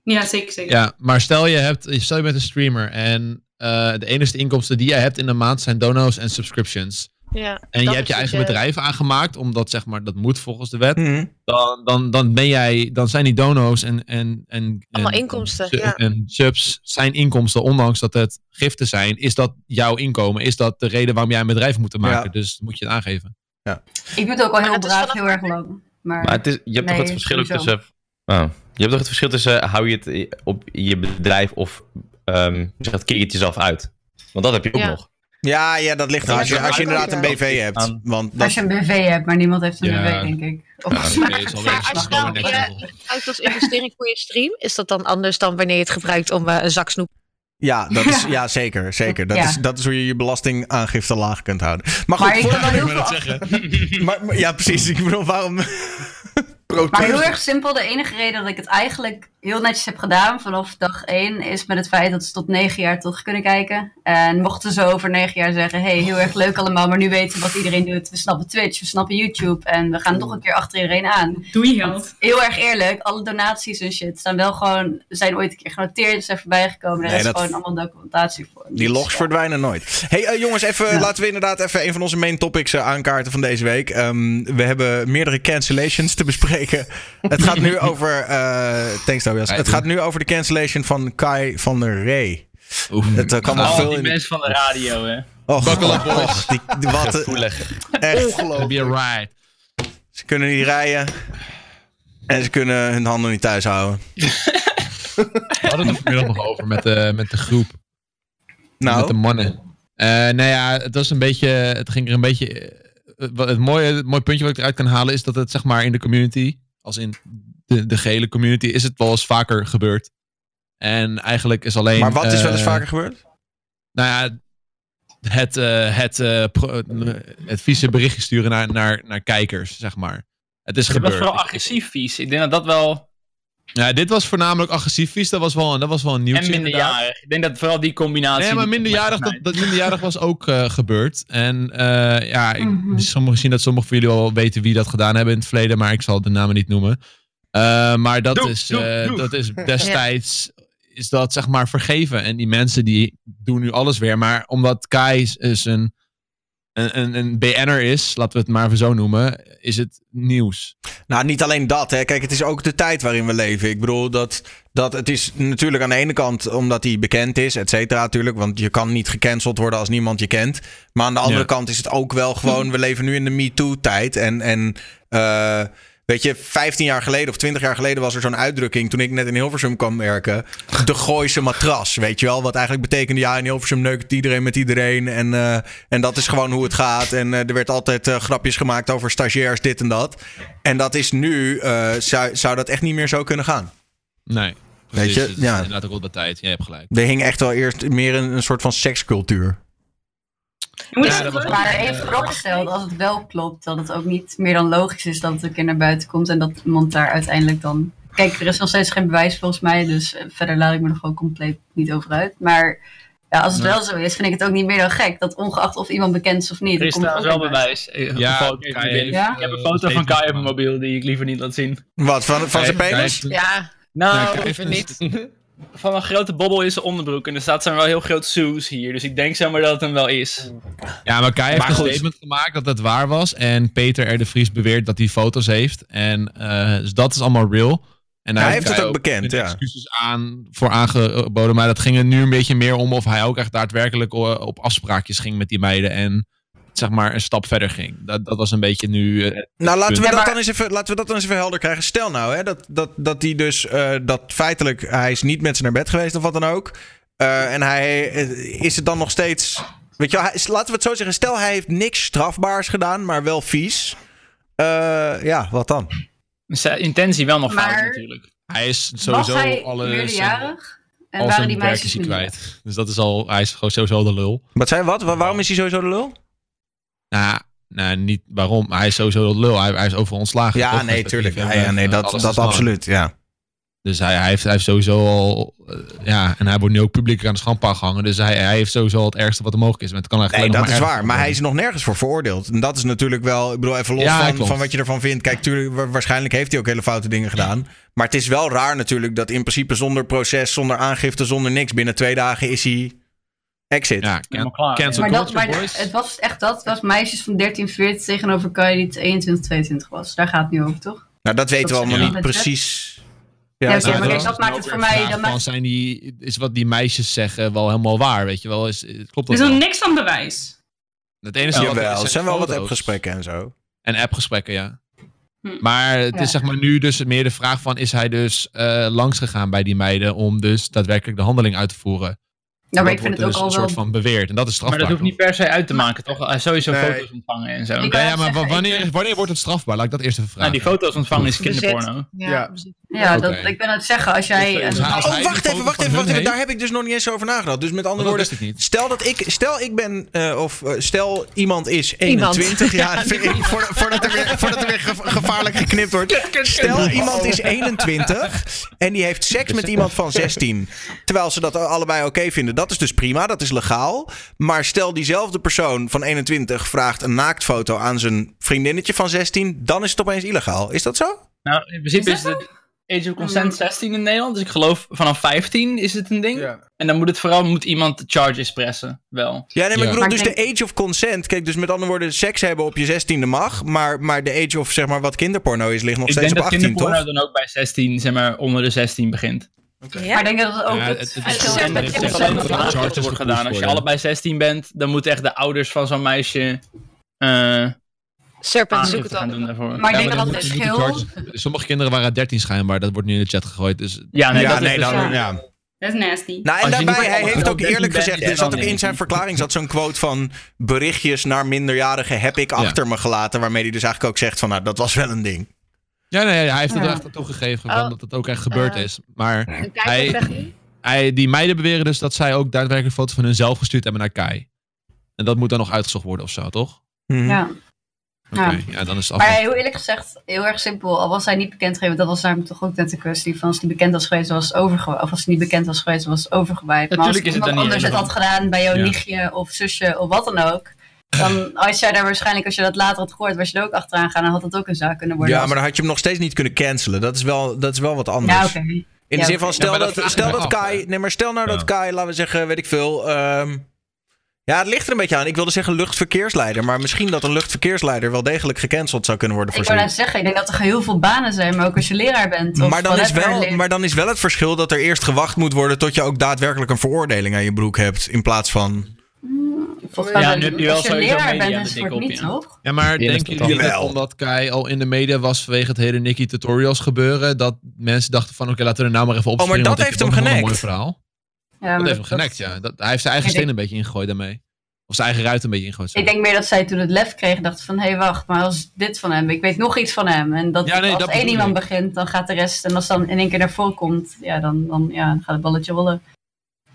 Ja, zeker, zeker. Ja, maar stel je, hebt, stel je bent een streamer en eh, de enige inkomsten die jij hebt in de maand zijn dono's en subscriptions. Ja, En je hebt je eigen bedrijf aangemaakt, omdat zeg maar, dat moet volgens de wet. Mhm. Dan, dan, dan, ben jij, dan zijn die dono's en, en, en, Allemaal en, inkomsten, su- ja. en subs zijn inkomsten, ondanks dat het giften zijn. Is dat jouw inkomen? Is dat de reden waarom jij een bedrijf moet maken? Ja. Dus moet je het aangeven. Ik doe het ook al heel braaf, heel erg lang. Maar, Maar het is, je hebt toch het verschil tussen. Oh, je hebt toch het verschil tussen eh, hou je het op je bedrijf of ehm zeg je dat, kick het jezelf uit. Want dat heb je ook Ja. nog. Ja, ja, dat ligt er. Als je, als je inderdaad een BV hebt. Want dat, als je een BV hebt, maar niemand heeft een Ja. BV, denk ik. Of, Ja, oké, is alweer Maar als je dan gebruikt als investering voor je stream, is dat dan anders dan wanneer je het gebruikt om eh, een zak snoep? ja, dat is, ja, zeker. zeker. Dat, Ja. is, dat is hoe je je belastingaangifte laag kunt houden. Maar goed, maar ik Ik wil af- zeggen. maar, maar- ja, precies. Ik bedoel, waarom... Maar heel erg simpel, de enige reden dat ik het eigenlijk heel netjes heb gedaan vanaf dag 1 is met het feit dat ze tot 9 jaar terug kunnen kijken. En mochten ze over 9 jaar zeggen: hey, heel erg leuk allemaal, maar nu weten we wat iedereen doet. We snappen Twitch, we snappen YouTube en we gaan toch een keer achter iedereen aan. Doe je geld. Heel erg eerlijk, alle donaties en shit staan wel gewoon, zijn ooit een keer genoteerd, zijn voorbij gekomen. Er Nee, is dat- gewoon allemaal documentatie voor. Die Dus, logs ja. verdwijnen nooit. Hey eh, jongens, even, Ja. laten we inderdaad even een van onze main topics eh, aankaarten van deze week. Ehm, we hebben meerdere cancellations te bespreken. Het gaat nu over. eh thanks Tobias. Het gaat nu over de cancellation van Kai van der Rey. Het eh, kan nog Oh, veel die in. mensen van de radio, hè. Och, och, die, die- wat, eh, echt. A ride. Ze kunnen niet rijden. En ze kunnen hun handen niet thuis houden. We hadden het er vanmiddag nog over met de, met de groep. Met Nou, de mannen. Eh nou ja, het was een beetje. Het ging er een beetje. Het, mooie, het mooie puntje wat ik eruit kan halen is dat het zeg maar in de community, als in de, de gele community, is het wel eens vaker gebeurd. En eigenlijk is alleen. maar wat is wel eens eh, vaker gebeurd? Nou ja, het, eh, het, eh, pro- het vieze berichtje sturen naar, naar, naar kijkers, zeg maar. Het is Het was gebeurd. vooral agressief vies. Ik denk dat dat wel... Ja, dit was voornamelijk agressief vies. Dat was wel, dat was wel een nieuwtje En inderdaad. minderjarig. Ik denk dat vooral die combinatie... Nee, maar minderjarig, dat, dat minderjarig was ook eh, gebeurd. En eh, ja, ik, Mhm. sommigen zien dat sommigen van jullie wel weten wie dat gedaan hebben in het verleden, maar ik zal de namen niet noemen. Eh, maar dat, Doe, is, doe, eh, doe. dat is destijds, is dat zeg maar vergeven. En die mensen die doen nu alles weer. Maar omdat Kai is- is een, een, een, een BN'er is, laten we het maar even zo noemen, is het nieuws. Nou, niet alleen dat. Hè. Kijk, het is ook de tijd waarin we leven. Ik bedoel, dat, dat het is natuurlijk aan de ene kant omdat hij bekend is, et cetera, natuurlijk. Want je kan niet gecanceld worden als niemand je kent. Maar aan de andere Ja. kant is het ook wel gewoon... We leven nu in de MeToo-tijd. En, en eh, weet je, 15 jaar geleden of 20 jaar geleden was er zo'n uitdrukking... toen ik net in Hilversum kwam werken. De Gooise matras, weet je wel? Wat eigenlijk betekende, ja, in Hilversum neukt iedereen met iedereen. En, eh, en dat is gewoon hoe het gaat. En eh, er werd altijd eh, grapjes gemaakt over stagiairs, dit en dat. En dat is nu, zou, zou dat echt niet meer zo kunnen gaan. Nee. Weet je, ja. Inderdaad ook wel de tijd. Jij hebt gelijk. Er hing echt wel eerst meer een, een soort van sekscultuur. Moet Ja, Maar even vooropgesteld, als het wel klopt, dat het ook niet meer dan logisch is dat het een keer naar buiten komt en dat iemand daar uiteindelijk dan. Kijk, er is nog steeds geen bewijs volgens mij, dus eh, verder laat ik me er gewoon compleet niet over uit. Maar ja, als het Nee. wel zo is, vind ik het ook niet meer dan gek. Dat ongeacht of iemand bekend is of niet. Er is trouwens wel bewijs. Ja? Ik heb een foto van Kai op mijn mobiel die ik liever niet laat zien. Wat, van, van zijn penis? Ja, Nou, even niet. Van een grote bobbel in zijn onderbroek. En er staat zijn wel heel groot Soes hier. Dus ik denk zomaar dat het hem wel is. Ja, maar Kai heeft Maar een goed. statement gemaakt dat het waar was. En Peter R. de Vries beweert dat hij foto's heeft. En eh, dus dat is allemaal real. En Hij heeft Kai het ook bekend, een ja. excuses aan voor aangeboden. Maar dat ging er nu een beetje meer om of hij ook echt daadwerkelijk o- op afspraakjes ging met die meiden. En zeg maar een stap verder ging. Dat, dat was een beetje nu... eh, Nou, laten we, Ja, dat maar- dan eens even, laten we dat dan eens even helder krijgen. Stel nou hè, dat, dat, dat hij dus, eh, dat feitelijk, hij is niet met ze naar bed geweest of wat dan ook. Eh, en hij, is het dan nog steeds, weet je wel, hij, is- laten we het zo zeggen. Stel hij heeft niks strafbaars gedaan, maar wel vies. Eh, ja, wat dan? Zijn intentie wel nog fout natuurlijk. hij is Was sowieso hij alle meerderjarig? En al waren zijn die meisjes kwijt. Dus dat is al... Hij is gewoon sowieso de lul. Wat zei wat? Wa- Waarom is hij sowieso de lul? Nou, nou, niet waarom. maar Hij is sowieso de lul. Hij, hij is overal ontslagen. Ja, nee, tuurlijk. dat- Ja, ja, nee, dat, dat absoluut, ja. Dus hij, hij, heeft, hij heeft sowieso al. eh, ja, en hij wordt nu ook publiek aan de schandpaal gehangen. Dus hij, hij heeft sowieso al het ergste wat er mogelijk is. Maar het kan Nee, eigenlijk dat alleen is waar. Maar hij is nog nergens voor veroordeeld. En dat is natuurlijk wel... Ik bedoel, even los Ja, van, klopt. van wat je ervan vindt. Kijk, tuurlijk, wa- waarschijnlijk heeft hij ook hele foute dingen gedaan. Maar het is wel raar natuurlijk dat in principe zonder proces, zonder aangifte, zonder niks... binnen twee dagen is hij exit. Ja, can, klaar, cancel Maar, dat, culture, maar boys. het was echt dat. Het was meisjes van 13, 14 tegenover Kai die 21, 22 was. Daar gaat het nu over, toch? Nou, dat weten we allemaal niet ja. precies. Ja, Ja, oké, nou, maar dat dat maakt het voor mij... Ja, Dat van maakt, zijn die, is wat die meisjes zeggen wel helemaal waar, weet je wel? Is, klopt Er dat is nog wel? niks van bewijs. Het enige wat Jawel, is, er zijn wel wat appgesprekken en zo. En appgesprekken, ja. Hm. Maar het Ja. is zeg maar nu dus meer de vraag van... is hij dus eh langs gegaan bij die meiden... om dus daadwerkelijk de handeling uit te voeren? Nou, maar dat ik vind wordt het ook dus al een wel... soort van beweerd. En dat is Maar strafbaar. dat hoeft niet per se uit te maken, toch? Hij sowieso Nee. foto's ontvangen en zo. Ja, ja, maar wanneer, wanneer wordt het strafbaar? Laat ik dat eerst even Nou, vragen. die foto's ontvangen is Bezit. kinderporno. Ja, Ja. dat, ik ben aan het zeggen, als jij... Dus, als Oh, wacht even, wacht even, wacht even. Daar heb ik dus nog niet eens over nagedacht. Dus met Oh, andere dat woorden, stel dat ik, stel ik ben, eh, of eh, stel iemand is 21. Ja, dat vind ik- voor- voordat er weer, voordat er weer ge- gevaarlijk geknipt wordt. Stel iemand is 21 en die heeft seks met iemand van 16. Terwijl ze dat allebei oké vinden. Dat is dus prima, dat is legaal. Maar stel diezelfde persoon van 21 vraagt een naaktfoto aan zijn vriendinnetje van 16. Dan is het opeens illegaal. Is dat zo? Nou, in principe Is is, dat de age of consent 16 in Nederland. Dus ik geloof vanaf 15 is het een ding. Ja. En dan moet het vooral moet iemand de charges pressen. Wel. Ja, nee, maar Ja. ik bedoel, dus ik de age of consent. Kijk, dus met andere woorden, seks hebben op je 16e mag. Maar, maar de age of, zeg maar, wat kinderporno is, ligt nog ik steeds denk op dat 18, kinderporno toch? dan ook bij 16, zeg maar, onder de 16 begint. Maar ik denk dat het ook Ja, het, het- het is het alleen charges wordt gedaan. Als je allebei 16 bent, dan moeten echt de ouders van zo'n meisje eh Serpent, zoek het. Maar ik Ja, denk dat het verschil... Sommige kinderen waren 13 schijnbaar. Dat wordt nu in de chat gegooid. Dus Ja, nee, ja, dat is dus, dan, ja. ja. Dat is nasty. Nou, en daarbij, hij heeft ook 13 eerlijk gezegd, er zat ook in zijn verklaring zat zo'n quote van berichtjes naar minderjarigen heb ik achter me gelaten. Waarmee hij dus eigenlijk ook zegt van, nou, dat was wel een ding. Ja, nee, hij heeft het Ja. er echt toegegeven Oh. van dat het ook echt gebeurd Eh. is. Maar Hij- hij, die meiden beweren dus dat zij ook daadwerkelijk foto's van hunzelf gestuurd hebben naar Kai. En dat moet dan nog uitgezocht worden of zo, toch? Mhm. Ja. Oké, Ja. ja. dan is het Maar af. heel eerlijk gezegd, heel erg simpel. Al was hij niet bekend gegeven, dat was namelijk toch ook net een kwestie van als hij bekend was geweest, was het overgewaaid. Of als hij niet bekend was geweest, was het overgewaaid. Maar als Natuurlijk is het iemand anders het had gedaan bij jouw Ja. nichtje of zusje of wat dan ook. Dan als jij daar waarschijnlijk, als je dat later had gehoord, was je er ook achteraan gaan. Dan had dat ook een zaak kunnen worden. Ja, maar dan had je hem nog steeds niet kunnen cancelen. Dat is wel, dat is wel wat anders. Ja, oké. In de Ja, zin van, stel Ja, dat ik stel dat Kai... Nee, maar stel nou dat. Kai, laten we zeggen, weet ik veel... ehm, ja, het ligt er een beetje aan. Ik wilde zeggen luchtverkeersleider. Maar misschien dat een luchtverkeersleider wel degelijk gecanceld zou kunnen worden Ik voor wou zoiets. net zeggen, ik denk dat er heel veel banen zijn, maar ook als je leraar bent. Of Maar dan, is wel, maar dan is wel het verschil dat er eerst gewacht moet worden tot je ook daadwerkelijk een veroordeling aan je broek hebt. In plaats van. Volgens mij Ja, nu heb je wel sowieso media de dik op, niet, ja. toch? Ja, maar Ja, dat denken jullie dat omdat Kai al in de media was vanwege het hele Nicky tutorials gebeuren, dat mensen dachten van oké, laten we er nou maar even op Oh, maar dat heeft hem een mooi genekt. verhaal. Ja, Dat heeft hem genekt, ja. Dat, hij heeft zijn eigen steen denk- een beetje ingegooid daarmee. Of zijn eigen ruit een beetje ingegooid. Ik denk meer dat zij toen het lef kreeg, dachten van, hé hey, wacht, maar als dit van hem, ik weet nog iets van hem. En dat Ja, nee, als dat één iemand ik. begint, dan gaat de rest, en als dan in één keer naar voren komt, ja, dan, dan, ja, dan gaat het balletje rollen.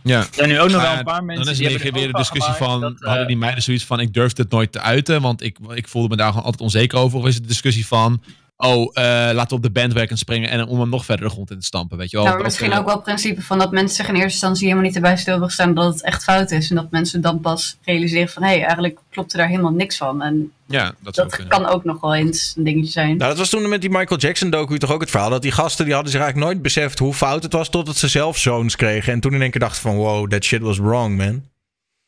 Ja. Er zijn nu ook nog wel een paar mensen dan is die er weer er de discussie van, dat, eh, hadden die meiden zoiets van, ik durfde het nooit te uiten, want ik, ik voelde me daar gewoon altijd onzeker over. Of is het de discussie van, oh, eh, laten we op de bandwagon springen en om hem nog verder de grond in te stampen, weet je wel. nou, maar misschien ook wel het principe van dat mensen zich in eerste instantie helemaal niet erbij stil hebben gestaan dat het echt fout is. En dat mensen dan pas realiseren van, hé, hey, eigenlijk klopt er daar helemaal niks van. En Ja, dat dat kan ook nog wel eens een dingetje zijn. Nou, dat was toen met die Michael Jackson docu toch ook het verhaal. Dat die gasten die hadden zich eigenlijk nooit beseft hoe fout het was. Totdat ze zelf zoons kregen. En toen in één keer dachten van wow, that shit was wrong, man.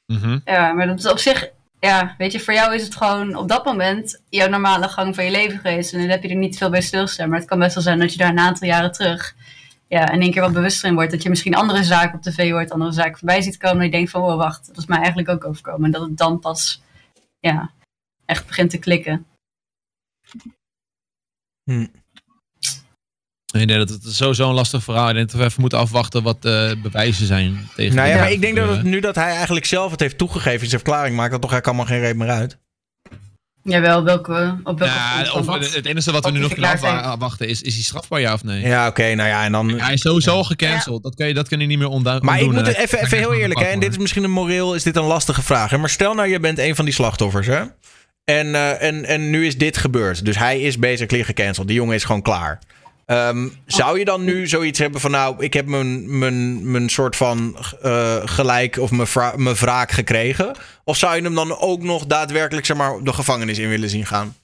Mhm. Ja, maar dat is op zich, ja, weet je, voor jou is het gewoon op dat moment jouw normale gang van je leven geweest. En dan heb je er niet veel bij stilstaan. Maar het kan best wel zijn dat je daar een aantal jaren terug, ja, in één keer wat bewuster in wordt. Dat je misschien andere zaken op tv hoort, andere zaken voorbij ziet komen. En je denkt van, oh wacht, dat is mij eigenlijk ook overkomen. En dat het dan pas, ja, echt begint te klikken. Nee, nee, dat het is sowieso een lastig verhaal. Ik denk dat we even moeten afwachten wat de bewijzen zijn tegen Nou ja, maar ik denk dat het, nu dat hij eigenlijk zelf het heeft toegegeven in zijn verklaring, maakt dat toch eigenlijk allemaal geen reet meer uit. Jawel, welke, op welke Ja, of, het enige wat we nu nog kunnen afwachten is, is hij strafbaar ja of nee? Ja, oké, nou ja, en dan. Hij is sowieso al gecanceld. Dat, kun je, dat kun je niet meer ontduiken. Maar ik moet er even, even heel eerlijk, hè, en dit is misschien een moreel, is dit een lastige vraag. Hè? Maar stel nou, je bent een van die slachtoffers, hè? En, eh, en, en nu is dit gebeurd. Dus hij is basically gecanceld. Die jongen is gewoon klaar. Ehm, zou je dan nu zoiets hebben van, nou, ik heb mijn, mijn, mijn soort van eh, gelijk of mijn, mijn wraak gekregen? Of zou je hem dan ook nog daadwerkelijk, zeg maar, de gevangenis in willen zien gaan?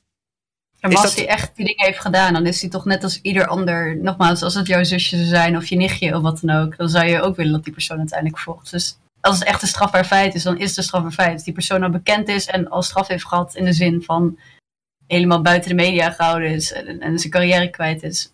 En als dat- hij echt die dingen heeft gedaan, dan is hij toch net als ieder ander. Nogmaals, als het jouw zusje zou zijn of je nichtje of wat dan ook, dan zou je ook willen dat die persoon uiteindelijk volgt. Dus als het echt een strafbaar feit is, dan is het een strafbaar feit. Als die persoon al bekend is en al straf heeft gehad in de zin van helemaal buiten de media gehouden is en, en zijn carrière kwijt is.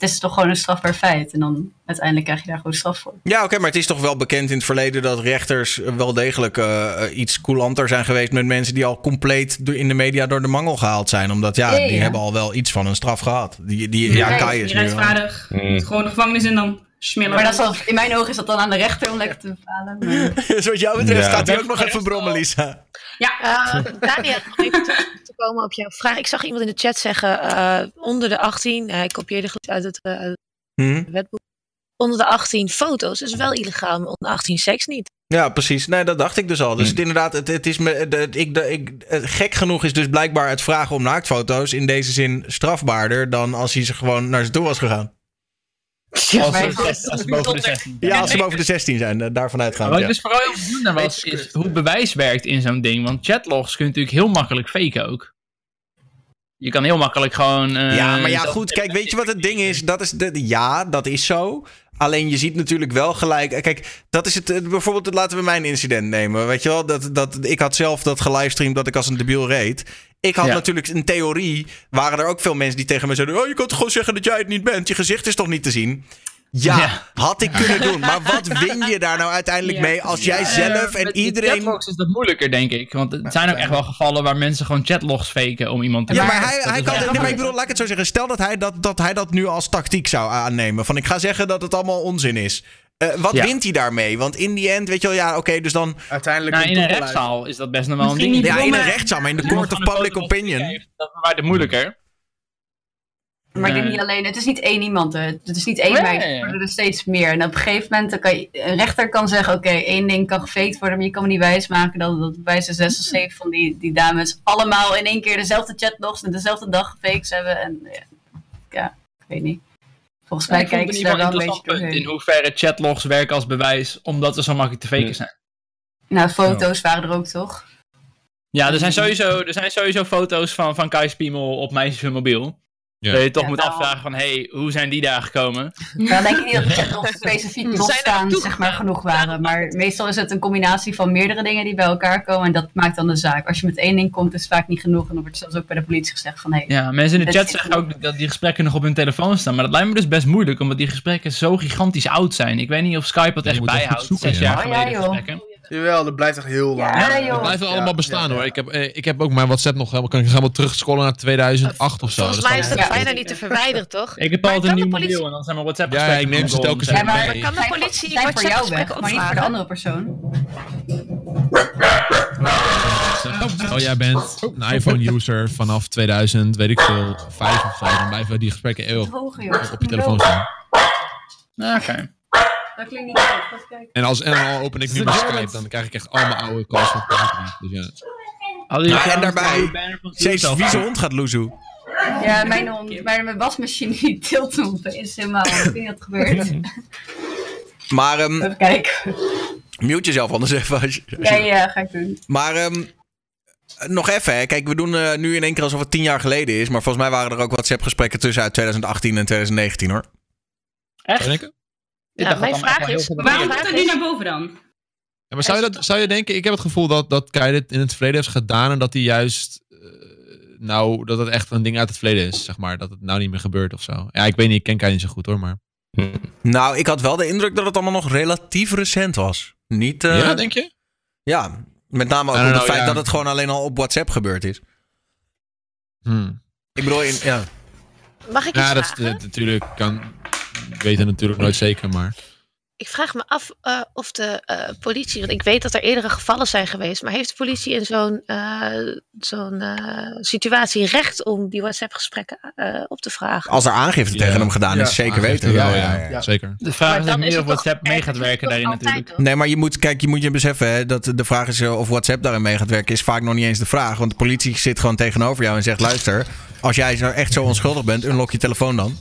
Het is toch gewoon een strafbaar feit. En dan uiteindelijk krijg je daar gewoon straf voor. Ja, oké, maar het is toch wel bekend in het verleden dat rechters wel degelijk eh, eh, iets coulanter zijn geweest met mensen die al compleet door- in de media door de mangel gehaald zijn. Omdat ja, Ja, ja, die ja. hebben al wel iets van een straf gehad. Die, die, ja, Kijk, Kai is nu. rechtvaardig. Mm. Gewoon de gevangenis in dan. Maar dat in mijn ogen is dat dan aan de rechter om lekker te bepalen. Maar- Dus wat jou betreft Ja. gaat hij ook nog even brommen, Lisa. Ja, Eh, Daniel, nog even terug te komen op jouw vraag. Ik zag iemand in de chat zeggen, eh, onder de 18, hij kopieerde gelijk uit het, eh, uit het wetboek, onder de 18 foto's is wel illegaal, maar onder 18 seks niet. Ja, precies. Nee, dat dacht ik dus al. Dus Hm. het, inderdaad, het, het is me, ik, de, ik, het- gek genoeg is dus blijkbaar het vragen om naaktfoto's in deze zin strafbaarder dan als hij ze gewoon naar ze toe was gegaan. Als, maar ze- even- als ze boven de 16 Ja, als ze boven de 16 zijn, eh, daarvan uitgaan. wat ik Ja. dus vooral heel benieuwd naar was, is hoe het bewijs werkt in zo'n ding. Want chatlogs kun je natuurlijk heel makkelijk faken ook. Je kan heel makkelijk gewoon... eh, Ja, maar ja, goed. Kijk, weet je wat het ding is? Dat is de, ja, dat is zo. Alleen je ziet natuurlijk wel gelijk. eh, Kijk, dat is het. eh, Bijvoorbeeld, laten we mijn incident nemen. Weet je wel, dat, dat, ik had zelf dat gelivestreamd dat ik als een debiel reed. Ik had Ja. natuurlijk in theorie. waren er ook veel mensen die tegen me zeiden. Oh, je kan toch gewoon zeggen dat jij het niet bent? Je gezicht is toch niet te zien? Ja, Ja. had ik kunnen doen. Maar wat win je daar nou uiteindelijk Ja. mee als jij zelf en met iedereen. Chatlogs is dat moeilijker, denk ik. Want het zijn ook echt wel gevallen waar mensen gewoon chatlogs faken om iemand te Ja, maar maken. hij, Dat hij kan. wel Nee, maar ik bedoel, laat ik het zo zeggen. Stel dat hij dat, dat, hij dat nu als tactiek zou aannemen. Van ik ga zeggen dat het allemaal onzin is. Eh, wat Ja. wint hij daarmee? Want in die end, weet je wel, ja, oké, dus dan. Uiteindelijk Nou, in een uit. rechtszaal is dat best nog wel een Misschien ding. niet Ja, in een rechtszaal, maar in de court of public opinion. heeft, Dat maakt het moeilijker. Maar ik denk Nee. niet alleen, het is niet één iemand. hè. Het is niet één Nee. meisje, het worden er steeds meer. En op een gegeven moment dan kan je, een rechter kan zeggen, oké, één ding kan gefaked worden, maar je kan me niet wijsmaken dat, dat bij zes of zeven van die, die dames allemaal in één keer dezelfde chatlogs en dezelfde dag gefaked hebben. En ja, ja, ik weet niet. Volgens mij kijken ze daar wel een beetje doorheen. in hoeverre chatlogs werken als bewijs, omdat ze zo makkelijk te faken zijn. Nou, foto's waren er ook toch? Ja, er zijn sowieso, er zijn sowieso foto's van, van Kai Spiemel op meisjes hun mobiel. Ja. Dat je toch Ja, moet nou. afvragen van, hey, hoe zijn die daar gekomen? Dan denk ik niet dat de chatlogs specifiek losstaan, zeg maar, genoeg waren. Maar meestal is het een combinatie van meerdere dingen die bij elkaar komen en dat maakt dan de zaak. Als je met één ding komt, is het vaak niet genoeg en dan wordt zelfs ook bij de politie gezegd van, hé, hey, Ja, mensen in de Het chat zeggen ook dat die gesprekken nog op hun telefoon staan. Maar dat lijkt me dus best moeilijk, omdat die gesprekken zo gigantisch oud zijn. Ik weet niet of Skype dat echt echt bijhoudt, zoeken, zes ja. jaar Oh, ja, geleden gesprekken. Jawel, dat blijft echt heel lang. Ja, blijven Ja, allemaal ja, bestaan ja. hoor. Ik heb, eh, ik heb ook mijn WhatsApp nog helemaal. Kan ik helemaal terugscrollen naar 2008 of zo. Volgens Dat mij is dat Ja. bijna niet te verwijderen, toch? Ik heb Maar altijd een nieuw mobiel en dan zijn mijn WhatsApp Ja, ik neem ze telkens. Ja, maar mee. kan de politie zijn voor jou weg, maar niet voor de andere persoon. Oh, jij bent een iPhone-user vanaf 2000, weet ik veel, 5 of zo. Dan blijven die gesprekken eeuwig op je telefoon staan. Ja, Oké. Dat klinkt niet goed. Kijken. En, als, en dan open ik nu mijn Skype, dan krijg ik echt allemaal oude calls van Patrick. Dus ja. En daarbij, Steeds vieze gezien? hond gaat loezoe. Ja, mijn, hond, mijn, mijn wasmachine die tilt hem opeens helemaal. Ik weet niet wat er gebeurt. Maar ehm, Even kijken. mute jezelf anders even. Als je, als je- Ja, ja, ga ik doen. Maar ehm, nog even, hè. kijk, we doen eh, nu in één keer alsof het tien jaar geleden is. Maar volgens mij waren er ook WhatsApp-gesprekken tussen uit 2018 en 2019 hoor. Echt? Ja, mijn vraag is, Waarom komt het nu naar boven dan? Ja, maar zou je, dat, zou je denken, ik heb het gevoel dat, dat Kai dit in het verleden heeft gedaan en dat hij juist, eh, nou, dat het echt een ding uit het verleden is, zeg maar. Dat het nou niet meer gebeurt of zo. Ja, ik weet niet, ik ken Kai niet zo goed hoor, maar. Nou, ik had wel de indruk dat het allemaal nog relatief recent was. Niet, eh, ja, denk je? ja, met name ook om don't het know, feit ja. dat het gewoon alleen al op WhatsApp gebeurd is. Hmm. Ik bedoel, in, ja. Mag ik iets Ja, dat is natuurlijk, kan, ik weet het natuurlijk nooit zeker, maar. Ik vraag me af eh, of de eh, politie, want ik weet dat er eerdere gevallen zijn geweest, maar heeft de politie in zo'n eh, zo'n situatie recht om die WhatsApp-gesprekken eh, op te vragen? Als er aangifte Ja. tegen hem gedaan Ja, is, zeker Aangifte weten. Ja, ja, ja. ja. Zeker. De vraag Maar is het of WhatsApp mee gaat werken daarin natuurlijk. Nee, maar je moet, kijk, je moet je beseffen hè, dat de vraag is of WhatsApp daarin mee gaat werken, is vaak nog niet eens de vraag. Want de politie zit gewoon tegenover jou en zegt: luister, als jij nou echt zo onschuldig bent, unlock je telefoon dan.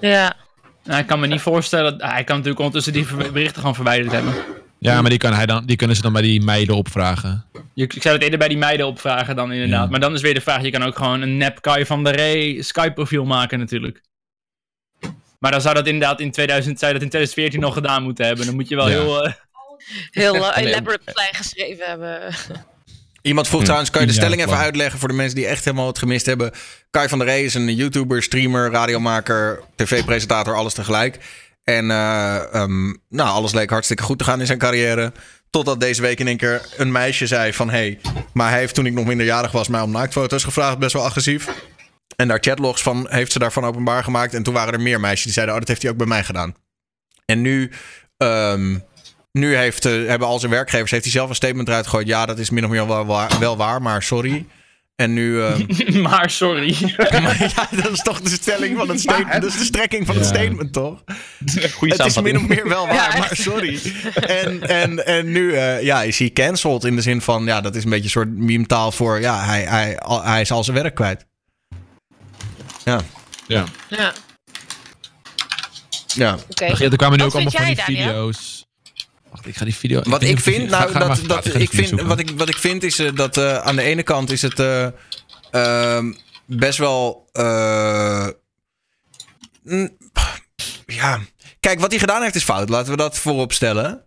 Ja. Nou, ik kan me niet voorstellen, dat- hij kan natuurlijk ondertussen die berichten gewoon verwijderd hebben. Ja, maar die, kan hij dan, die kunnen ze dan bij die meiden opvragen. Je, ik zou het eerder bij die meiden opvragen dan inderdaad. Ja. Maar dan is weer de vraag, je kan ook gewoon een nep Kai van der Rey Skype profiel maken natuurlijk. Maar dan zou dat inderdaad in 2000, zou dat in 2014 nog gedaan moeten hebben. Dan moet je wel Ja. heel... eh, Heel elaborate plan geschreven hebben. Iemand vroeg Hm, trouwens, kan je de stelling even uitleggen voor de mensen die echt helemaal het gemist hebben? Kai van der Rey is een YouTuber, streamer, radiomaker, tv-presentator, alles tegelijk. En eh, ehm, nou, alles leek hartstikke goed te gaan in zijn carrière. Totdat deze week in één keer een meisje zei van... hé, hey, maar hij heeft toen ik nog minderjarig was mij om naaktfoto's gevraagd. Best wel agressief. En daar chatlogs van heeft ze daarvan openbaar gemaakt. En toen waren er meer meisjes die zeiden: Oh, dat heeft hij ook bij mij gedaan. En nu, ehm, nu heeft, eh, hebben al zijn werkgevers heeft hij zelf een statement eruit gegooid. Ja, dat is min of meer wel waar, wel waar maar sorry. En nu. ehm, maar sorry. maar ja, dat is toch de stelling van het statement. Dat is de strekking van het statement, toch? Goeie Het is min of meer wel waar, Ja, maar sorry. En, en, en nu eh, ja, is hij cancelled in de zin van... Ja, dat is een beetje een soort meme-taal voor... Ja, hij, hij, al- hij is al zijn werk kwijt. Ja, Ja. Ja, ja. oké. Er kwamen nu Wat ook allemaal van die video's. Wacht, ik ga die video... Wat ik vind, nou, ga dat, dat, ik vind, wat, ik, wat ik vind is eh, dat eh, aan de ene kant is het eh, ehm, best wel. eh, mm, ja, kijk, wat hij gedaan heeft is fout. Laten we dat voorop stellen.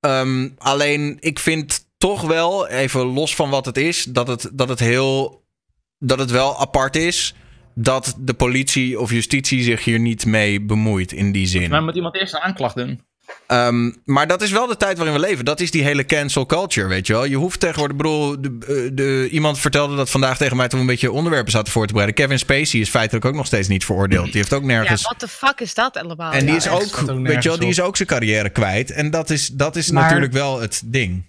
Ehm, alleen, ik vind toch wel, even los van wat het is, dat het, dat het heel. dat het wel apart is. Dat de politie of justitie zich hier niet mee bemoeit in die zin. Maar moet iemand eerst een aanklacht doen? Ehm, maar dat is wel de tijd waarin we leven. Dat is die hele cancel culture, weet je wel. Je hoeft tegenwoordig... Ik bedoel, de, eh, de, iemand vertelde dat vandaag tegen mij... toen we een beetje onderwerpen zaten voor te bereiden. Kevin Spacey is feitelijk ook nog steeds niet veroordeeld. Die heeft ook Ja, nergens... what the fuck is dat allemaal? en die Ja, is ook, weet je wel, die is ook zijn carrière kwijt. En dat is, dat is Maar- natuurlijk wel het ding.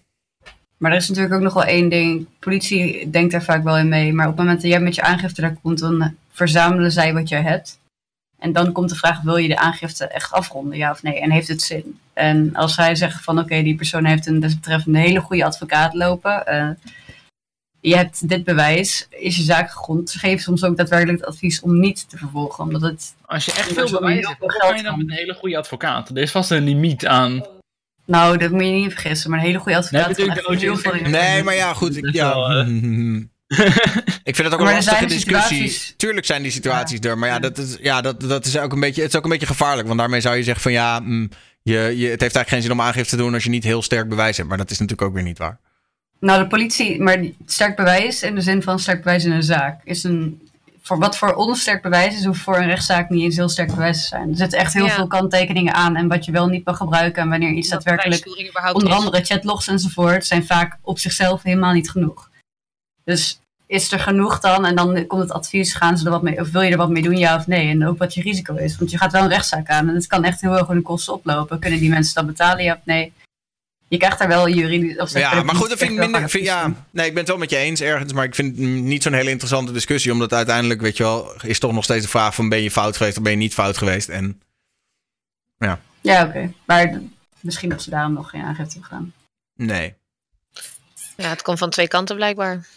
Maar er is natuurlijk ook nog wel één ding. Politie denkt daar vaak wel in mee. Maar op het moment dat jij met je aangifte daar komt, dan verzamelen zij wat jij hebt. En dan komt de vraag, wil je de aangifte echt afronden, ja of nee? En heeft het zin? En als zij zeggen van, oké, die persoon heeft een desbetreffende hele goede advocaat lopen. eh, je hebt dit bewijs, is je zaak gegrond. Ze geven soms ook daadwerkelijk het advies om niet te vervolgen. Omdat het, Als je echt veel bewijs hebt, geld kan je dan met een hele goede advocaat? Er is vast een limiet aan. nou, dat moet je niet vergissen. Maar een hele goede advocaat Nee, natuurlijk heel veel Nee, maar ja, goed. Ik, ja, wel, eh. ik vind het ook een Maar er lastige zijn discussie. situaties- Tuurlijk zijn die situaties er. Maar ja, dat is, ja dat, dat is ook een beetje, het is ook een beetje gevaarlijk. Want daarmee zou je zeggen van ja... mm, je, je, het heeft eigenlijk geen zin om aangifte te doen... als je niet heel sterk bewijs hebt. Maar dat is natuurlijk ook weer niet waar. Nou, de politie, maar sterk bewijs in de zin van sterk bewijs in een zaak, is een. Voor wat voor ons sterk bewijs is, hoeft voor een rechtszaak niet eens heel sterk bewijs te zijn. Er zitten echt heel Ja. veel kanttekeningen aan en wat je wel niet mag gebruiken en wanneer iets Dat daadwerkelijk. Onder is. andere chatlogs enzovoort zijn vaak op zichzelf helemaal niet genoeg. Dus is er genoeg dan en dan komt het advies, gaan ze er wat mee, of wil je er wat mee doen, ja of nee? En ook wat je risico is, want je gaat wel een rechtszaak aan en het kan echt heel erg in de kosten oplopen. Kunnen die mensen dat betalen, ja of nee? Je krijgt daar wel juridisch... Of Ja, maar goed, dat vind ik minder. Vind, ja, nee, ik ben het wel met je eens ergens. Maar ik vind het niet zo'n hele interessante discussie. Omdat uiteindelijk, weet je wel, is toch nog steeds de vraag van ben je fout geweest of ben je niet fout geweest. En Ja, oké. Maar misschien dat ze daarom nog geen aangifte hebben gedaan. nee. Ja, het komt van twee kanten blijkbaar.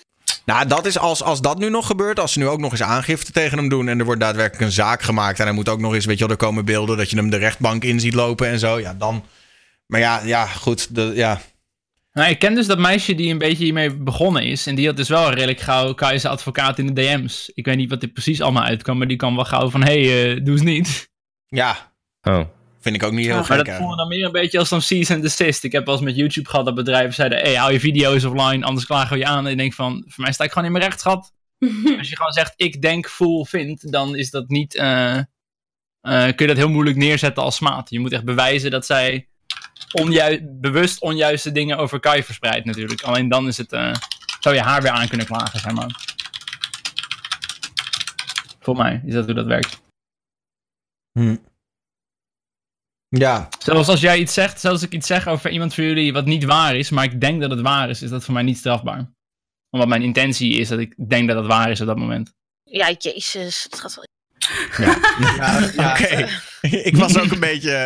Nou, dat is als, als dat nu nog gebeurt. Als ze nu ook nog eens aangifte tegen hem doen. En er wordt daadwerkelijk een zaak gemaakt. En hij moet ook nog eens, weet je wel, er komen beelden dat je hem de rechtbank in ziet lopen en zo. Ja, dan. Maar ja, ja, goed. De, ja. Nou, ik ken dus dat meisje die een beetje hiermee begonnen is. En die had dus wel redelijk gauw Kai's advocaat in de DM's. Ik weet niet wat dit precies allemaal uitkwam, maar die kwam wel gauw van... Hé, hey, eh, doe eens niet. ja, Oh. Vind ik ook niet heel Ja, gek. Maar dat eigenlijk. voelde dan meer een beetje als zo'n cease and desist. Ik heb wel eens met YouTube gehad dat bedrijven zeiden... Hé, hey, hou je video's offline, anders klagen we je aan. En ik denk van, voor mij sta ik gewoon in mijn recht, schat. Als je gewoon zegt, ik denk, voel, vind, dan is dat niet... eh, eh, kun je dat heel moeilijk neerzetten als smaad. Je moet echt bewijzen dat zij onju- bewust onjuiste dingen over Kai verspreidt natuurlijk. Alleen dan is het, eh, zou je haar weer aan kunnen klagen, zeg maar. Voor mij is dat hoe dat werkt. Hm. Ja, Zelfs als jij iets zegt, zelfs als ik iets zeg over iemand van jullie wat niet waar is, maar ik denk dat het waar is, is dat voor mij niet strafbaar. Omdat mijn intentie is dat ik denk dat het waar is op dat moment. Ja, jezus. Het gaat wel... ja, ja. oké. ik was ook een beetje,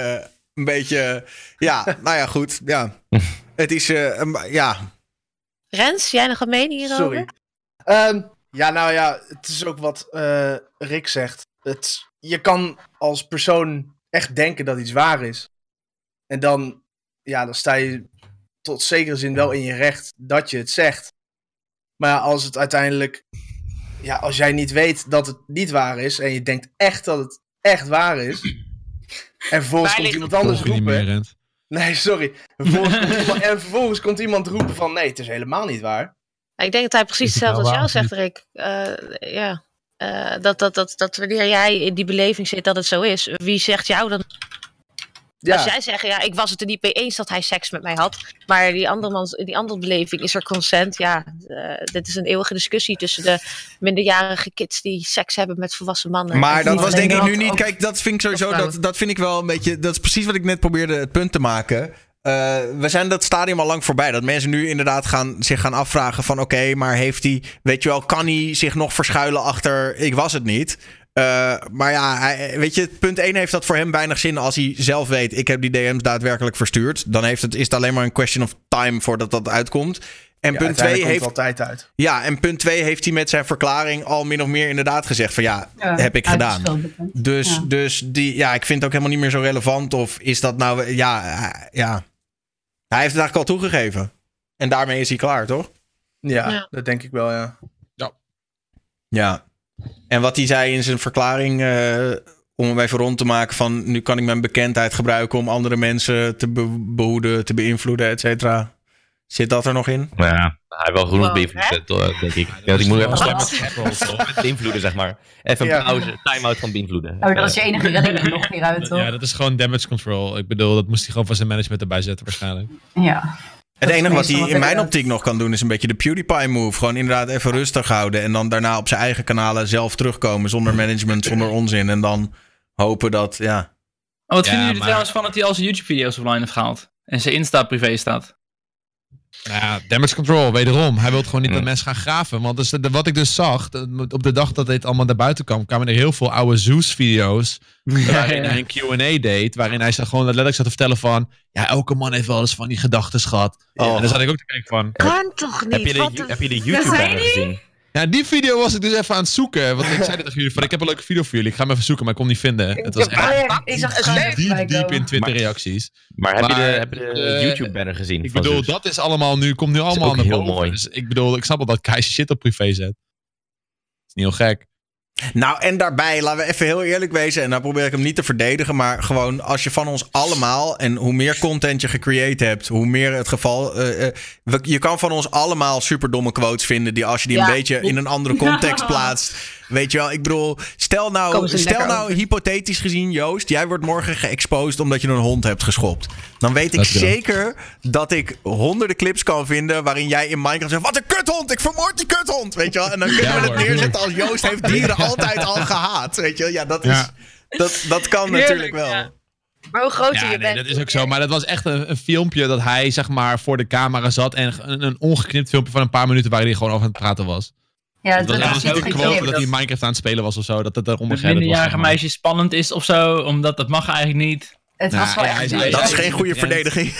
een beetje, ja, nou ja, goed, ja. Het is, eh, een- ja, Rens, jij nog een mening hierover? Sorry. Ehm, ja, nou ja, het is ook wat eh, Rick zegt. Het, je kan als persoon echt denken dat iets waar is. En dan, ja, dan sta je tot zekere zin wel in je recht dat je het zegt. Maar ja, als het uiteindelijk, ja, als jij niet weet dat het niet waar is en je denkt echt dat het echt waar is. En vervolgens komt iemand anders roepen. Nee, sorry. Vervolgens iemand, en vervolgens komt iemand roepen van nee, het is helemaal niet waar. Ik denk dat hij precies hetzelfde nou als jou zegt, Rick. Eh, ja. Eh, dat, dat, dat, dat wanneer jij in die beleving zit dat het zo is, wie zegt jou dan? Ja. Als jij zegt, ja, ik was het er niet mee eens dat hij seks met mij had. Maar die andere, mans, die andere beleving, is er consent? Ja, eh, dit is een eeuwige discussie tussen de minderjarige kids die seks hebben met volwassen mannen. Maar dat was denk ik nu niet. Kijk, dat vind ik sowieso. Dat, dat vind ik wel een beetje. Dat is precies wat ik net probeerde het punt te maken. Eh, we zijn dat stadium al lang voorbij. Dat mensen nu inderdaad gaan, zich gaan afvragen van... oké, maar heeft hij... weet je wel, kan hij zich nog verschuilen achter... ik was het niet? Eh, maar ja, hij, weet je, punt 1 heeft dat voor hem weinig zin... als hij zelf weet, ik heb die DM's daadwerkelijk verstuurd. Dan heeft het, is het alleen maar een question of time voordat dat uitkomt. En Ja, punt 2 uiteindelijk heeft... altijd uit. Ja, en punt 2 heeft hij met zijn verklaring al min of meer inderdaad gezegd van ja, Ja, heb ik gedaan. Dus, Ja. dus die, ja, ik vind het ook helemaal niet meer zo relevant. Of is dat nou, ja, hij- ja. Hij heeft het eigenlijk al toegegeven. En daarmee is hij klaar, toch? Ja, Ja. dat denk ik wel, ja. Ja. En wat hij zei in zijn verklaring, eh, om hem even rond te maken van... nu kan ik mijn bekendheid gebruiken om andere mensen te be- behoeden, te beïnvloeden, et cetera. Zit dat er nog in? Maar ja, hij heeft wel genoeg Wow, beïnvloed, denk ik. Ja, ik moet even stoppen met beïnvloeden, zeg maar. Even een pauze, time-out van beïnvloeden. Oh, dat is je enige redding er nog weer uit, toch? Ja, dat is gewoon damage control. Ik bedoel, dat moest hij gewoon van zijn management erbij zetten waarschijnlijk. Ja. Het enige wat hij in mijn optiek nog kan doen is een beetje de PewDiePie move. Gewoon inderdaad even rustig houden. En dan daarna op zijn eigen kanalen zelf terugkomen. Zonder management, zonder onzin. En dan hopen dat, ja. Oh, wat Ja, vinden jullie maar- trouwens van dat hij al zijn YouTube-video's offline heeft gehaald? En zijn Insta privé staat? Nou ja, damage control, wederom. Hij wil gewoon niet dat Mm. mensen gaan graven. Want dus, de- wat ik dus zag, de- op de dag dat dit allemaal naar buiten kwam, kwamen er heel veel oude Zeus-video's. waarin hij een Q&A deed, waarin hij zat gewoon letterlijk zat te vertellen van... Ja, elke man heeft wel eens van die gedachten gehad. Oh. En dan zat ik ook te kijken van... Kan toch niet? Heb je de, Wat heb je de die? gezien? Ja, die video was ik dus even aan het zoeken. Want ik zei dit tegen jullie van, ik heb een leuke video voor jullie. Ik ga hem even zoeken, maar ik kon hem niet vinden. Het was echt ja, ik zag het diep, diep, in Twitter Maar- reacties. Maar heb je de, Maar, heb je de eh, YouTube-banner gezien? Ik bedoel, Zeus? dat is allemaal nu, komt nu allemaal ook aan de heel boven. mooi. Dus ik bedoel, ik snap wel dat Kai shit op privé zet. Dat is niet heel gek. Nou, en daarbij, laten we even heel eerlijk wezen. En dan probeer ik hem niet te verdedigen. Maar gewoon, als je van ons allemaal. En hoe meer content je gecreëerd hebt, hoe meer het geval. eh, eh, we- je kan van ons allemaal superdomme quotes vinden. Die als je die Ja. een beetje in een andere context plaatst. Weet je wel, ik bedoel, stel nou, stel nou over. hypothetisch gezien, Joost, jij wordt morgen geëxposed omdat je een hond hebt geschopt. Dan weet ik zeker dat ik honderden clips kan vinden waarin jij in Minecraft zegt: Wat een kuthond, ik vermoord die kuthond. Weet je wel, en dan kunnen Ja, we het neerzetten als Joost heeft dieren altijd al gehaat. Weet je wel, ja, dat, is, Ja. dat, dat kan Heerlijk, natuurlijk wel. ja. Maar hoe groter Ja, je nee, bent. dat is ook zo. Maar dat was echt een, een filmpje dat hij, zeg maar, voor de camera zat. En een, een ongeknipt filmpje van een paar minuten waarin hij gewoon over aan het praten was. Ja, Het was dat niet quote geknipt. dat hij Minecraft aan het spelen was of zo. Dat het ging. Dat was, minderjarige zeg maar- meisje spannend is of zo, omdat dat mag eigenlijk niet. Het Nou, was wel ja, echt hij is- diep. hij Dat is geen goede verdediging.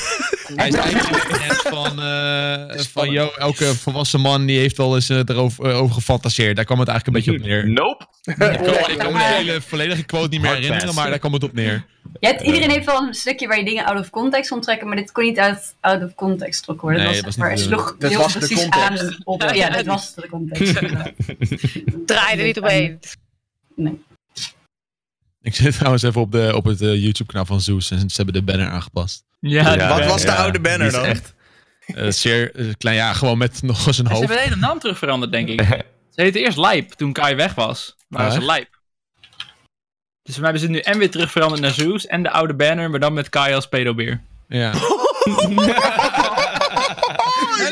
Hij is eigenlijk de trend van, eh, van elke volwassen man die heeft wel eens eh, erover eh, over gefantaseerd. Daar kwam het eigenlijk een beetje op neer. Nope. Ik kan, ik kan me de hele volledige quote niet meer Hard herinneren, maar daar kwam het op neer. Je hebt, iedereen heeft wel een stukje waar je dingen out of context kon trekken, maar dit kon niet uit out of context getrokken worden. Nee, dat dat was, maar, de sloeg Dat heel was de precies context. aan op. Ja, dat was de context. Draai er niet omheen. Ik zit trouwens even op, de, op het eh, YouTube-kanaal van Zeus en ze hebben de banner aangepast. Ja, Ja, Wat was de oude banner dan? Echt, Eh, zeer eh, klein, ja, gewoon met nog eens een Ze hoofd. hebben de hele naam terug veranderd, denk ik. Ze heette eerst Lijp, toen Kai weg was. Maar Ah, ze? Lijp. Dus wij hebben ze nu en weer terug veranderd naar Zeus en de oude banner, maar dan met Kai als pedobeer. Ja.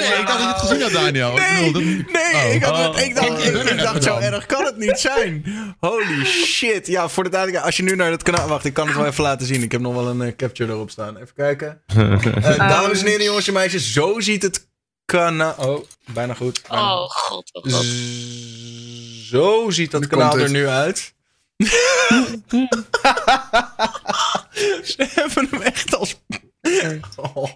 nee, nee, ik dacht dat je het gezien had, Daniel. Ik bedoel, dat- Nee, Oh. ik, had, Oh. ik dacht, Oh, ik, ik ik dacht zo erg kan het niet zijn. Holy shit. Ja, voor de duidelijkheid, als je nu naar het kanaal... Wacht, ik kan het wel even laten zien. Ik heb nog wel een eh, capture erop staan. Even kijken. Eh, dames en heren, jongens en meisjes. Zo ziet het kanaal... Oh, bijna goed. Bijna. Oh god. Oh, god. Zo ziet dat Nu kanaal er nu uit. Ze hebben hem echt als... Oh.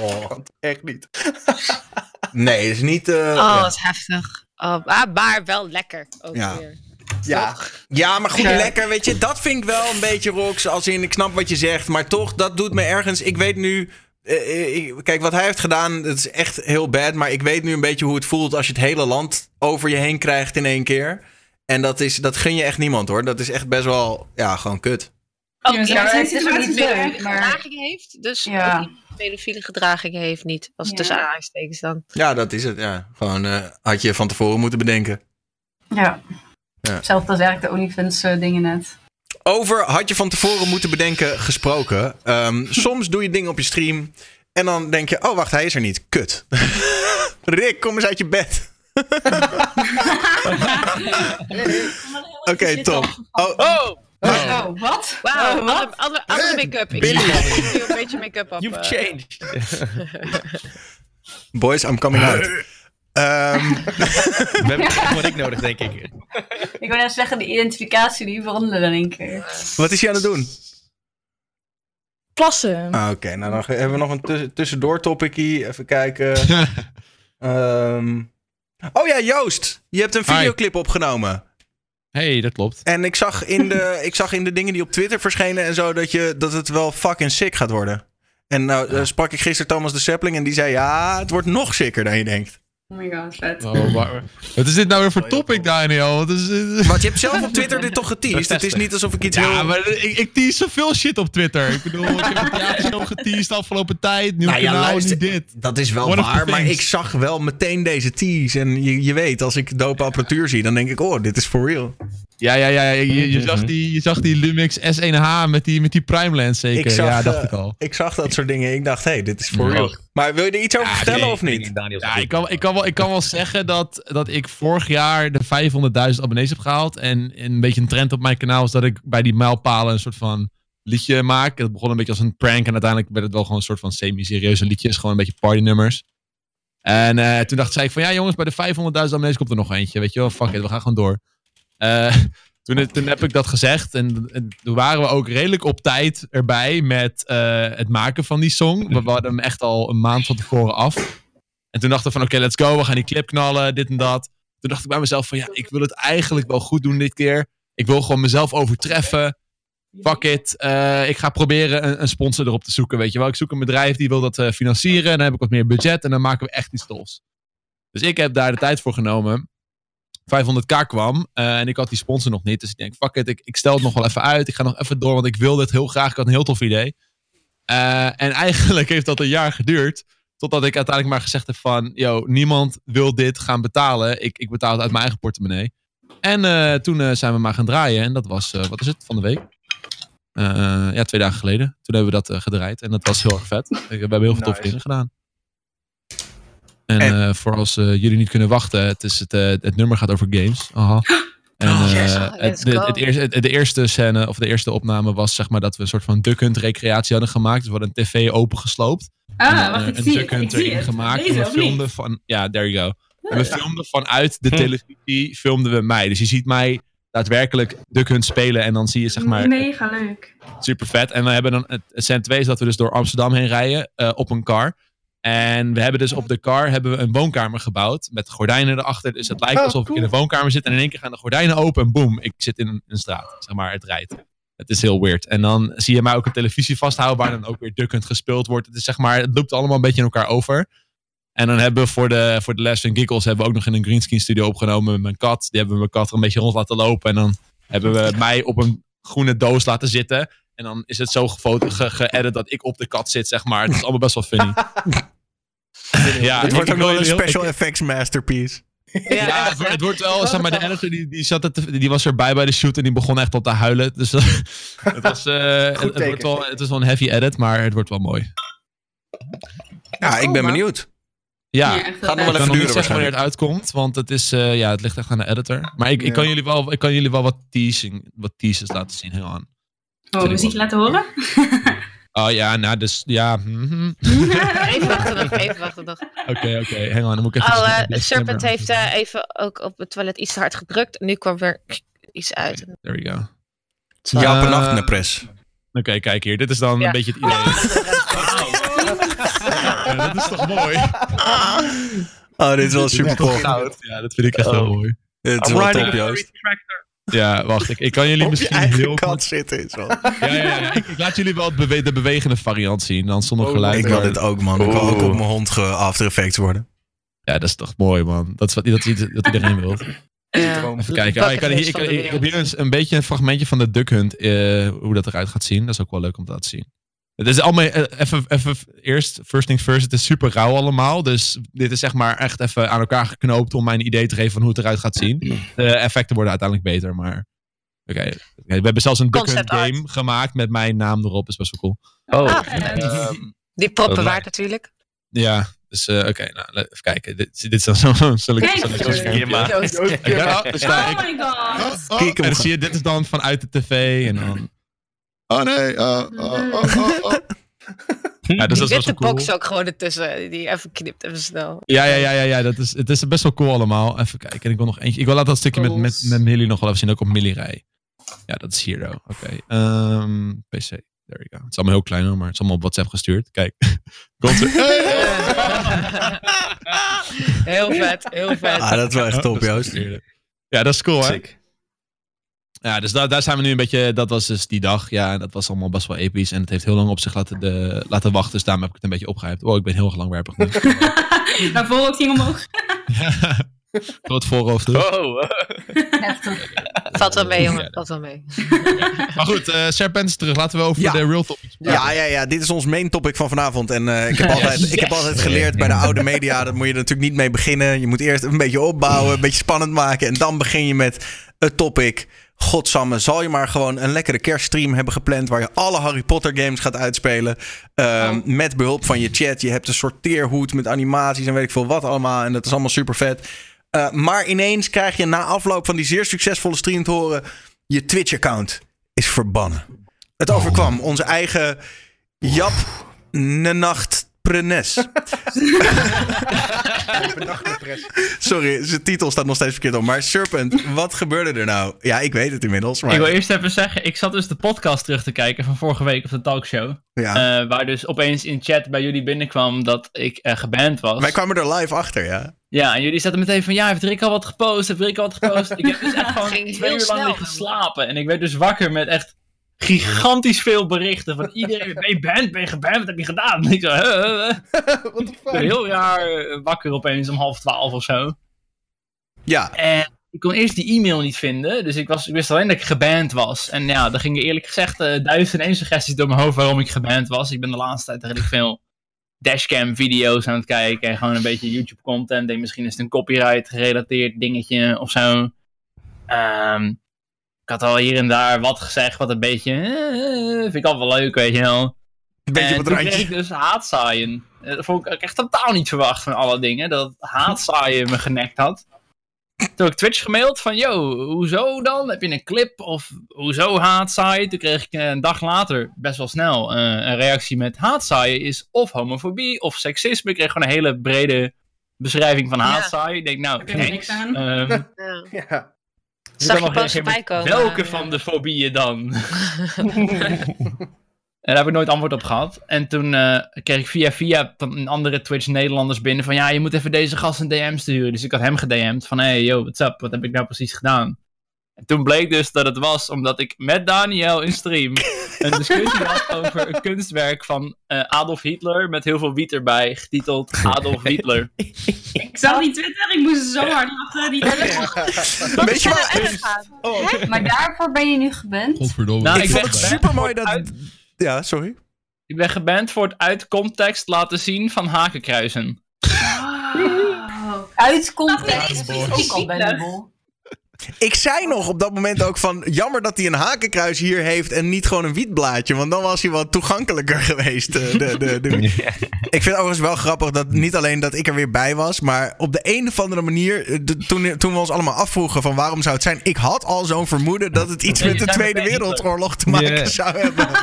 Oh. Echt niet. Nee, is niet... eh, Oh, ja. dat is heftig. Oh, ah, maar wel lekker. Ook Ja. weer. Ja, Ja, maar goed, Ja. lekker, weet je. Dat vind ik wel een beetje Rox. Als in, ik snap wat je zegt. Maar toch, dat doet me ergens... Ik weet nu... eh, eh, ik- kijk, wat hij heeft gedaan, dat is echt heel bad. Maar ik weet nu een beetje hoe het voelt als je het hele land over je heen krijgt in één keer. En dat, is, dat gun je echt niemand hoor. Dat is echt best wel, ja, gewoon kut. Ook Ja, het is ook niet leuk, maar... gedragingen heeft. Dus Ja. pedofiele gedragingen heeft niet. Als het Ja. tussen aanhalingstekens dan. Ja, dat is het, ja. Gewoon, eh, had je van tevoren moeten bedenken. Ja. Ja. Hetzelfde als eigenlijk de OnlyFans eh, dingen net. Over had je van tevoren moeten bedenken gesproken. Ehm, soms doe je dingen op je stream. En dan denk je, oh wacht, hij is er niet. Kut. Rick, kom eens uit je bed. Oké, top. Oh, oh. Oh, wat? Wauw, Oh, wat? andere, andere, andere make-up. Ik Billy. doe een beetje make-up op. You've eh. changed. boys, I'm coming out. Ehm, We hebben wat ik nodig, denk ik. Ik wil net zeggen, de identificatie die veranderde in één keer. wat is hij aan het doen? Plassen. Ah, Oké, nou dan hebben we nog een tuss- tussendoor topickie. Even kijken. Ehm, oh ja, Joost. Je hebt een Hi. videoclip opgenomen. Hey, dat klopt. En ik zag, in de, ik zag in de dingen die op Twitter verschenen en zo... dat, je, dat het wel fucking sick gaat worden. En nou eh, sprak ik gisteren Thomas de Sapling en die zei... ja, het wordt nog sicker dan je denkt. Oh my god, vet. Oh, maar, wat is dit nou weer voor topic, Daniel? Wat is, dit? Want je hebt zelf op Twitter dit toch geteased? Het is niet alsof ik iets Ja, heel... maar ik, ik tease zoveel shit op Twitter. Ik bedoel, ik heb het theatershow geteased de afgelopen tijd. Nieuw Nou ja, kanaal, luister, nu dit. Dat is wel One waar, maar ik zag wel meteen deze tease. En je, je weet, als ik dope apparatuur zie, dan denk ik... oh, dit is for real. Ja, ja, ja. Je, je, Mhm. zag, die, je zag die Lumix S1H met die, met die Prime Lens zeker. Ik zag, ja, dacht eh, ik al. Ik zag dat soort dingen. Ik dacht, hé, hey, dit is Ja. real. Maar wil je er iets over Ja, vertellen nee, of niet? Ja, ik kan, ik, kan wel, ik kan wel zeggen dat, dat ik vorig jaar de 500.000 abonnees heb gehaald. En een beetje een trend op mijn kanaal is dat ik bij die mijlpalen een soort van liedje maak. Het begon een beetje als een prank en uiteindelijk werd het wel gewoon een soort van semi-serieuze liedjes. Gewoon een beetje partynummers. En eh, toen dacht ik van ja jongens, bij de 500.000 abonnees komt er nog eentje. Weet je wel, fuck it, we gaan gewoon door. Eh, toen, toen heb ik dat gezegd en, en toen waren we ook redelijk op tijd erbij met eh, het maken van die song. We, we hadden hem echt al een maand van tevoren af. En toen dachten we van oké, let's go, we gaan die clip knallen, dit en dat. Toen dacht ik bij mezelf van ja, ik wil het eigenlijk wel goed doen dit keer. Ik wil gewoon mezelf overtreffen. Fuck it. Eh, ik ga proberen een, een sponsor erop te zoeken, weet je wel. Ik zoek een bedrijf die wil dat financieren. En dan heb ik wat meer budget en dan maken we echt iets tofs. Dus ik heb daar de tijd voor genomen. 500k kwam eh, en ik had die sponsor nog niet. Dus ik denk, fuck it, ik, ik stel het nog wel even uit. Ik ga nog even door, want ik wil dit heel graag. Ik had een heel tof idee. Eh, en eigenlijk heeft dat een jaar geduurd. Totdat ik uiteindelijk maar gezegd heb van... Yo, niemand wil dit gaan betalen. Ik, ik betaal het uit mijn eigen portemonnee. En eh, toen zijn we maar gaan draaien. En dat was, wat is het, van de week? Ja, twee dagen geleden. Toen hebben we dat gedraaid. En dat was heel erg vet. We hebben heel veel Nice. dingen gedaan. En, En- eh, voor als eh, jullie niet kunnen wachten. Het, is het, eh, het nummer gaat over games. Aha. En Oh, eh, yes. het, de, het eerste, het- de eerste scène, of de eerste opname was zeg maar dat we een soort van Duck Hunt recreatie hadden gemaakt. Dus we hadden een tv opengesloopt. Ah, en, wacht, ik een zie Duck Hunt erin het. gemaakt. Deze, en we niet? filmden van, ja, there you go. En we filmden vanuit de televisie, filmden we mij. Dus je ziet mij daadwerkelijk Duck Hunt spelen en dan zie je zeg maar Mega leuk. super vet. En we hebben dan, het scène 2 is dat we dus door Amsterdam heen rijden op een car. En we hebben dus op de car hebben we een woonkamer gebouwd met gordijnen erachter. Dus het lijkt Oh, alsof ik in een woonkamer zit en in één keer gaan de gordijnen open en boom, ik zit in een, straat. Zeg maar, het rijdt. Het is heel weird. En dan zie je mij ook een televisie vasthouden waar dan ook weer Duck Hunt gespeeld wordt. Het is zeg maar, het loopt allemaal een beetje in elkaar over. En dan hebben we voor de, voor de Les en Giggles hebben we ook nog in een greenscreen studio opgenomen met mijn kat. Die hebben we mijn kat er een beetje rond laten lopen. En dan hebben we mij op een groene doos laten zitten. En dan is het zo gefoto- ge- geëdit dat ik op de kat zit, zeg maar. Het is allemaal best wel funny. ja, Het wordt ook wel een heel- special effects masterpiece. ja, het, wordt- het wordt wel, zeg maar, de editor die, die, zat het, die was erbij bij de shoot en die begon echt al te huilen. Dus het, was, eh, het, wordt wel, het is wel een heavy edit, maar het wordt wel mooi. Ja, ik ben benieuwd. Ja, Ja, Gaat nog wel ik kan even nog niet duren zeggen wanneer het uitkomt, want het, is, eh, ja, het ligt echt aan de editor. Maar ik, ik, Ja. kan, jullie wel, ik kan jullie wel wat, teasing, wat teasers laten zien, heel aan. Oh, muziek laten horen? Oh ja, nou dus, ja. mhm. Even wachten nog, even wachten nog. Oké, oké, hang on, dan moet ik even... Oh, eh, Serpent heeft eh, even ook op het toilet iets te hard gedrukt. En nu kwam weer iets uit. There we go. Ja, op een Eh, nacht in de pres. Oké, kijk hier. Dit is dan Ja. een beetje het idee. Ja, dat is toch mooi? Oh, dit is wel super tof. Ja, dat vind ik echt heel mooi. Dit is wel top, Joost. Ja, wacht. Ik, ik kan jullie Op misschien heel kat kort... zitten is wel. Ja, ja, ja. Ik, ik laat jullie wel het bewe- de bewegende variant zien. Dan zonder Oh, geluid. Ik wil maar- dit ook, man. Ik wil ook op mijn hond After Effects worden. Ja, dat is toch mooi, man. Dat is wat dat, is- iedereen wil. Ja. Even kijken. Oh, ik, kan hier, ik, kan- ik, ik heb hier een, een beetje een fragmentje van de Duck Hunt. eh, hoe dat eruit gaat zien. Dat is ook wel leuk om te laten zien. Het is allemaal, eh, even, even eerst, first things first, het is super rauw allemaal. Dus dit is zeg maar echt even aan elkaar geknoopt om mij een idee te geven van hoe het eruit gaat zien. De effecten worden uiteindelijk beter, maar Oké, we hebben zelfs een Duck Hunt Concept art. game gemaakt met mijn naam erop. is best wel cool. Oh, Ah, Die proppen waard natuurlijk. Ja, dus eh, oké, nou, even kijken. Dit, dit is dan zo. Zal ik, zal ik, Kijk, zal ik Joost. filmpje- Firma. Ja, dus daar, Oh ik, my god. oh, Kijk zie je, dit is dan vanuit de tv en dan... Oh nee, oh, oh, oh, oh, oh. Ja, dus die dat witte cool. box ook gewoon ertussen. Die even knipt, even snel. Ja, ja, ja, ja, ja dat is, het is best wel cool allemaal. Even kijken, en ik wil nog eentje. Ik wil laten dat stukje met, met, met Millie nog wel even zien, ook op Millie rij. Ja, dat is Hero. Oké. Ehm, PC. There you go. Het is allemaal heel klein hoor, maar het is allemaal op WhatsApp gestuurd. Kijk. Komt er. Heel vet, heel vet. Ah, dat is wel echt top, Joost. Ja, dat is cool hè. sick. Ja, dus daar, daar zijn we nu een beetje. Dat was dus die dag. Ja, dat was allemaal best wel episch. En het heeft heel lang op zich laten, de, laten wachten. Dus daarom heb ik het een beetje opgehyped. Oh, ik ben heel erg langwerpig nu. Daarvoor ook ging omhoog. Voor het voorhoofd. dus. Oh. Valt wel mee, jongen. Ja. Valt wel mee. Maar goed, eh Serpent is terug. Laten we over Ja. de real topics praten. Ja, ja, ja, dit is ons main topic van vanavond. En eh, ik, heb altijd, ik heb altijd geleerd bij de oude media, dat moet je er natuurlijk niet mee beginnen. Je moet eerst een beetje opbouwen, een beetje spannend maken. En dan begin je met het topic. Godsamme, zal je maar gewoon een lekkere kerststream hebben gepland... waar je alle Harry Potter games gaat uitspelen. ehm, Met behulp van je chat. Je hebt een sorteerhoed met animaties en weet ik veel wat allemaal. En dat is allemaal super vet. Eh, maar ineens krijg je na afloop van die zeer succesvolle stream te horen... je Twitch-account is verbannen. Het overkwam onze eigen Jap Nenacht Prenes. Sorry, zijn titel staat nog steeds verkeerd op. Maar Serpent, wat gebeurde er nou? Ja, ik weet het inmiddels. Maar, Ik wil eerst even zeggen, ik zat dus de podcast terug te kijken van vorige week op de talkshow. ja. eh, waar dus opeens in chat bij jullie binnenkwam dat ik eh, geband was. Wij kwamen er live achter, ja. Ja, en jullie zaten meteen van, ja, heeft Rick al wat gepost? Heeft Rick al wat gepost? ik heb dus echt gewoon twee heel uur lang liggen slapen. En ik werd dus wakker met echt gigantisch veel berichten van iedereen. Ben je band? Ben je geband? Wat heb je gedaan? En ik zo, huh, huh, huh. What the Ik ben fuck? heel raar eh, wakker opeens om half twaalf of zo. Ja, En ik kon eerst die e-mail niet vinden. Dus ik, was, ik wist alleen dat ik geband was. En ja, er gingen eerlijk gezegd eh, duizend en één suggesties door mijn hoofd waarom ik geband was. Ik ben de laatste tijd redelijk veel dashcam video's aan het kijken. En gewoon een beetje YouTube content. Denk misschien is het een copyright gerelateerd dingetje of zo. Ehm, had al hier en daar wat gezegd wat een beetje... eh, vind ik altijd wel leuk, weet je wel. een beetje en op het toen kreeg randje. ik dus haatzaaien. Eh, Dat vond ik echt totaal niet verwacht van alle dingen. Dat haatzaaien me genekt had. Toen heb ik Twitch gemaild van, yo, hoezo dan? Heb je een clip of hoezo haatzaaien? Toen kreeg ik eh, een dag later, best wel snel, eh, een reactie met haatzaaien is of homofobie of seksisme. Ik kreeg gewoon een hele brede beschrijving van Ja. haatzaaien. Ik denk, nou, Heb je er niks aan? Ehm, Ja. Zag je voorbij komen. Welke Ja. van de fobieën dan? En daar heb ik nooit antwoord op gehad. En toen eh, kreeg ik via via een andere Twitch Nederlanders binnen van ja, je moet even deze gast een DM sturen. Dus ik had hem gedM'd van hey yo, what's up? Wat heb ik nou precies gedaan? En toen bleek dus dat het was omdat ik met Daniel in stream een discussie had over een kunstwerk van eh, Adolf Hitler met heel veel wiet erbij, getiteld Adolf Hitler. Ik zag die Twitter, ik moest zo hard lachen. Die Wat Weet is je wat? aan? Maar daarvoor ben je nu geband? Nou, ik ik vond het super mooi dat... uit- Ja, sorry. Ik ben geband voor het uit context laten zien van hakenkruisen. Wow. Uit context Dat is is ook al specifiek. Ik zei nog op dat moment ook van... Jammer dat hij een hakenkruis hier heeft en niet gewoon een wietblaadje. Want dan was hij wat toegankelijker geweest. eh, De, de, de, Ik vind het overigens wel grappig dat niet alleen dat ik er weer bij was... maar op de een of andere manier... eh, de- toen, toen we ons allemaal afvroegen van waarom zou het zijn... ik had al zo'n vermoeden dat het iets met de Tweede Wereldoorlog te maken zou hebben.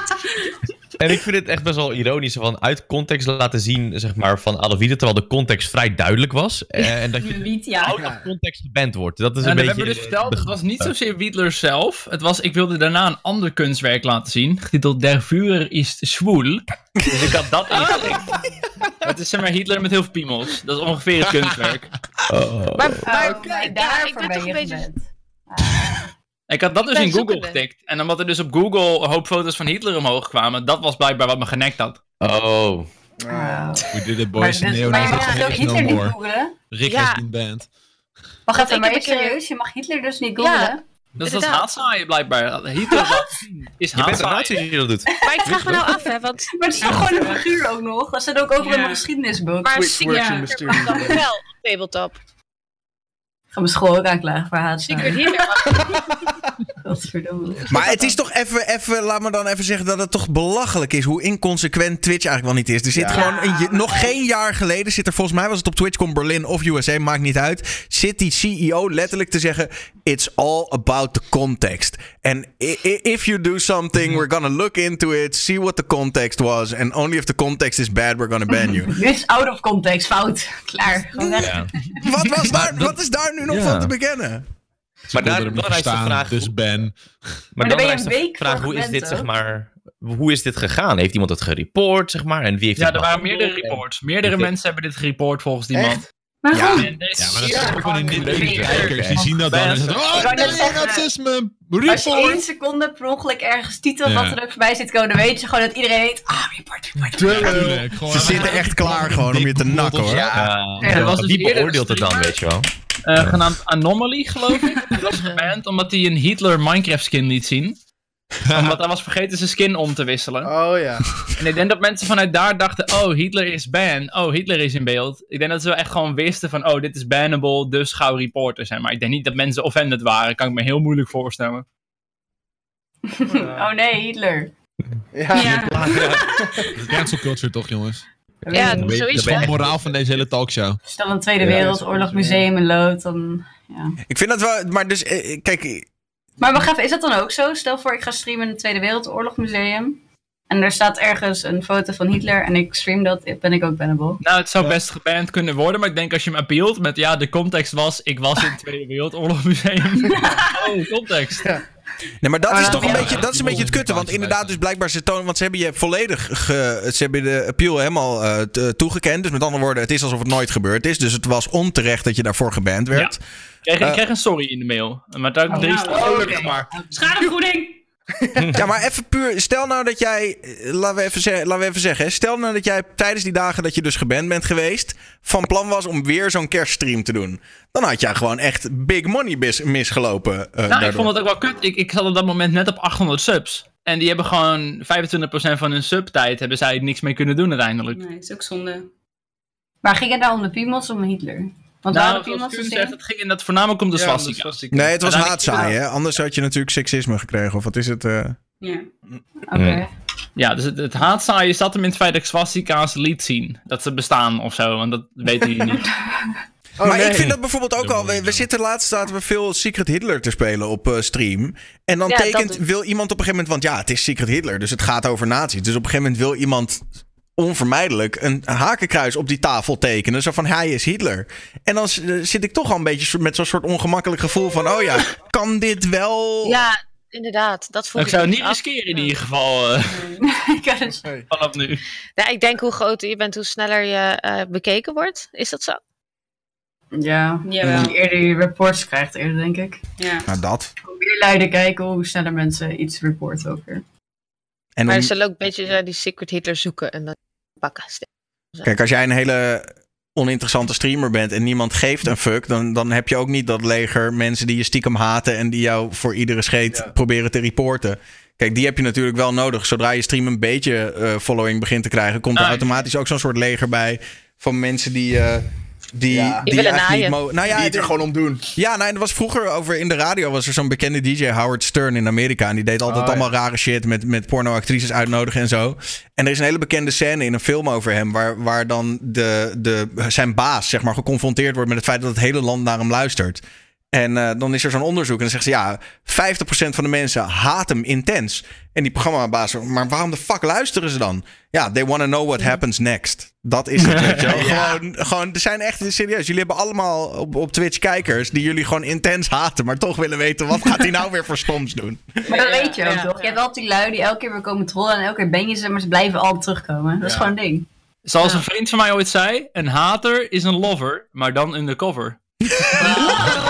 En ik vind het echt best wel ironisch van uit context laten zien, zeg maar, van Adolf Hitler, terwijl de context vrij duidelijk was. eh, en dat je Wiet, ja. out of context geband wordt. Dat is En een we beetje... hebben dus verteld, het was niet zozeer Hitler zelf. Het was, ik wilde daarna een ander kunstwerk laten zien, getiteld Der Führer ist schwul. Dus ik had dat ingelicht. Het is zeg maar Hitler met heel veel piemels. Dat is ongeveer het kunstwerk. Oh. Maar, maar Oké, ja, ik daarvoor ben toch je een beetje... Ik had dat dus in Google zoekende. getikt. En omdat er dus op Google een hoop foto's van Hitler omhoog kwamen, dat was blijkbaar wat me genekt had. Oh. Ah. We did it, Maar, boys. dus, Neo maar je Nazis mag ook no Hitler niet more. googlen. Rick Ja. has been banned. Wacht even, maar serieus, je mag Hitler dus niet Ja. googlen? Dus dat is haatzaaien blijkbaar. Hitler laten zien is Je bent een nazi haatzaaien. dat doet. Maar ik vraag me nou af, hè, want... Maar het is toch gewoon een figuur ook nog? Dat staat ook over in Ja. mijn geschiedenisboek. Maar Ja. mysterious dan wel op tabletop. Ik ga mijn school ook aanklagen voor haat. Secret Hitler mag Godverdomme. Maar het is toch even, even, laat me dan even zeggen dat het toch belachelijk is hoe inconsequent Twitch eigenlijk wel niet is. Er zit Ja. gewoon, een, nog geen jaar geleden zit er volgens mij, was het op TwitchCon Berlin of USA, maakt niet uit, zit die CEO letterlijk te zeggen, it's all about the context. And if you do something, we're gonna look into it, see what the context was, and only if the context is bad, we're gonna ban you. Dit is out of context, fout. Klaar, gewoon weg. Ja. wat, was daar, wat is daar nu nog Ja. van te bekennen? Maar daar, de verstaan, vraag, dus Ben. maar daar dan ben je een de week vraag hoe is dit zeg maar, hoe is dit gegaan? Heeft iemand het gereport zeg maar? En wie heeft Ja, dit er waren meerdere reports. Meerdere mensen hebben dit gereport volgens die Echt? man. Waarom? En deze- Ja, maar dat is Ja, die gewoon leuk. kijkers. Die zien dat dan en zeggen: Ik Oh, wou net nee, zeggen, racisme. Als je één Report. seconde per ongeluk ergens titel Ja. wat er ook voorbij zit komen, dan weet je gewoon dat iedereen weet, ah, report, report, report. Tuurlijk, Ze zitten echt klaar gewoon om je te nakken hoor. Ja, Ja, er was dus wie eerder beoordeelt het een dan, weet je wel? Eh, genaamd Anomaly, geloof ik. Die was geband omdat hij een Hitler Minecraft skin liet zien. omdat hij was vergeten zijn skin om te wisselen. Oh ja. En ik denk dat mensen vanuit daar dachten, oh, Hitler is ban. Oh, Hitler is in beeld. Ik denk dat ze wel echt gewoon wisten van, oh, dit is bannable, dus gauw reporter zijn. Maar ik denk niet dat mensen offended waren. Kan ik me heel moeilijk voorstellen. Oh nee, Hitler. Ja. Ja. Cancel culture toch, jongens? Ja, Dat is de moraal van deze hele talkshow. Stel een Tweede Wereldoorlog museum in Lood, dan... Ja. Ik vind dat wel, maar dus, eh, kijk, Maar wacht even, is dat dan ook zo? Stel voor ik ga streamen in het Tweede Wereldoorlog museum. En er staat ergens een foto van Hitler en ik stream dat, ben ik ook bannable. Nou, het zou best geband kunnen worden, maar ik denk als je hem appeelt met, ja, de context was, ik was in het Tweede Wereldoorlog Museum. oh, context. Nee, maar dat is dan toch een beetje, dat is een beetje het kutte. Want inderdaad, dus blijkbaar ze tonen, want ze hebben je volledig, ge, ze hebben de appeal helemaal eh, toegekend. Dus met andere woorden, het is alsof het nooit gebeurd is. Dus het was onterecht dat je daarvoor geband werd. Ik kreeg, Eh. ik kreeg een sorry in de mail. Maar daar Oh, drie nou, maar. Schadevergoeding! Ja, maar even puur, stel nou dat jij, eh, laten we even, zeggen, laten we even zeggen, hè, stel nou dat jij tijdens die dagen dat je dus geband bent geweest, van plan was om weer zo'n kerststream te doen. Dan had jij gewoon echt big money bis- misgelopen. eh, Nou, ik vond het ook wel kut. Ik, ik zat op dat moment net op 800 subs. En die hebben gewoon 25% van hun subtijd hebben zij niks mee kunnen doen uiteindelijk. Nee, is ook zonde. Maar ging het nou om de piemels of om Hitler? Want Nou, Kuhn te zegt, het ging inderdaad voornamelijk om de Ja, swastika. Nee, het was Uiteindelijk- haatzaai, hè? Anders had je natuurlijk seksisme gekregen. Of wat is het? eh? Ja. Oké. Ja, dus het, het haatzaaien zat hem in het feit dat ik swastika's liet zien. Dat ze bestaan of zo, want dat weten jullie niet. Oh, maar nee. ik vind dat bijvoorbeeld ook al. We, zitten laatst zaten we veel Secret Hitler te spelen op eh, stream. En dan Ja, tekent, wil iemand op een gegeven moment. Want ja, het is Secret Hitler, dus het gaat over nazi's. Dus op een gegeven moment wil iemand onvermijdelijk een hakenkruis op die tafel tekenen. Zo van hij is Hitler. En dan zit ik toch al een beetje met zo'n soort ongemakkelijk gevoel van: oh ja, kan dit wel. Ja, inderdaad. Dat voel ik zou het niet af. riskeren in ieder geval eh, Ik kan het- vanaf nu. Ja, ik denk hoe groter je bent, hoe sneller je eh, bekeken wordt. Is dat zo? Ja, hoe eerder je reports krijgt, eerder denk ik. Ja. Nou, dat. Hoe meer luiden kijken, hoe sneller mensen iets reporten ook weer. En Maar om- ze zullen ook een beetje eh, die Secret Hitler zoeken en dan pakken. Kijk, als jij een hele oninteressante streamer bent en niemand geeft een fuck, dan, dan heb je ook niet dat leger mensen die je stiekem haten en die jou voor iedere scheet Ja. proberen te reporten. Kijk, die heb je natuurlijk wel nodig. Zodra je stream een beetje eh, following begint te krijgen, komt er Ah, automatisch ook zo'n soort leger bij van mensen die. eh, die, Ja. die, Die willen eigenlijk niet Nou ja, die het er gewoon om doen. ja, nou, er was vroeger over in de radio was er zo'n bekende DJ Howard Stern in Amerika. En die deed altijd Oh, ja. allemaal rare shit met, met pornoactrices uitnodigen en zo. En er is een hele bekende scène in een film over hem. Waar, waar dan de, de, zijn baas zeg maar, geconfronteerd wordt met het feit dat het hele land naar hem luistert. En eh, dan is er zo'n onderzoek en dan zegt ze ja, 50% van de mensen haat hem intens. En die programmabaas, maar waarom de fuck luisteren ze dan? Ja, they want to know what happens next. Dat is het, weet je wel. Gewoon, gewoon, er zijn echt serieus. Jullie hebben allemaal op, op Twitch kijkers die jullie gewoon intens haten, maar toch willen weten wat gaat hij nou weer voor stoms doen. Maar dat weet je ook ja, toch? Je hebt altijd die lui die elke keer weer komen trollen en elke keer ben je ze, maar ze blijven altijd terugkomen. Dat is gewoon een ding. Zoals een vriend van mij ooit zei, een hater is een lover, maar dan undercover.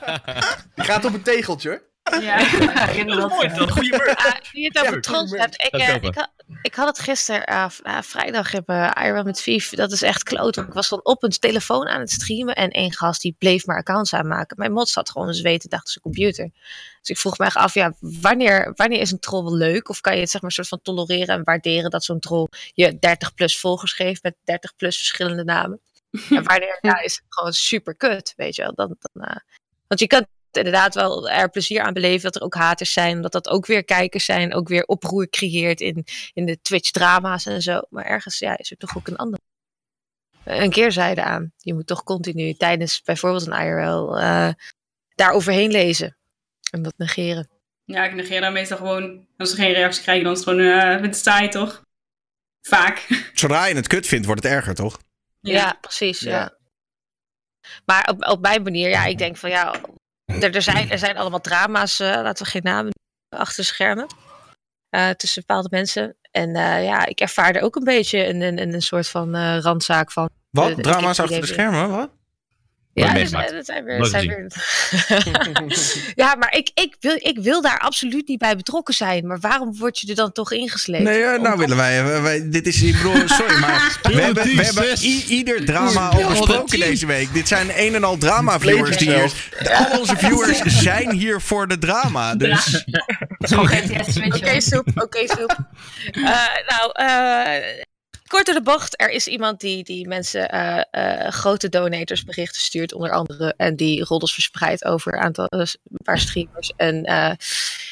Die gaat op een tegeltje hoor. Ja. Inderdaad, Mooi, dat goede beurt. Ah, die het over goed hebt. Ik, eh, ik, had, ik had het gisteren, eh, eh, vrijdag, mijn Iron met Vief. Dat is echt kloot. Ik was dan op een telefoon aan het streamen. En één gast die bleef maar accounts aanmaken. Mijn mod zat gewoon zweten achter zijn computer. Dus ik vroeg me echt af, ja, wanneer, wanneer is een troll wel leuk? Of kan je het zeg maar soort van tolereren en waarderen dat zo'n troll je 30 plus volgers geeft met 30 plus verschillende namen? En wanneer ja, is het gewoon super kut, weet je wel. Dan, dan, eh, want je kan inderdaad wel er plezier aan beleven dat er ook haters zijn. Omdat dat ook weer kijkers zijn. Ook weer oproer creëert in, in de Twitch-drama's en zo. Maar ergens ja, is er toch ook een andere. Een keerzijde aan. Je moet toch continu tijdens bijvoorbeeld een IRL uh, daar overheen lezen. En dat negeren. Ja, ik negeer daar meestal gewoon. Als ze geen reactie krijgen, dan is het gewoon uh, het saai, toch? Vaak. Zodra je het kut vindt, wordt het erger, toch? Ja, ja precies. Ja. ja. Maar op, op mijn manier, ja, ik denk van ja, er, er, zijn, er zijn allemaal drama's, uh, laten we geen namen achter schermen. Uh, tussen bepaalde mensen. En uh, ja, ik ervaarde ook een beetje een, een, een soort van randzaak van. Wat? drama's achter de schermen? Wat? Ja, dus, dat zijn weer. Zijn weer... ja, maar ik, ik, wil, ik wil daar absoluut niet bij betrokken zijn. Maar waarom word je er dan toch ingesleept? Nee, uh, nou willen wij, wij, Dit is. Ik bedoel, sorry, maar. we hebben, we hebben ieder drama al besproken deze week. Dit zijn een en al drama-viewers die hier. Al onze viewers zijn hier voor de drama. Dus. Oké, soep. Oké, soep. Uh, nou, uh, kort de bocht, er is iemand die, die mensen uh, uh, grote donators berichten stuurt, onder andere. En die roddels verspreidt over een aantal uh, een paar streamers. En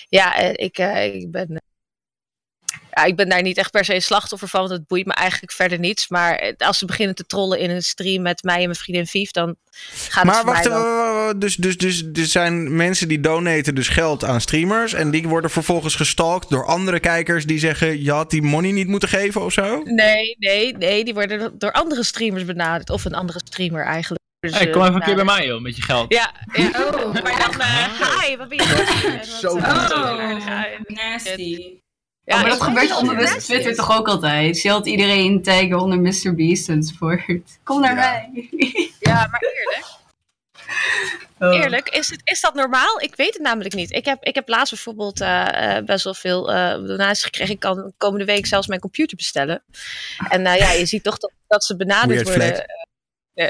ja, ik, ik ben ja, ik ben daar niet echt per se slachtoffer van, want het boeit me eigenlijk verder niets. Maar als ze beginnen te trollen in een stream met mij en mijn vriendin Vief, dan gaat maar het wacht, mij wel. dus, dus, dus er zijn mensen die donaten dus geld aan streamers en die worden vervolgens gestalkt door andere kijkers die zeggen, je had die money niet moeten geven of zo? Nee, nee, nee, die worden door andere streamers benaderd. Of een andere streamer eigenlijk. Dus, hey, kom even een keer bij mij joh, met je geld. Ja, ja. Oh, maar dan, uh, hi, wat ben je? Zo oh, nasty. Ja, oh, maar dat gebeurt onbewust op Twitter toch ook altijd? Je had iedereen taggen onder Mr. Beast enzovoort. Kom naar ja. mij. Ja, maar eerlijk. Oh. Eerlijk, is, het, is dat normaal? Ik weet het namelijk niet. Ik heb, ik heb laatst bijvoorbeeld uh, best wel veel uh, donaties gekregen. Ik kan komende week zelfs mijn computer bestellen. En uh, ja, je ziet toch dat, dat ze benaderd worden.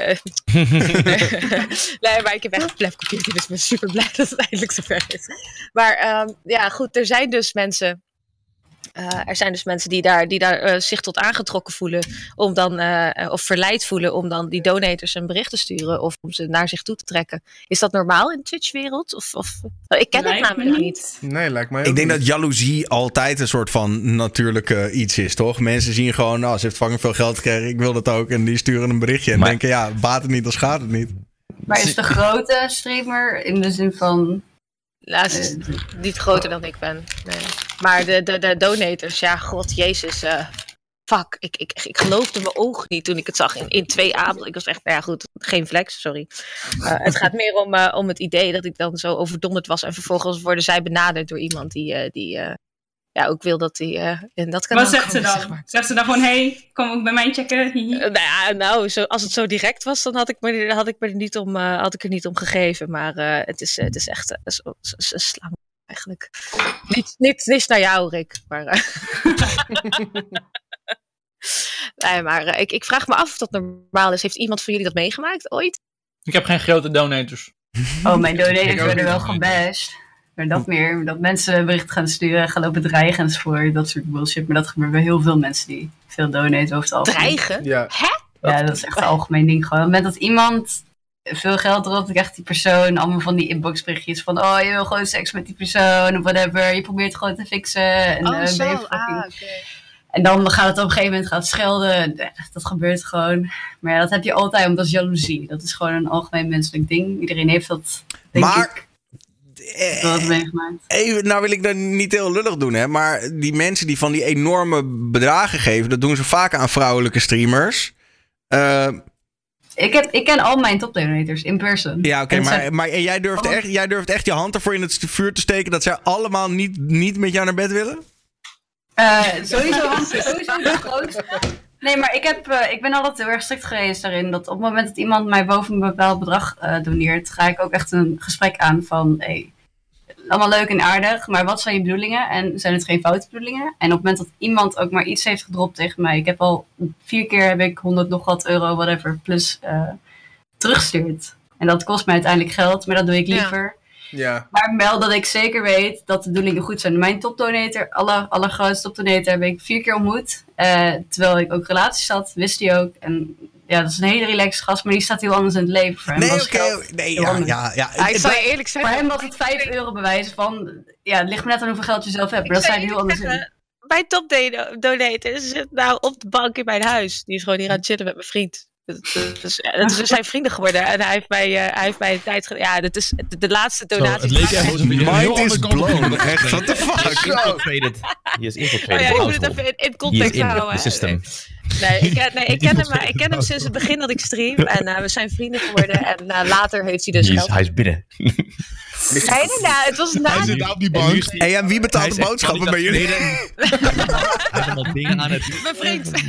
nee, maar ik heb echt een plef computer, dus ik ben super blij dat het eindelijk zover is. Maar um, ja, goed, er zijn dus mensen uh, er zijn dus mensen die daar, die daar uh, zich tot aangetrokken voelen, om dan, uh, of verleid voelen om dan die donators een bericht te sturen of om ze naar zich toe te trekken. Is dat normaal in de Twitch-wereld? Of, of, ik ken lijkt het namelijk niet. Nee, lijkt mij Ik denk niet. dat jaloezie altijd een soort van natuurlijke iets is, toch? Mensen zien gewoon, nou, ze heeft vangen veel geld gekregen, ik wil dat ook. En die sturen een berichtje en maar, denken, ja, baat het niet, dan schaadt het niet. Maar is de grote streamer in de zin van ze is niet groter dan ik ben. Nee. Maar de, de, de donators, ja, god, jezus. Uh, fuck, ik, ik, ik geloofde mijn ogen niet toen ik het zag in, in twee avonden. Ik was echt, nou ja goed, geen flex, sorry. Uh, het gaat meer om, uh, om het idee dat ik dan zo overdonderd was. En vervolgens worden zij benaderd door iemand die, die ja, ook wil dat hij in dat kanaal Wat zegt ze dan? Zeg maar. Zegt ze dan gewoon, hey, kom ook bij mij checken? Uh, nou ja, nou, zo, als het zo direct was, dan had ik me, had ik me er, niet om, uh, had ik er niet om gegeven. Maar uh, het, is, het is echt een slang eigenlijk. Niet, niet, niet naar jou, Rick. Maar, nee, maar ik, ik vraag me af of dat normaal is. Heeft iemand van jullie dat meegemaakt ooit? Ik heb geen grote donators. Oh, mijn donators werden wel gebashed. Maar dat meer, dat mensen berichten gaan sturen, gaan lopen dreigen enzovoort, dat soort bullshit. Maar dat gebeurt bij heel veel mensen die veel donaten over het algemeen. Dreigen? Ja. Hè? Ja, dat is echt een algemeen ding gewoon. Moment dat iemand veel geld erop, dan krijgt die persoon allemaal van die inboxberichtjes van oh, je wil gewoon seks met die persoon of whatever. Je probeert gewoon te fixen. En, oh, uh, zo. fucking... Ah, okay. En dan gaat het op een gegeven moment gaat schelden. Dat gebeurt gewoon. Maar ja, dat heb je altijd, omdat dat is jaloezie. Dat is gewoon een algemeen menselijk ding. Iedereen heeft dat, denk maar... ik dat meegemaakt. Even, nou wil ik dat niet heel lullig doen, hè. Maar die mensen die van die enorme bedragen geven... dat doen ze vaak aan vrouwelijke streamers. Uh, ik, heb, ik ken al mijn topdonators in person. Ja, oké, okay, maar, zijn... maar en jij, durft echt, jij durft echt je hand ervoor in het vuur te steken... dat zij allemaal niet, niet met jou naar bed willen? Uh, sowieso, sowieso de grootste. Nee, maar ik, heb, uh, ik ben altijd heel erg strikt geweest daarin. Dat op het moment dat iemand mij boven een bepaald bedrag uh, doneert, ga ik ook echt een gesprek aan van. Hey, allemaal leuk en aardig, maar wat zijn je bedoelingen? En zijn het geen foute bedoelingen? En op het moment dat iemand ook maar iets heeft gedropt tegen mij, ik heb al vier keer heb ik 100 nog wat euro, whatever, plus uh, teruggestuurd. En dat kost mij uiteindelijk geld, maar dat doe ik liever. Ja. Ja. Maar wel dat ik zeker weet dat de bedoelingen goed zijn. Mijn topdonator, aller, allergrootste topdonator, heb ik vier keer ontmoet. Uh, terwijl ik ook relaties had, wist hij ook. En Ja, dat is een hele relaxed gast, maar die staat heel anders in het leven. Voor hem Nee, oké. nee, ja, ja, ik zou je eerlijk Voor zeggen. hem was het 5 euro bewijs van... Ja, het ligt me net aan hoeveel geld je zelf hebt. Maar dat zijn heel anders in. zeggen, Mijn top donator zit nou op de bank in mijn huis. Die is gewoon hier aan het chillen met mijn vriend. Dus, ja, dat is- we zijn vrienden geworden. En hij heeft mij, eh, hij heeft mij een tijd... Ja, dat is de, de laatste Zo, donatie. het leek echt Mind is blown. Echt, what the fuck? Infiltrated. He is Oh infiltrated. ja, the ik moet het even in, in is context in houden. system. Nee, ik, ken- nee, ik, ken hem, eh, ik ken hem sinds het begin dat ik stream. En eh, we zijn vrienden geworden. En later heeft hij dus Hij is, geld. hij is binnen. Nee, nee, nee, het was na Hij zit daar op die bank. Hey, en wie betaalt de Hij is boodschappen bij jullie? Hij heeft allemaal dingen aan het mijn vriend.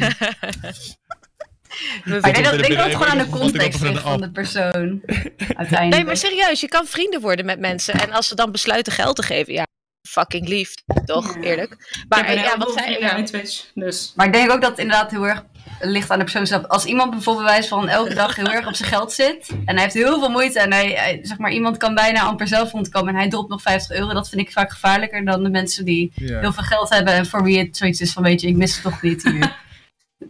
Denk dat, het gewoon aan de context ligt van de persoon. Uiteindelijk. Nee, maar serieus, je kan vrienden worden met mensen. En als ze dan besluiten geld te geven, ja, fucking lief. Toch, Ja. eerlijk. Maar ja, wat zei in Twitch, dus... Maar ik denk ook dat het inderdaad heel erg ligt aan de persoon zelf. Als iemand bijvoorbeeld bij wijze van elke dag heel erg op zijn geld zit. En hij heeft heel veel moeite. En hij, hij- zeg maar, iemand kan bijna amper zelf rondkomen. En hij dropt nog 50 euro. Dat vind ik vaak gevaarlijker dan de mensen die Ja. heel veel geld hebben. En voor wie het zoiets is van weet je, ik mis het toch niet hier.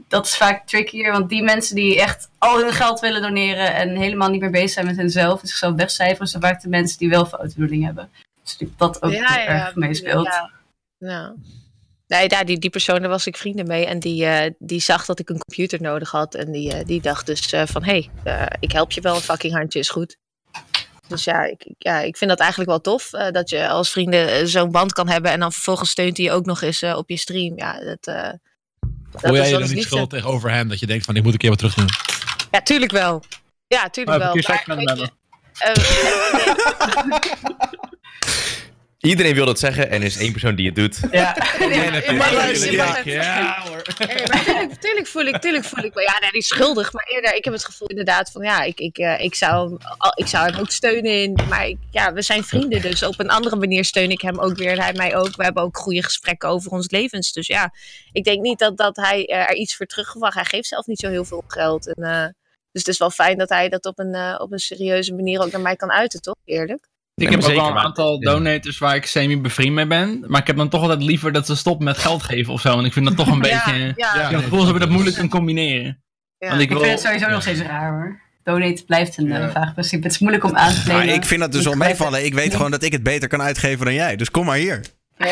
dat is vaak trickier. Want die mensen die echt al hun geld willen doneren. En helemaal niet meer bezig zijn met hunzelf. En zichzelf wegcijferen. Zijn vaak de mensen die wel foute bedoeling hebben. Dus dat ook heel erg meespeelt. Ja. Nou. Nee, daar, die, die persoon, daar was ik vrienden mee. En die, eh, die zag dat ik een computer nodig had. En die, eh, die dacht dus eh, van, hé, hey, ik help je wel, een fucking handje is goed. Dus ja, ik, ja, ik vind dat eigenlijk wel tof. dat je als vrienden zo'n band kan hebben. En dan vervolgens steunt hij je ook nog eens op je stream. Ja, dat, dat Voel jij je dan niet schuldig tegenover hem? Dat je denkt van, ik moet een keer wat terug doen. Ja, tuurlijk wel. Ja, tuurlijk heb wel. Maar, weet je, eh, Iedereen wil dat zeggen en er is één persoon die het doet. Ja. tuurlijk, voel ik, tuurlijk voel ik. Maar ja, nee, die is schuldig. Maar eerder, ik heb het gevoel inderdaad van ja, ik, ik, eh, ik, zou, ik zou hem ook steunen in. Maar ik, ja, we zijn vrienden, dus op een andere manier steun ik hem ook weer en hij mij ook. We hebben ook goede gesprekken over ons levens. Dus ja, ik denk niet dat, dat hij eh, er iets voor teruggewacht. Hij geeft zelf niet zo heel veel geld. En, eh, dus het is wel fijn dat hij dat op een, op een serieuze manier ook naar mij kan uiten, toch? Eerlijk. Ik Ja, heb maar ook wel een maar- aantal ja. donators waar ik semi-bevriend mee ben. Maar ik heb dan toch altijd liever dat ze stoppen met geld geven of zo. Want ik vind dat toch een beetje... ja, Ik ja, heb het gevoel dat moeilijk kunnen combineren. ja. Want ik vind het sowieso nog steeds raar hoor. Donate blijft een Ja. eh, vaag principe. Het is moeilijk om aan te Maar nemen. ik vind dat dus wel meevallen. Ik weet gewoon dat ik het beter kan uitgeven dan jij. Dus kom maar hier.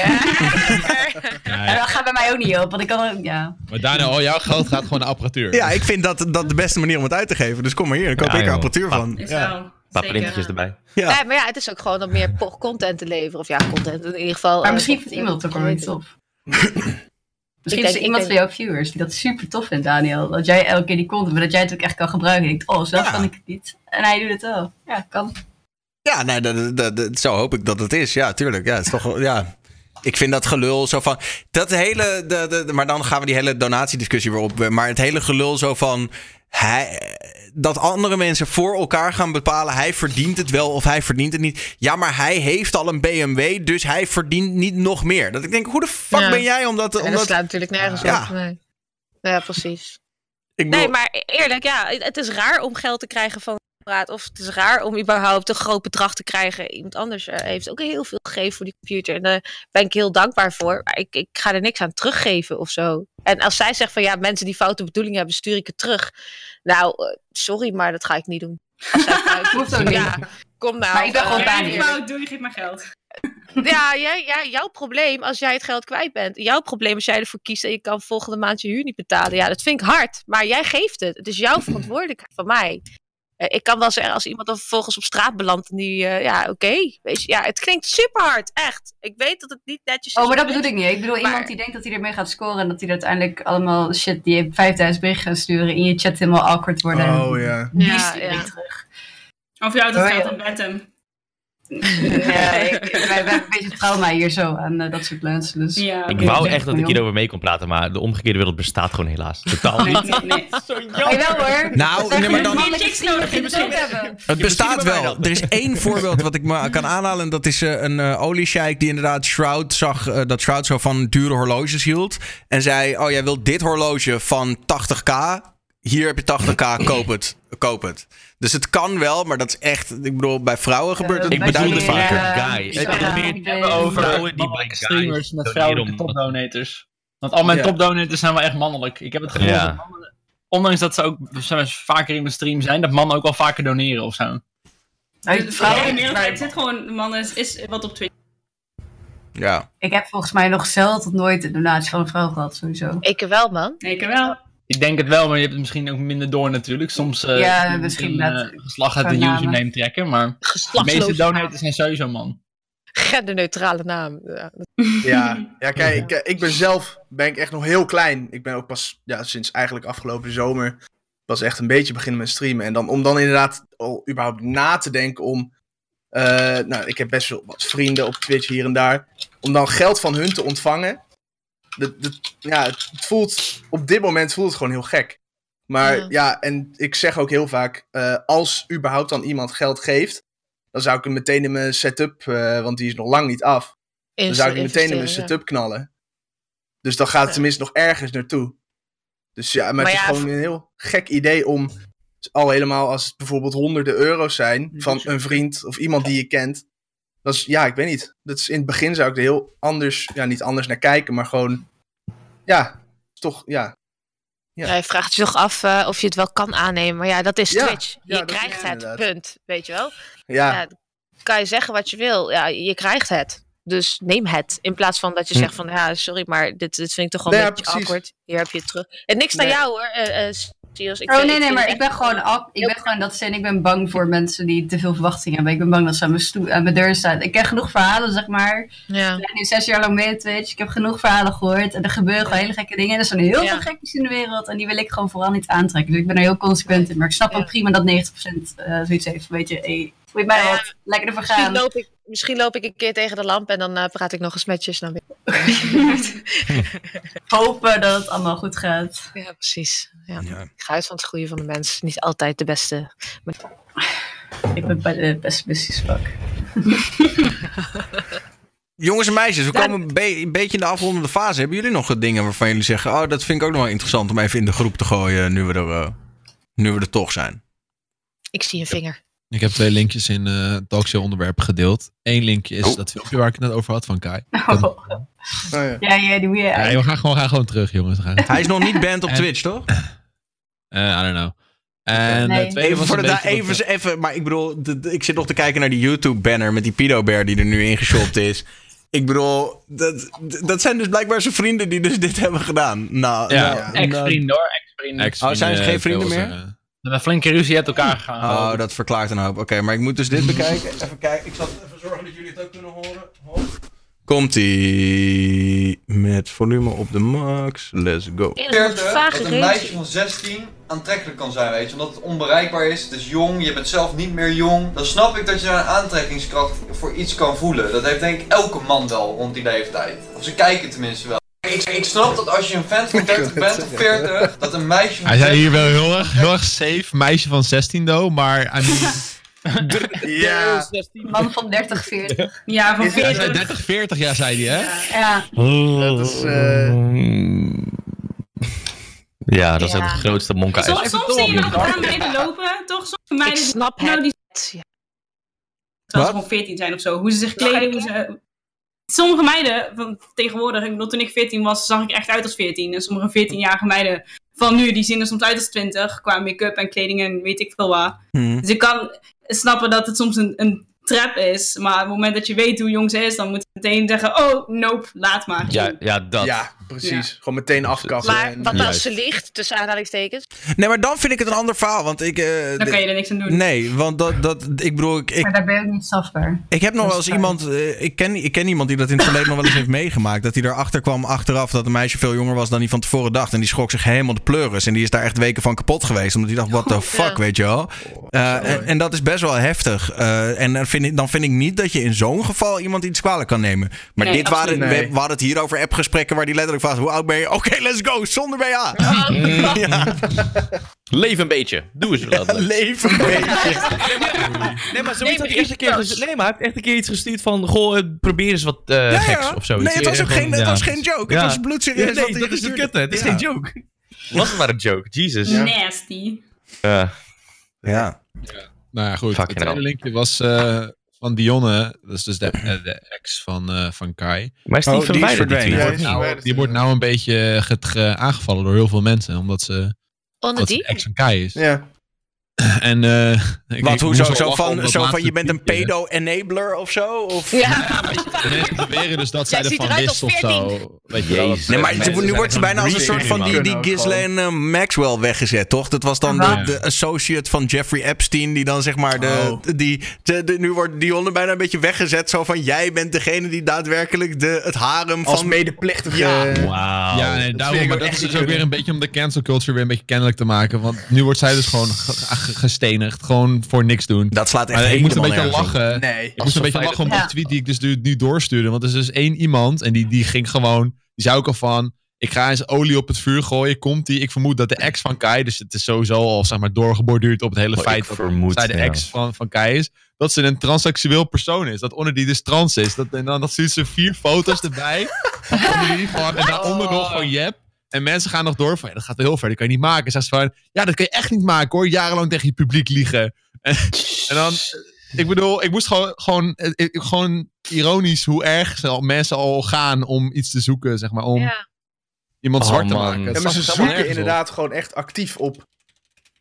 En dat gaat bij mij ook niet op, want ik kan ook, ja. Maar Daniel, al jouw geld gaat gewoon naar apparatuur. Ja, ik vind dat, dat de beste manier om het uit te geven. Dus kom maar hier. Dan koop Ja, ik er apparatuur Pa- van. Is Ja. Paar eh, erbij. Ja. Nee, maar ja, het is ook gewoon om meer content te leveren. Of ja, content in ieder geval. Maar eh, misschien vindt iemand het ook wel dat- niet Misschien denk- is er iemand denk- van jouw viewers die dat super tof vindt, Daniel. Dat jij elke keer die content, maar dat jij het ook echt kan gebruiken. En denkt, oh, zelf Ja. kan ik het niet. En hij doet het wel. Ja, kan. Ja, nee, dat, dat, dat- zo hoop ik dat het is. Ja, tuurlijk. Ja, het is toch, ja. Ik vind dat gelul zo van. Dat hele. De, de- maar dan gaan we die hele donatiediscussie weer op. Maar het hele gelul zo van. Hij, dat andere mensen voor elkaar gaan bepalen. Hij verdient het wel of hij verdient het niet. Ja, maar hij heeft al een BMW. Dus hij verdient niet nog meer. Dat ik denk, hoe de fuck Ja. ben jij om dat. Ja, Om dat dat slaat natuurlijk nergens Ja. op. Nee. Ja, precies. ik bedoel- Nee, maar eerlijk, ja, het is raar om geld te krijgen van Of het is raar om überhaupt een groot bedrag te krijgen. Iemand anders eh, heeft ook heel veel gegeven voor die computer. En daar ben ik heel dankbaar voor. Maar ik, ik ga er niks aan teruggeven of zo. En als zij zegt van ja, mensen die foute bedoelingen hebben, stuur ik het terug. Nou, eh, sorry, maar dat ga ik niet doen. Als zij fout- Hoeft ook niet. ja, kom nou. Maar ik ben gewoon eh, Ja, die fout, doe je, geef maar geld. ja, jij, ja, jouw probleem als jij het geld kwijt bent. Jouw probleem als jij ervoor kiest en je kan volgende maand je huur niet betalen. Ja, dat vind ik hard. Maar jij geeft het. Het is jouw verantwoordelijkheid van mij. Eh, ik kan wel zeggen, als iemand dan vervolgens op straat belandt en die, eh, ja, oké. weet je, ja, het klinkt super hard, echt. Ik weet dat het niet netjes is. Oh, maar dat bedoel ik niet. Ik bedoel Maar- iemand die denkt dat hij ermee gaat scoren en dat hij uiteindelijk allemaal shit die je 5000 berichten gaat sturen in je chat helemaal awkward worden. Oh ja. Die Ja, stuur ik ja. terug. Of jou dat Oh, geld ja. bed hem. Ja, ik, wij, hebben een beetje trauma hier zo aan eh, dat soort mensen. Dus. Ja, Ik wou echt dat ik hierover mee kon praten, maar de omgekeerde wereld bestaat gewoon helaas. Totaal niet. nee, nee. Hey, wel hoor. Nou, nee, maar dan- Chicks nodig in het hebben. Bestaat wel. dan. Er is één voorbeeld wat ik me kan aanhalen. En dat is eh, een oliesheik die inderdaad Shroud zag. dat Shroud zo van dure horloges hield. En zei: Oh, jij wilt dit horloge van 80k. Hier heb je 80k, koop het. Koop het. Dus het kan wel, maar dat is echt. Ik bedoel, bij vrouwen gebeurt het Ik beduidend bedoel, vaker. Guys. Ik ja, meer ja, hebben over vrouwen die bij streamers met vrouwelijke topdonators. Want al mijn Ja. topdonators zijn wel echt mannelijk. Ik heb het gevoel dat mannen ondanks dat ze ook vaker in de stream zijn, dat mannen ook wel vaker doneren of zo. Nou, De vrouwen- meerderheid zit gewoon, mannen is, is wat op Twitch. Ja. Ik heb volgens mij nog zelden tot nooit een donatie van een vrouw gehad, sowieso. Ik wel, man. Nee, ik wel. Ik denk het wel, maar je hebt het misschien ook minder door natuurlijk. Soms eh, Ja, misschien een, net eh, geslag uit namen. username trekken, maar de meeste donators zijn sowieso man. Genderneutrale naam. Ja. Ja, ja kijk, ik, eh, ik ben zelf ben ik echt nog heel klein. Ik ben ook pas ja, sinds eigenlijk afgelopen zomer pas echt een beetje beginnen met streamen. En dan, om dan inderdaad al überhaupt na te denken om... eh, nou, ik heb best wel wat vrienden op Twitch hier en daar. Om dan geld van hun te ontvangen. Dat, ja, het voelt, op dit moment voelt het gewoon heel gek. Maar Ja. ja, en ik zeg ook heel vaak, eh, als überhaupt dan iemand geld geeft, dan zou ik hem meteen in mijn setup, eh, want die is nog lang niet af. Dan zou ik hem meteen in mijn setup knallen. Dus dan gaat het tenminste nog ergens naartoe. Dus ja, maar, Maar het is gewoon een heel gek idee om al helemaal als het bijvoorbeeld honderden euro's zijn van een vriend of iemand die je kent. Dat is, ja, ik weet niet. Dat is, in het begin zou ik er heel anders, ja, niet anders naar kijken, maar gewoon, ja, toch, ja. Ja. Ja, je vraagt je toch af eh, of je het wel kan aannemen. Maar ja, dat is Twitch. ja, je krijgt het inderdaad. punt. Weet je wel? Ja, Ja, kan je zeggen wat je wil. Ja, je krijgt het. Dus neem het. In plaats van dat je Hm. zegt van, ja, sorry, maar dit, dit vind ik toch wel een beetje precies. awkward. Hier heb je het terug. En niks naar jou hoor, eh eh, Ik Oh vind- nee, nee, maar ik ben gewoon af. Ik ben gewoon dat zin. Ik ben bang voor mensen die te veel verwachtingen hebben. Ik ben bang dat ze aan mijn, stoel, aan mijn deur staan. Ik ken genoeg verhalen, zeg maar. Ja. Ik ben nu zes jaar lang mee op Twitch. Ik heb genoeg verhalen gehoord. En er gebeuren gewoon hele gekke dingen. En er zijn heel Ja. veel gekkies in de wereld. En die wil ik gewoon vooral niet aantrekken. Dus ik ben er heel consequent in. Maar ik snap Ja. ook prima dat 90% eh zoiets heeft. Weet je, hey, weet mij Ja, wat. Lekker ervoor Misschien gaan. loop, ik, misschien loop ik een keer tegen de lamp en dan eh, praat ik nog eens met je. Dan. Hopen dat het allemaal goed gaat. Ja, precies. Ja. Ja. Ik ga uit van het goede van de mens. Niet altijd de beste. Ik ben bij de pessimistisch vak. Jongens en meisjes, we komen een, be- een beetje in de afrondende fase. Hebben jullie nog dingen waarvan jullie zeggen... Oh, dat vind ik ook nog wel interessant om even in de groep te gooien... nu we er, eh, nu we er toch zijn? Ik zie een vinger. Ik heb twee linkjes in eh talkshow onderwerpen gedeeld. Eén linkje is Oh. dat filmpje waar ik het net over had van Kai. Oh. Oh, ja. Ja, ja, die moet je Ja, we gaan gewoon, gaan gewoon terug, jongens. Gaan, Hij is nog niet banned op En- Twitch, toch? Eh, I don't know. En Nee. tweede Even voor de da- even, even, maar ik bedoel, de- de- ik zit nog te kijken naar die YouTube-banner met die pedo-bear die er nu ingeshopt is. Ik bedoel, dat, dat zijn dus blijkbaar zijn vrienden die dus dit hebben gedaan. Nou, Ja. nou, Ex-vrienden hoor, ex-vrienden. ex- Oh, zijn ze geen vrienden meer? We hebben flinke ruzie uit elkaar gegaan. Oh, dat verklaart een hoop. Oké, maar ik moet dus dit bekijken. Even kijken. Ik zal even zorgen dat jullie het ook kunnen horen. Komt-ie met volume op de max. Let's go. Vage dat een meisje van 16 aantrekkelijk kan zijn, weet je. Omdat het onbereikbaar is, het is jong, je bent zelf niet meer jong. Dan snap ik dat je een aantrekkingskracht voor iets kan voelen. Dat heeft denk ik elke man wel rond die leeftijd. Of ze kijken tenminste wel. Ik, ik snap dat als je een vent van 30 bent of 40, dat een meisje van Hij zei 16 hier wel heel erg, heel erg safe. Meisje van 16 though, maar I mean, Ja, Man van 30, 40. Ja, van Is- hij 40. zei 30, 40 jaar zei hij, hè? Ja. dat is... eh, Ja, dat is Ja. het grootste monka. Soms, soms zie je nog aan meiden lopen, toch? Soms Ik meiden snap nou, het. die Ja. terwijl ze gewoon 14 zijn of zo. Hoe ze zich kleden, hoe ze... Sommige meiden van tegenwoordig, ik bedoel, toen ik 14 was, zag ik echt uit als 14. En sommige 14-jarige meiden van nu, die zien er soms uit als 20. Qua make-up en kleding en weet ik veel wat. Hm. Dus ik kan snappen dat het soms een, een trap is. Maar op het moment dat je weet hoe jong ze is, dan moet je meteen zeggen: Oh, nope, laat maar. Ja, ja, dat. ja, precies. Gewoon meteen afkappen. Maar en- wat als ze liegt, tussen aanhalingstekens? Nee, maar dan vind ik het een ander verhaal. Want ik. eh, Dan kan je er niks aan doen. Nee, want dat, dat, ik bedoel, ik, ik, Maar daar ben je ook niet strafbaar. ik heb nog wel eens iemand. eh, ik, ken, ik ken iemand die dat in het verleden nog wel eens heeft meegemaakt. Dat hij erachter kwam achteraf dat een meisje veel jonger was dan hij van tevoren dacht. En die schrok zich helemaal de pleuris. En die is daar echt weken van kapot geweest. Omdat hij dacht: what the fuck, weet je wel. Eh, en, en dat is best wel heftig. Eh, en dan vind, ik, dan vind ik niet dat je in zo'n geval iemand iets kwalijk kan nemen. Maar Nee, dit waren, we hadden het hier over appgesprekken waar die letterlijk Hoe oud ben je? Oké, let's go. Zonder BH. Ja, Leef een beetje. Doe eens wat. leef een beetje. Nee, maar zoiets had hij echt een keer. Nee, maar hij heeft echt een keer iets gestuurd van... Goh, eh, probeer eens wat eh, Ja, geks ja. of zoiets. Nee, het was ook geen, het was geen joke. Ja. Het was bloedserieus. Ja, nee, dat is het gestuurd kutte. Het is Ja. geen joke. Was het maar een joke. Jesus. Ja. Nasty. Ja. Ja. Nou ja, goed. Het linkje was eh, van Dionne. Dat is dus de, eh, de ex van, eh, van Kai. Maar is die Oh, die verwijderd, die tweet? Ja, Nou, die wordt nou een beetje get- ge- aangevallen door heel veel mensen. Omdat ze Onder dat die? ze ex van Kai is. Ja. En, eh, ik- Wat, ik hoezo? Zo van, zo van je bent een pedo-enabler of zo? Of? Ja. Mensen beweren dus dat zij ervan wist als of zo. Weet je wel. Jezus. Nee, maar nu wordt ze bijna als een soort van die, die Ghislaine eh, Maxwell weggezet, toch? Dat was dan de, Ja. de associate van Jeffrey Epstein, die dan zeg maar de... Oh. Die, de, de- nu wordt Dionne bijna een beetje weggezet, zo van jij bent degene die daadwerkelijk de, het harem Als van... medeplichtige... Ja. Wauw. Ja, nee, daarom, maar dat is dus ook weer een beetje om de cancel culture weer een beetje kennelijk te maken. Want nu wordt zij dus gewoon ge- ge- gestenigd, gewoon voor niks doen. Dat slaat echt Maar ik moest een beetje lachen. Nee. Ik moest een beetje lachen om die tweet die ik dus nu, nu doorstuurde. Want er is dus één iemand en die, die ging gewoon... Die zei ook al van... Ik ga eens olie op het vuur gooien. Komt die? Ik vermoed dat de ex van Kai... Dus het is sowieso al zeg maar doorgeborduurd op het hele Oh, feit ik dat vermoed, zij de ja. ex van, van Kai is. Dat ze een transseksueel persoon is. Dat onder die dus trans is. Dat, en dan dat stuurt ze vier foto's erbij. onder die van, en daaronder nog van Jep. En mensen gaan nog door van, ja, dat gaat heel ver, dat kan je niet maken. Zegt ze van, ja, dat kan je echt niet maken hoor. Jarenlang tegen je publiek liegen. En, en dan, ik bedoel, ik moest gewoon, gewoon, eh, gewoon ironisch hoe erg mensen al gaan om iets te zoeken, zeg maar, om Ja. iemand Oh, zwart te maken. Ja, maar ze zoeken op. inderdaad gewoon echt actief op.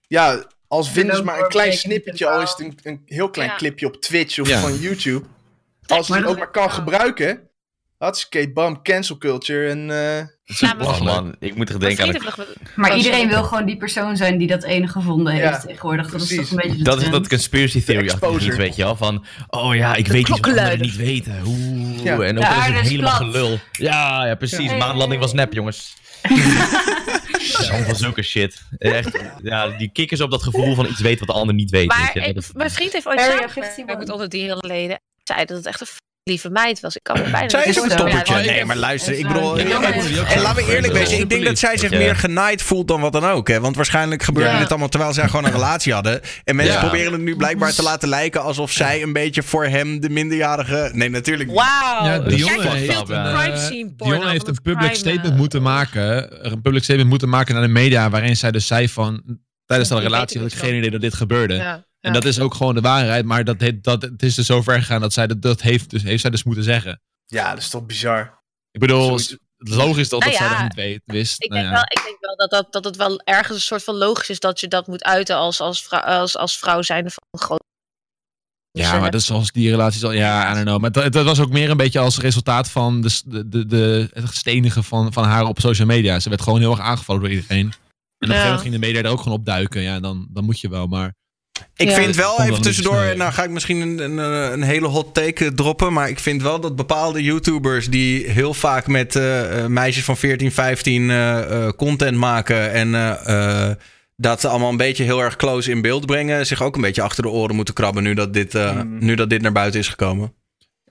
Ja, als vinden ze maar een klein snippetje, al is het een, een heel klein Ja. clipje op Twitch of Ja. van YouTube. Als je het ook maar kan gebruiken. Hartstikke bam, cancel culture. En, eh, Is Oh man, ik moet er denken aan... Maar Oh, iedereen wil gewoon die persoon zijn die dat ene gevonden heeft Ja, tegenwoordig. Dat is precies. toch een beetje de Dat is dat conspiracy theory achter weet je wel. Van, oh ja, ik weet iets wat anderen niet weten. Oeh, Ja. en ook is het is helemaal plat. gelul. Ja, ja, precies. Maanlanding was nep, jongens. Allemaal van zulke shit. Echt, ja, die kikkers op dat gevoel van iets weten wat de ander niet weet. Maar weet je. ik- Dat- mijn vriend heeft ooit Area samengewerkt 51. met onder die hele leden. Zei dat het echt een lieve meid was. Ik kan me bijna Zij is een toppertje. Ja, Nee, maar luister, ik bedoel... en- laten we eerlijk wezen, ik denk dat zij zich meer genaaid voelt dan wat dan ook. Hè? Want waarschijnlijk gebeurde Ja. dit allemaal terwijl zij gewoon een relatie hadden. En mensen Ja. proberen het nu blijkbaar te laten lijken alsof zij een beetje voor hem de minderjarige... Nee, natuurlijk niet. Wauw. Ja, Jij Dionne heeft, eh, Dionne heeft een public crime, statement eh, moeten maken. Een public statement moeten maken naar de media. Waarin zij dus zei van. Tijdens de relatie had ik geen idee dat dit gebeurde. Ja, En dat is ook gewoon de waarheid. Maar dat, dat, het is dus zo ver gegaan dat zij dat, dat heeft, dus, heeft zij dus moeten zeggen. ja, dat is toch bizar. Ik bedoel, Zoiets. het is logisch dat, Nou dat zij dat niet weet, wist. Ik Nou denk, ja. wel, ik denk wel dat, dat, dat het wel ergens een soort van logisch is dat je dat moet uiten als, als, vrouw, als, als vrouw zijnde van een groot. Ja, maar dat is zoals die relaties al. Ja, I don't know. Maar dat, dat was ook meer een beetje als resultaat van de, de, de, de, het stenigen van, van haar op social media. Ze werd gewoon heel erg aangevallen door iedereen. En op een gegeven moment ging de media er ook gewoon op duiken. Ja, dan, dan moet je wel. Maar Ik Ja. vind wel, even tussendoor, sneu. nou ga ik misschien een, een, een hele hot take droppen. Maar ik vind wel dat bepaalde YouTubers die heel vaak met eh, eh, meisjes van 14, 15 eh, eh, content maken. En eh, eh, dat allemaal een beetje heel erg close in beeld brengen. Zich ook een beetje achter de oren moeten krabben nu dat dit, eh, Hmm. nu dat dit naar buiten is gekomen.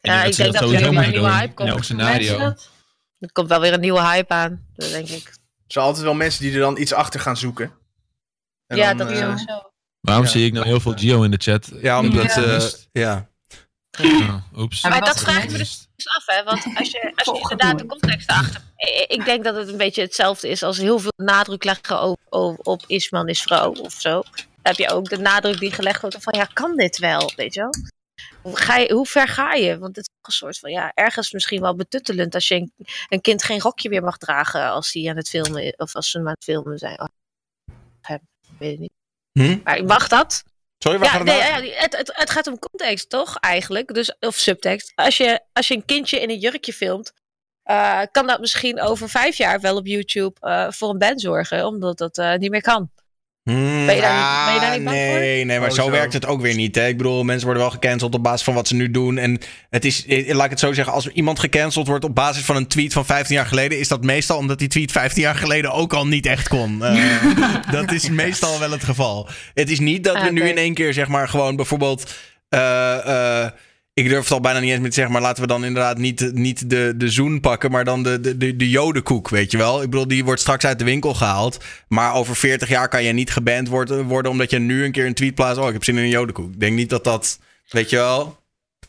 Ja, ik ze denk dat er weer een nieuwe doen, hype komt. scenario. dat? Er komt wel weer een nieuwe hype aan, dat denk ik. Er zijn altijd wel mensen die er dan iets achter gaan zoeken. En ja, dan, dat is ook zo. Waarom Ja. zie ik nou heel veel Gio in de chat? Ja, omdat... Ja. eh, ja. Oh, oeps. Maar dat vraag ik me gemist? dus af, hè? Want als je, als je inderdaad de context erachter. Ik denk dat het een beetje hetzelfde is als heel veel nadruk leggen op, op, op is man is vrouw of zo. Dan heb je ook de nadruk die gelegd wordt van ja, kan dit wel, weet je wel? Hoe, ga je, hoe ver ga je? Want het is een soort van ja, ergens misschien wel betuttelend als je een, een kind geen rokje meer mag dragen als die aan het filmen is, of als ze hem aan het filmen zijn. Oh, hem, weet ik niet. Hm? Maar mag dat? Sorry, waar Ja, gaat het nee, nou? ja, het, het, het gaat om context, toch? Eigenlijk. Dus, of subtekst. Als je, als je een kindje in een jurkje filmt, eh, kan dat misschien over vijf jaar wel op YouTube eh, voor een ban zorgen, omdat dat eh, niet meer kan. Hmm, Ben je daar niet- ben je daar niet bang voor? nee, nee, maar Oh, zo, zo. werkt het ook weer niet. Hè? Ik bedoel, mensen worden wel gecanceld op basis van wat ze nu doen. En het is, eh, laat ik het zo zeggen, als iemand gecanceld wordt op basis van een tweet van 15 jaar geleden, is dat meestal omdat die tweet 15 jaar geleden ook al niet echt kon. Eh, dat is meestal wel het geval. Het is niet dat we Ah, nu in één keer, zeg maar, gewoon bijvoorbeeld. eh, eh, ik durf het al bijna niet eens meer te zeggen, maar laten we dan inderdaad niet, niet de, de zoen pakken, maar dan de, de, de, de jodenkoek, weet je wel. Ik bedoel, die wordt straks uit de winkel gehaald. Maar over 40 jaar kan je niet geband worden, worden omdat je nu een keer een tweet plaatst. Oh, ik heb zin in een jodenkoek. Ik denk niet dat dat, weet je wel.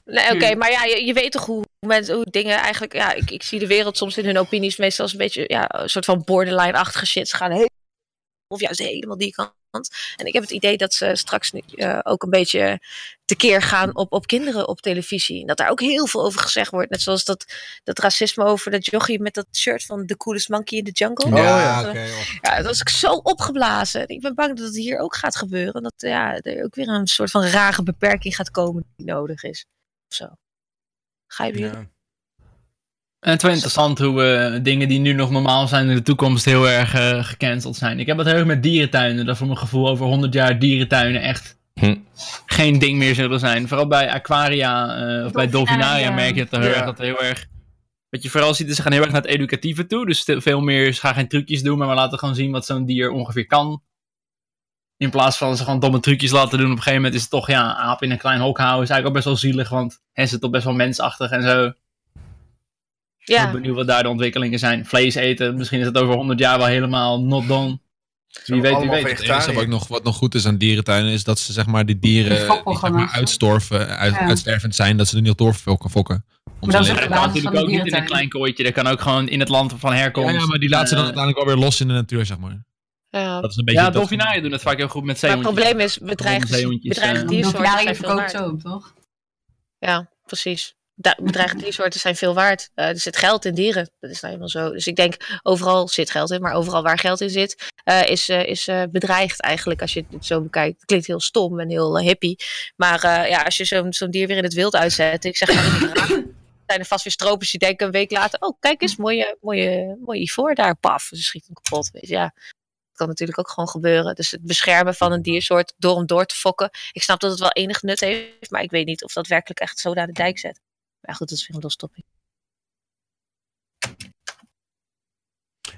Nee, oké, maar ja, je, weet toch hoe mensen, hoe dingen eigenlijk, ja, ik, ik zie de wereld soms in hun opinies meestal als een beetje, ja, een soort van borderline-achtige shit gaan. Heel- Of juist helemaal die kant En ik heb het idee dat ze straks uh, ook een beetje tekeer gaan op, op kinderen op televisie. En dat daar ook heel veel over gezegd wordt. Net zoals dat, dat racisme over dat jochie met dat shirt van The Coolest Monkey in the Jungle. Oh, ja, oké. Okay, ja, dat was ik zo opgeblazen. Ik ben bang dat het hier ook gaat gebeuren. Dat ja, er ook weer een soort van rare beperking gaat komen die nodig is. Of zo. Ga je weer? Ja. En het is wel interessant hoe uh, dingen die nu nog normaal zijn in de toekomst heel erg uh, gecanceld zijn. Ik heb het heel erg met dierentuinen. Dat voor mijn gevoel over 100 jaar dierentuinen echt hm. geen ding meer zullen zijn. Vooral bij aquaria uh, of bij dolfinaria merk je het heel erg, dat heel erg... Wat je vooral ziet is ze gaan heel erg naar het educatieve toe. Dus veel meer, ze gaan geen trucjes doen, maar we laten gewoon zien wat zo'n dier ongeveer kan. In plaats van ze gewoon domme trucjes laten doen. Op een gegeven moment is het toch, ja, aap in een klein hok houden is eigenlijk ook best wel zielig. Want hij is het toch best wel mensachtig en zo. Ja. Ik ben benieuwd wat daar de ontwikkelingen zijn. Vlees eten, misschien is het over 100 jaar wel helemaal not done. Wie weet, wie weet. Het enige wat nog, wat nog goed is aan dierentuinen is dat ze zeg maar die dieren zeg maar, uitstorven, uit, ja. uitstervend zijn, dat ze er niet op doorfokken fokken. Om dat kan natuurlijk ook niet in een klein kooitje. Dat kan ook gewoon in het land van herkomst. Ja, maar die laten ze dan uh, uiteindelijk alweer los in de natuur, zeg maar. Ja, dat is een beetje ja dolfinariën doen het vaak heel goed met zeehondjes. Maar het probleem is, bedreigd, bedreigd diersoorten zijn veel waard. ook, toch? Ja, precies bedreigde diersoorten zijn veel waard. Uh, er zit geld in dieren. Dat is nou helemaal zo. Dus ik denk, overal zit geld in. Maar overal waar geld in zit, uh, is, uh, is bedreigd eigenlijk. Als je het zo bekijkt. Het klinkt heel stom en heel hippie. Maar ja, als je zo'n zo'n dier weer in het wild uitzet. Ik zeg zijn er vast weer stropers die denken een week later. Oh, kijk eens, mooie, mooie, mooie ivoor daar. Paf, ze schiet hem kapot. Weet je. Ja, dat kan natuurlijk ook gewoon gebeuren. Dus het beschermen van een diersoort door hem door te fokken. Ik snap dat het wel enig nut heeft. Maar ik weet niet of dat werkelijk echt zo naar de dijk zet. Maar goed, dat is weer een los topic.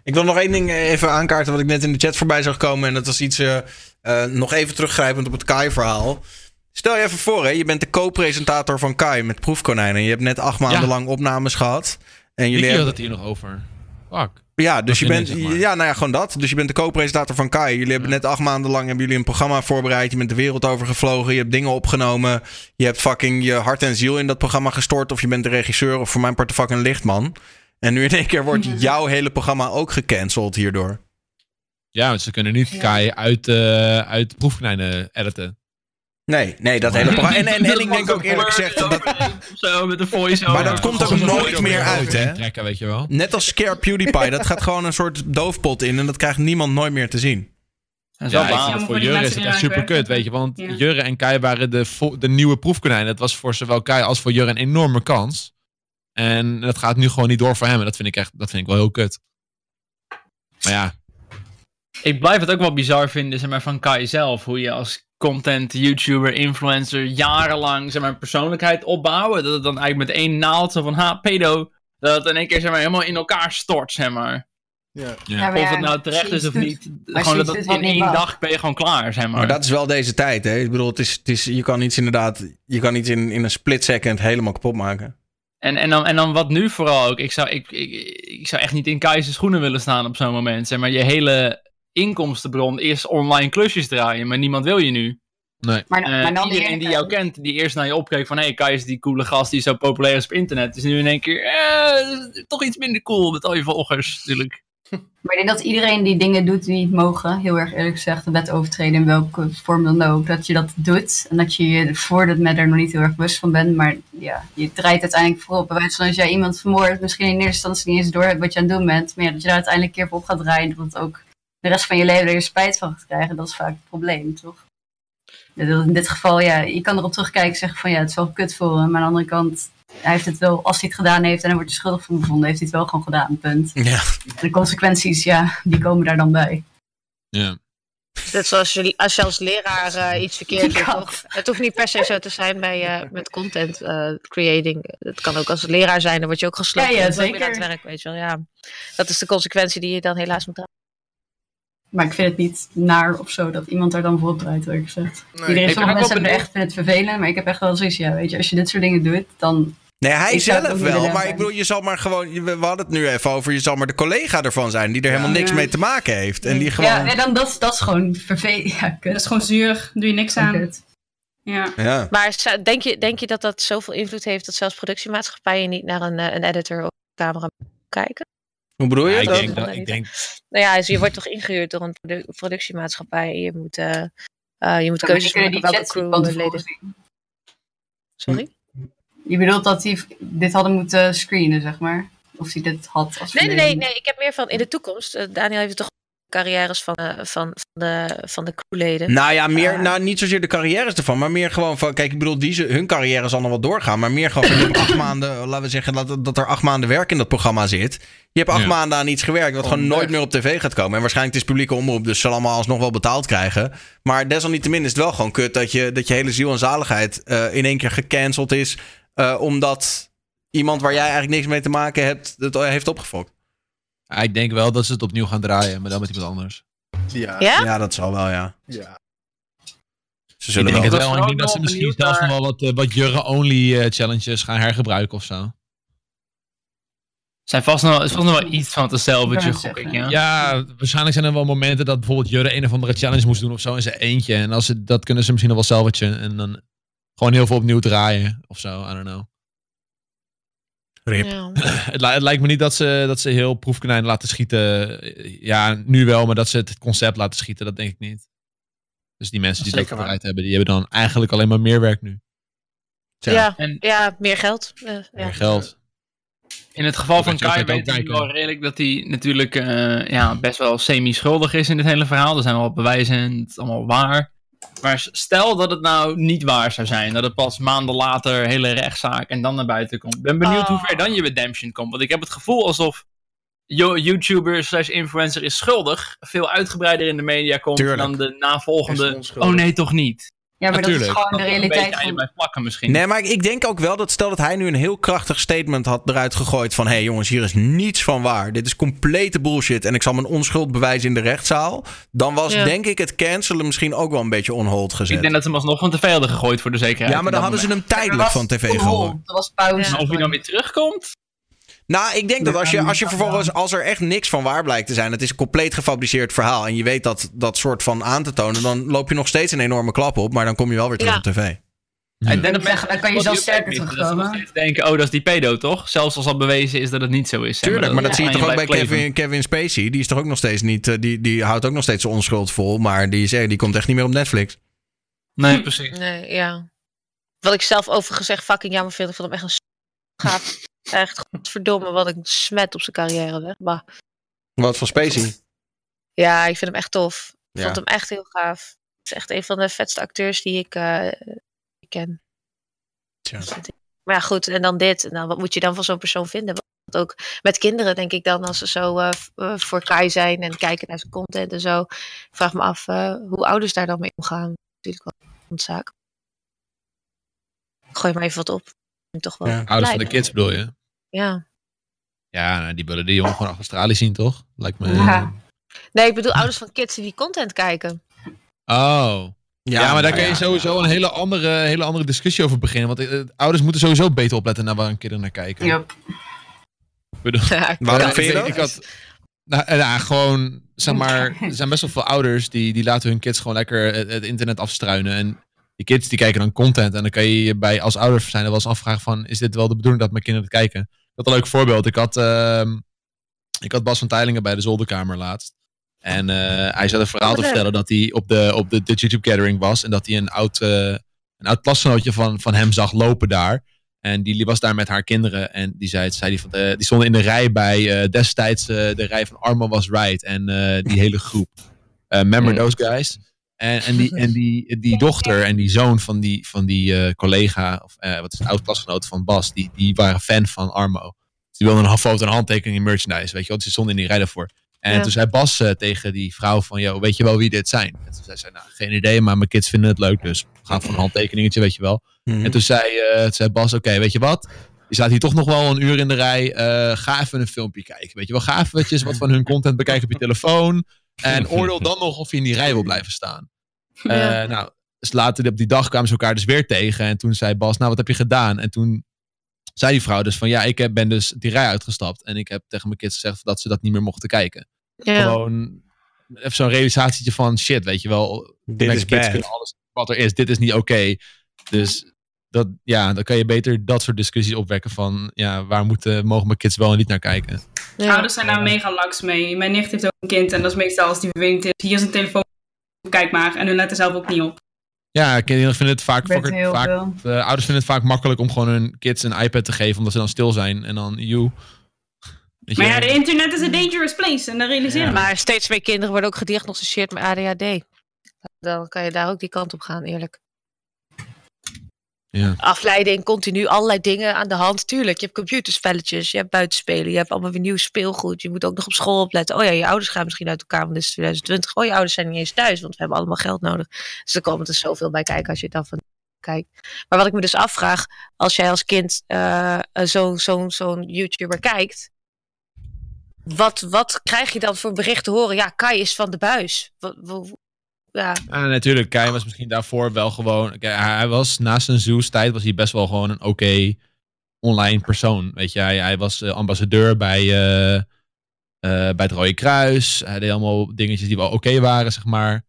Ik wil nog één ding eh, even aankaarten wat ik net in de chat voorbij zag komen. En dat was iets uh, uh, nog even teruggrijpend op het Kai-verhaal. Stel je even voor, hè, je bent de co-presentator van Kai met proefkonijnen. Je hebt net acht maanden lang opnames gehad. En jullie hebben het hier nog over. Fuck. Ja, dus je bent. Ja, nou ja, gewoon dat. Dus je bent de co-presentator van Kai. Jullie hebben net acht maanden lang hebben jullie een programma voorbereid. Je bent de wereld over gevlogen. Je hebt dingen opgenomen. Je hebt fucking je hart en ziel in dat programma gestort. Of je bent de regisseur. Of voor mijn part fucking lichtman. En nu in één keer wordt jouw hele programma ook gecanceld hierdoor. Ja, want ze kunnen niet Kai uit, uh, uit proefkonijnen editen. Nee, nee, dat hele programma. En, en, en ik denk ook eerlijk gezegd. Dat, zo met de voice. Maar dat komt ook nooit meer uit, hè? Trekken, weet je wel. Net als Scare PewDiePie. dat gaat gewoon een soort doofpot in en dat krijgt niemand nooit meer te zien. Ja, voor Jurre is het echt super kut, weet je. Want Jurre en Kai waren de, de nieuwe proefkonijnen. Dat was voor zowel Kai als voor Jurre een enorme kans. En dat gaat nu gewoon niet door voor hem. En dat vind ik echt, dat vind ik wel heel kut. Maar ja. Ik blijf het ook wel bizar vinden, zeg maar, van Kai zelf. Hoe je als content, YouTuber, influencer jarenlang zeg maar, persoonlijkheid opbouwen. Dat het dan eigenlijk met één naald zo van ha, pedo. Dat het in één keer zeg maar, helemaal in elkaar stort, zeg maar. Ja. ja. of het nou terecht is of niet. Gewoon dat het in één dag ben je gewoon klaar, zeg maar. Maar dat is wel deze tijd, hè. Ik bedoel, het is, het is, je kan iets inderdaad... Je kan iets in, in een split second helemaal kapot maken. En, en, dan, en dan wat nu vooral ook. Ik zou, ik, ik, ik zou echt niet in Keizers schoenen willen staan op zo'n moment. Zeg maar je hele inkomstenbron is online klusjes draaien, maar niemand wil je nu. Nee. Maar, maar dan iedereen die jou kent, die eerst naar je opkeek van... hé, hey, Kai is die coole gast die zo populair is op internet... is nu in één keer eh, toch iets minder cool met al je volgers natuurlijk. Maar ik denk dat iedereen die dingen doet die niet mogen... heel erg eerlijk gezegd de wet overtreden in welke vorm dan ook... dat je dat doet en dat je je voordat met er nog niet heel erg bewust van bent... maar ja, je draait uiteindelijk voorop. Bij wijze van als jij iemand vermoordt... misschien in eerste instantie niet eens door hebt wat je aan het doen bent... maar ja, dat je daar uiteindelijk een keer op gaat draaien... dat het ook de rest van je leven er spijt van gaat krijgen, dat is vaak het probleem, toch? In dit geval, ja, je kan erop terugkijken en zeggen van ja, het is wel kut voor hem. Maar aan de andere kant, hij heeft het wel, als hij het gedaan heeft en hij wordt er schuldig van bevonden, heeft hij het wel gewoon gedaan, punt. Ja. En de consequenties, ja, die komen daar dan bij. Ja. Dat zoals je, als je als leraar uh, iets verkeerd doet. Het hoeft niet per se zo te zijn bij, uh, met content uh, creating. Het kan ook als leraar zijn, dan word je ook gesloten. Ja, ja zeker. Het werk, weet je wel. Ja. Dat is de consequentie die je dan helaas moet dragen. Maar ik vind het niet naar of zo dat iemand daar dan voor opdraait, eerlijk gezegd. Nee. Iedereen, sommige mensen hebben echt vinden het vervelend, maar ik heb echt wel zoiets, ja, weet je, als je dit soort dingen doet, dan... Nee, hij zelf wel, maar ik bedoel, je zal maar gewoon, we hadden het nu even over, je zal maar de collega ervan zijn, die er helemaal niks mee te maken heeft. En die gewoon... Ja, en dan, dat, dat is gewoon vervelend. Ja, dat is gewoon zuur, doe je niks aan. Ja. ja. Maar denk je, denk je dat dat zoveel invloed heeft dat zelfs productiemaatschappijen niet naar een, eh, een editor of camera kijken? Hoe bedoel je Ja, ik dat? denk, dat, ik denk Nou ja, dus je wordt toch ingehuurd door een produ- productiemaatschappij. en Je moet, eh, eh, je moet keuzes maken die welke tevoren crewleden. zien. Sorry? Je bedoelt dat die dit hadden moeten screenen, zeg maar? Of die dit had als Nee, nee, nee, nee. Ik heb meer van in de toekomst. eh, Daniel heeft toch carrières van, eh, van, van, de, van de crewleden. Nou ja, meer, nou, niet zozeer de carrières ervan, maar meer gewoon van. Kijk, ik bedoel, die, ze- hun carrière zal nog wel doorgaan. Maar meer gewoon van acht maanden, laten we zeggen dat, dat er acht maanden werk in dat programma zit. Je hebt acht Ja. maanden aan iets gewerkt wat gewoon nooit meer op tv gaat komen. En waarschijnlijk het is publieke omroep, dus ze zullen allemaal alsnog wel betaald krijgen. Maar desalniettemin is het wel gewoon kut dat je, dat je hele ziel en zaligheid eh, in één keer gecanceld is. eh, omdat iemand waar jij eigenlijk niks mee te maken hebt, het heeft opgefokt. Ja, ik denk wel dat ze het opnieuw gaan draaien, maar dan met iemand anders. Ja. Ja? Ja, dat zal wel, ja. ja. Ze Ik zullen denk wel. het Ik denk dat ze misschien zelfs nog wel wat, eh, wat Jurre-only eh, challenges gaan hergebruiken of zo. Zijn vast nog, is vast nog wel iets van Ik gok ik, ja. Ja, waarschijnlijk zijn er wel momenten dat bijvoorbeeld Jurre een of andere challenge moest doen of zo in zijn eentje. En als ze, dat kunnen ze misschien nog wel salvagen. En dan gewoon heel veel opnieuw draaien of zo. I don't know. Rip. Ja. Het, li- het lijkt me niet dat ze, dat ze heel proefkonijn laten schieten. Ja, nu wel, maar dat ze het concept laten schieten, dat denk ik niet. Dus die mensen die dat eruit hebben, die hebben dan eigenlijk alleen maar meer werk nu. Tja. Ja, En ja, meer geld. Eh, ja. Meer geld. in het geval van Dat Kai kan weten we kijken. wel redelijk dat hij natuurlijk eh, ja, best wel semi-schuldig is in dit hele verhaal. Er zijn wel bewijzen en het is allemaal waar. Maar stel dat het nou niet waar zou zijn. Dat het pas maanden later hele rechtszaak en dan naar buiten komt. Ik ben benieuwd Oh. hoe ver dan je redemption komt. Want ik heb het gevoel alsof yo- YouTuber slash influencer is schuldig. Veel uitgebreider in de media komt Tuurlijk. dan de navolgende. Oh nee, toch niet. Ja, maar dat is gewoon de realiteit van... bij plakken misschien. Nee, maar ik- ik denk ook wel dat stel dat hij nu een heel krachtig statement had eruit gegooid van... hé hey jongens, hier is niets van waar. Dit is complete bullshit en ik zal mijn onschuld bewijzen in de rechtszaal. Dan was Ja. denk ik het cancelen misschien ook wel een beetje on hold gezet. Ik denk dat ze hem alsnog van tv hadden gegooid voor de zekerheid. ja, maar dan hadden ze hem tijdelijk van tv gehoord. Dat was pauze. Of hij dan weer terugkomt? Nou, ik denk dat als je, als je vervolgens, als er echt niks van waar blijkt te zijn, het is een compleet gefabriceerd verhaal en je weet dat, dat soort van aan te tonen, dan loop je nog steeds een enorme klap op, maar dan kom je wel weer terug Ja. op tv. En dan, dan kan je zelfs sterker terugkomen. denken, oh, dat is die pedo, toch? Zelfs als al bewezen is dat het niet zo is. Tuurlijk, maar dat ja, zie je toch ook bij. Kevin, Kevin Spacey. Die is toch ook nog steeds niet, eh, die, die houdt ook nog steeds zijn onschuld vol, maar die, is, die komt echt niet meer op Netflix. Nee, precies. Nee, ja. Wat ik zelf overigens echt fucking jammer vind. Ik vond hem echt een gaaf. Echt godverdomme wat een smet op zijn carrière weg. Maar Wat van Spacey? ja, ik vind hem echt tof. Ik Ja. vond hem echt heel gaaf. Het is echt een van de vetste acteurs die ik, eh, ik ken. Tja. Dus Maar ja, goed. En dan dit. En dan, wat moet je dan van zo'n persoon vinden? Want ook met kinderen denk ik dan, als ze zo eh, eh, voor Kai zijn en kijken naar zijn content en zo. Ik vraag me af hoe ouders daar dan mee omgaan. Natuurlijk wel een zaak. Ik gooi maar even wat op. Toch wel Ja. Ouders van de kids bedoel je? Ja. Ja, nou, die willen die jongen gewoon achter Australië zien, toch? Lijkt me. Ja. Nee, ik bedoel ouders van kids die die content kijken. Oh. Ja, maar daar kan je ja. sowieso een hele andere, hele andere discussie over beginnen. Want eh, ouders moeten sowieso beter opletten naar waar hun kinderen naar kijken. Ik bedoel, Ja, Waarom ik, vind je dat? ik had, nou, eh, nou, gewoon, zeg maar, er zijn best wel veel ouders die, die laten hun kids gewoon lekker het, het internet afstruinen. En die kids die kijken dan content. En dan kan je je bij als ouder zijn er wel eens afvragen van, is dit wel de bedoeling dat mijn kinderen het kijken? Had een leuk voorbeeld. Ik had, ehm, ik had Bas van Teilingen bij de zolderkamer laatst. En eh, hij zat een verhaal te vertellen dat hij op de, op de, de YouTube gathering was. En dat hij een oud, eh, een oud klasgenootje van, van hem zag lopen daar. En die was daar met haar kinderen. En die, zei, zei die, van, eh, die stonden in de rij bij destijds de rij van Armo was Right. En die hele groep. Eh remember those guys? En, en, die, en die, die dochter en die zoon van die, van die eh, collega, of eh, wat is een oud klasgenoot van Bas, die, die waren fan van Armo. Die wilden een foto en handtekening in merchandise, weet je wel. Dus die stonden in die rij daarvoor. En Ja. toen zei Bas eh, tegen die vrouw van, yo, weet je wel wie dit zijn? En toen zei ze, nou, geen idee, maar mijn kids vinden het leuk, dus we gaan voor een handtekeningetje, weet je wel. Mhm. En toen zei, eh, toen zei Bas, oké, weet je wat? Je staat hier toch nog wel een uur in de rij. eh, ga even een filmpje kijken. Weet je wel, ga eventjes wat van hun content bekijken op je telefoon. En oordeel dan nog of je in die rij wil blijven staan. Eh, nou, dus later op die dag kwamen ze elkaar dus weer tegen. En toen zei Bas, nou, wat heb je gedaan? En toen zei die vrouw dus van, ja, ik heb- ben dus die rij uitgestapt. En ik heb tegen mijn kids gezegd dat ze dat niet meer mochten kijken. Ja. Gewoon even zo'n realisatietje van, shit, weet je wel. Dit is kids bad. kunnen alles wat er is. Dit is niet oké. Dus dat, ja, dan kan je beter dat soort discussies opwekken van, ja, waar moeten, mogen mijn kids wel en niet naar kijken. Ja. Ouders zijn daar mega laks mee. Mijn nicht heeft ook een kind en dat is meestal als die vervelend is. Hier is een telefoon, kijk maar. En hun letten zelf ook niet op. Ja, kinderen vinden het vaak, de ouders vinden het vaak makkelijk om gewoon hun kids een iPad te geven, omdat ze dan stil zijn. En dan, you. Weet je, Maar ja, de internet is a dangerous place en dat realiseren we. Maar steeds meer kinderen worden ook gediagnosticeerd met ADHD. Dan kan je daar ook die kant op gaan, eerlijk. Ja. Afleiding, continu allerlei dingen aan de hand. Tuurlijk, je hebt computerspelletjes, je hebt buitenspelen, je hebt allemaal weer nieuw speelgoed. Je moet ook nog op school opletten. Oh ja, je ouders gaan misschien uit elkaar, want dit is 2020. Oh, je ouders zijn niet eens thuis, want we hebben allemaal geld nodig. Dus er komt er zoveel bij kijken als je dan van kijkt. Maar wat ik me dus afvraag, als jij als kind eh, eh, zo'n zo'n zo'n YouTuber kijkt, wat, wat krijg je dan voor bericht te horen? Ja, Kai is van de buis. Wat, wat- ja, Ja, natuurlijk. Kai was misschien daarvoor wel gewoon. hij was naast zijn Zeus tijd was hij best wel gewoon een oké online persoon. Weet je, hij, hij was eh, ambassadeur bij, eh, eh, bij het Rode Kruis. Hij deed allemaal dingetjes die wel oké waren, zeg maar.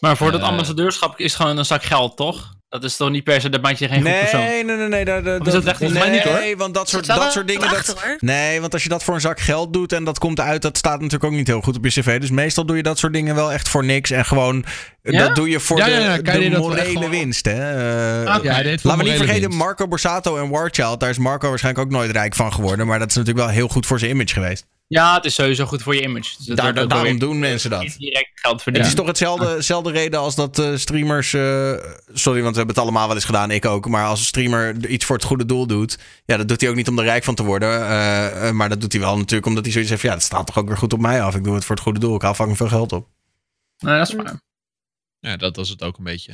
Maar voor dat ambassadeurschap is het gewoon een zak geld, toch? Dat is toch niet per se, dat maakt je geen goed Nee, persoon. nee, nee, nee. Dat, dat, Of is dat echt volgens mij niet, hoor? Nee, want dat soort, dat soort dingen. achter, Dat, hoor. nee, want als je dat voor een zak geld doet en dat komt uit, dat staat natuurlijk ook niet heel goed op je cv. Dus meestal doe je dat soort dingen wel echt voor niks. En gewoon, Ja? dat doe je voor Ja, de, ja, de dat wel echt morele gewoon- winst. Hè? Eh, Laten we niet vergeten, winst. Marco Borsato en Warchild. Daar is Marco waarschijnlijk ook nooit rijk van geworden. Maar dat is natuurlijk wel heel goed voor zijn image geweest. Ja, het is sowieso goed voor je image. Dus Daar, daarom doen mensen dat. direct geld Het is toch hetzelfde, hetzelfde reden als dat eh, streamers. eh, sorry, want we hebben het allemaal wel eens gedaan, ik ook. Maar als een streamer iets voor het goede doel doet. Ja, dat doet hij ook niet om er rijk van te worden. eh, maar dat doet hij wel natuurlijk omdat hij zoiets heeft. van, Ja, dat staat toch ook weer goed op mij af. Ik doe het voor het goede doel. Ik haal fucking veel geld op. Nee, dat is waar. Ja, dat was het ook een beetje.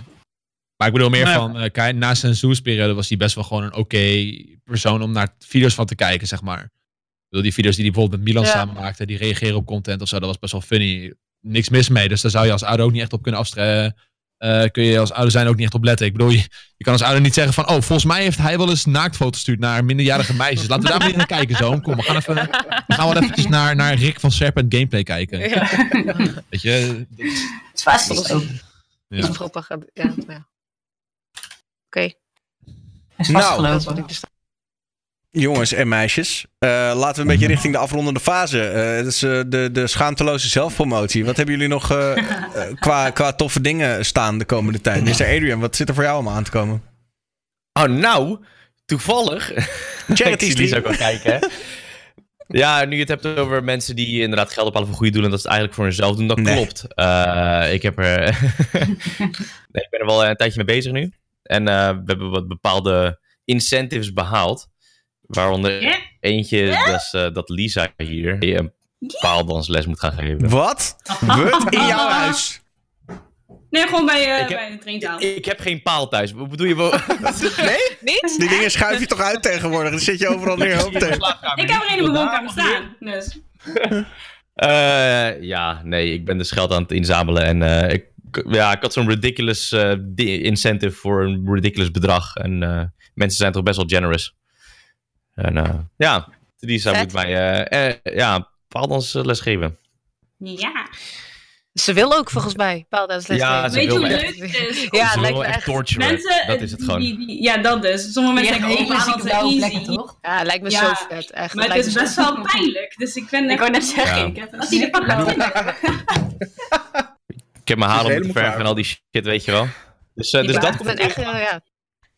Maar ik bedoel meer Nou ja. van, eh, Kai, na zijn Zeus-periode was hij best wel gewoon een oké persoon om naar video's van te kijken, zeg maar. Die video's die hij bijvoorbeeld met Milan Ja. samen maakte, die reageren op content of zo, dat was best wel funny. Niks mis mee, dus daar zou je als ouder ook niet echt op kunnen afstrekken. eh, kun je als ouder zijn ook niet echt op letten. Ik bedoel, je, je kan als ouder niet zeggen van... Oh, volgens mij heeft hij wel eens naaktfoto's gestuurd naar minderjarige meisjes. Laten we daar maar eens naar kijken, zo. Kom, we gaan, even, we gaan wel eventjes naar, naar Rick van Serpent Gameplay kijken. Weet je? dat Het is ook. Ja. is propaganda. Ja, nou ja. Oké, is Nou, dat is wat ik dus Jongens en meisjes, eh, laten we een beetje richting de afrondende fase. Dat is eh, de, de schaamteloze zelfpromotie. Wat hebben jullie nog qua, qua toffe dingen staan de komende tijd? Mr. Adrian, wat zit er voor jou allemaal aan te komen? Oh, nou, toevallig. Charity ook wel kijken, hè? Ja, nu je het hebt over mensen die inderdaad geld ophalen voor goede doelen, en dat ze het eigenlijk voor hunzelf doen, dat Nee. klopt. Ik heb er. nee, ik ben er wel een tijdje mee bezig nu. En we hebben wat bepaalde incentives behaald. Waaronder eentje dat, is, eh, dat Lisa hier een paaldansles moet gaan geven. Wat? Wat? In jouw huis? Nee, gewoon bij, eh Ik heb- bij de trainzaal. Ik heb geen paal thuis. Wat bedoel je? wel? Niet? Die dingen schuif je toch uit tegenwoordig? Dan zit je overal neer. Hoop tegen. Ik heb er een in mijn woonkamer staan. Dus. Eh, ja, nee, ik ben dus geld aan het inzamelen. En eh, ik, ja, ik had zo'n ridiculous eh, di- incentive voor een ridiculous bedrag. En eh, mensen zijn toch best wel generous. En eh, ja, Lisa Vet. moet mij eh, eh, ja, paaldans geven. Ja. Ze wil ook volgens mij. Paaldaansles Ja, geven. ze Weet je wil hoe leuk het is? Ja, Ze lijkt me echt torturen. Mensen, dat is het die- gewoon. die- die- ja, dat dus. Sommige Die mensen denken, oh, paaldans blauwe easy. plekken, toch? Ja, lijkt me Ja. zo vet. Echt. Maar het lijkt is me best wel pijnlijk. Dus ik ben Ik wou net zeggen, Ja. ik heb de pak Ik heb mijn haar is helemaal verven klaar. en al die shit, weet je wel. Dus, eh, dus Ja, dat komt echt, eh, ja.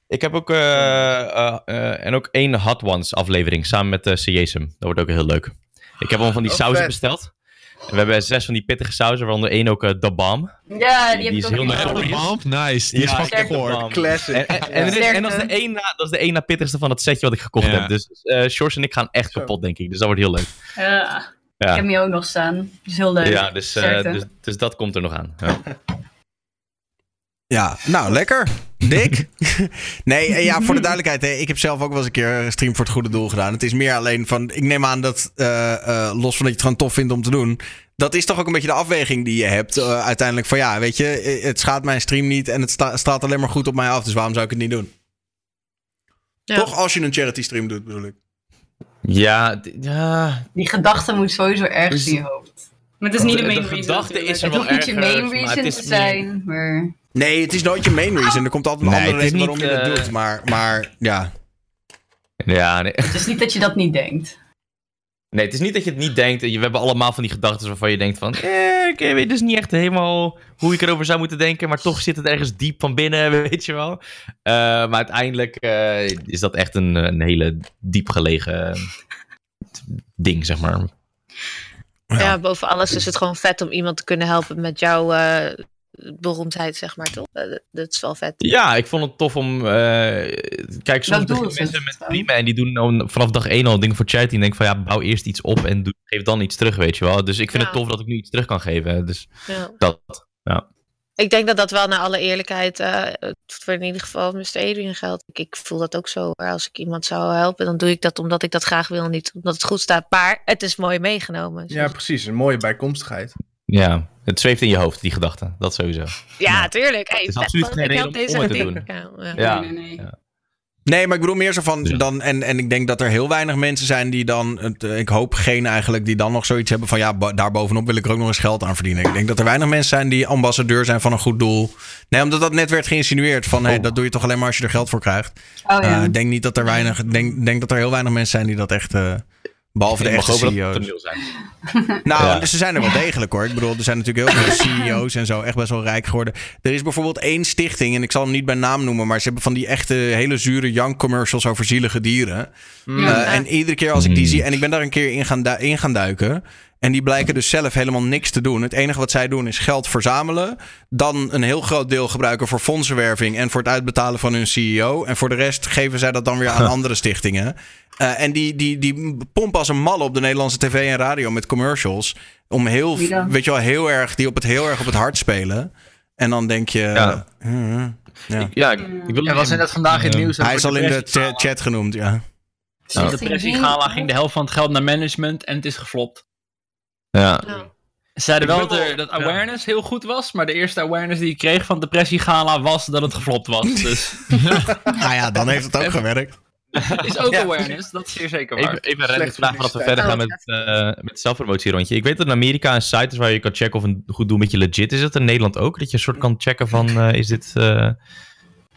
Ik heb ook, eh, eh, eh, en ook één Hot Ones aflevering samen met uh, Dat wordt ook heel leuk. Ik heb al van die Oh, sauzen vet. besteld. En we hebben zes van die pittige sauzen, waaronder één ook uh, The Bomb. Ja, die, Die heb is heel. Bomb, nice. Die is Ja, fucking goor. Classic. En, en, is- en dat, is de één na, dat is de één na pittigste van het setje wat ik gekocht Ja. heb. Dus eh Shores en ik gaan echt Zo. kapot, denk ik. Dus dat wordt heel leuk. Ja. Ik heb hem hier ook nog staan. Dat is heel leuk. ja dus, eh, dus, dus dat komt er nog aan. Ja. Nou lekker. Dik. nee, en ja, voor de duidelijkheid. Hè, ik heb zelf ook wel eens een keer een stream voor het goede doel gedaan. Het is meer alleen van. Ik neem aan dat. eh, eh, los van dat je het gewoon tof vindt om te doen. Dat is toch ook een beetje de afweging die je hebt. eh, uiteindelijk van ja, weet je. eh, Het schaadt mijn stream niet. En het sta- straalt alleen maar goed op mij af. Dus waarom zou ik het niet doen? Ja. Toch als je een charity stream doet, bedoel ik. Ja, ja, Die gedachte moet sowieso ergens Dus- in je hoofd. Maar het is niet de main de reason gedachte is er Het wel hoeft niet je ergens, main maar reason het te is zijn, maar... Nee, het is nooit je main reason. Er komt altijd een Nee, andere het reden niet, waarom je het eh, doet. Maar, maar ja. ja nee. Het is niet dat je dat niet denkt. Nee, het is niet dat je het niet denkt. We hebben allemaal van die gedachten waarvan je denkt van... Eh, ik weet dus niet echt helemaal hoe ik erover zou moeten denken. Maar toch zit het ergens diep van binnen, weet je wel. Uh, maar uiteindelijk uh, is dat echt een, een hele diep gelegen ding, zeg maar. Ja. ja. boven alles is het gewoon vet om iemand te kunnen helpen met jouw uh, beroemdheid, zeg maar, toch? Dat, dat, is wel vet. Ja, ik vond het tof om... Uh, kijk, soms mensen met prima en die doen vanaf dag één al dingen voor charity. En denk van, ja, bouw eerst iets op en doe, geef dan iets terug, weet je wel. Dus ik vind ja. het tof dat ik nu iets terug kan geven. Dus ja. dat, ja. Ik denk dat dat wel naar alle eerlijkheid uh, voor in ieder geval Mr. Adrian geldt. Ik, ik, voel dat ook zo. Als ik iemand zou helpen, dan doe ik dat omdat ik dat graag wil. Niet omdat het goed staat. Maar het is mooi meegenomen. Ja, precies. Een mooie bijkomstigheid. Ja, het zweeft in je hoofd, die gedachte. Dat sowieso. Ja, ja. tuurlijk. Hey, het is absoluut geen reden om, om het te doen. Ja, ja. ja. Nee, nee, nee. Nee, maar ik bedoel meer zo van dan. En, en ik denk dat er heel weinig mensen zijn die dan. Het, ik hoop geen eigenlijk. die dan nog zoiets hebben van. Ja, daarbovenop wil ik er ook nog eens geld aan verdienen. Ik denk dat er weinig mensen zijn die ambassadeur zijn van een goed doel. Nee, omdat dat net werd geïnsinueerd. Van hey, dat doe je toch alleen maar als je er geld voor krijgt. Oh, ja. uh, denk niet dat er weinig. Denk, denk dat er heel weinig mensen zijn die dat echt. Uh, Behalve de echte CEO's. Zijn. nou, ja. ze zijn er wel degelijk hoor. Ik bedoel, er zijn natuurlijk heel veel CEO's en zo echt best wel rijk geworden. Er is bijvoorbeeld één stichting, en ik zal hem niet bij naam noemen, maar ze hebben van die echte hele zure young commercials over zielige dieren. Mm. Uh, en iedere keer als ik die zie, en ik ben daar een keer in gaan, in gaan duiken. En die blijken dus zelf helemaal niks te doen. Het enige wat zij doen is geld verzamelen. Dan een heel groot deel gebruiken voor fondsenwerving en voor het uitbetalen van hun CEO. En voor de rest geven zij dat dan weer aan andere stichtingen. Uh, en die, die, die pompen als een mal op de Nederlandse tv en radio met commercials. Om heel, weet je wel, heel erg, die op het heel erg op het hart spelen. En dan denk je. Ja, uh, ja. Ik, ja, ik, ik wil ja, was net vandaag in het nieuws. Hij is al in de chat genoemd, ja. Nou. De depressiegala ging de helft van het geld naar management en het is geflopt. Ja. Ze zeiden wel dat, er, dat awareness heel goed was, maar de eerste awareness die ik kreeg van depressiegala was dat het geflopt was. Dus. nou ja, dan heeft het ook gewerkt. is ook awareness, dat is zeer zeker waar. Even, even een vraag voordat we verder gaan met, uh, met het zelfpromotierondje. Ik weet dat in Amerika een site is waar je kan checken of een goed doel met je legit is. Is dat in Nederland ook? Dat je een soort kan checken van, uh, is dit... Uh,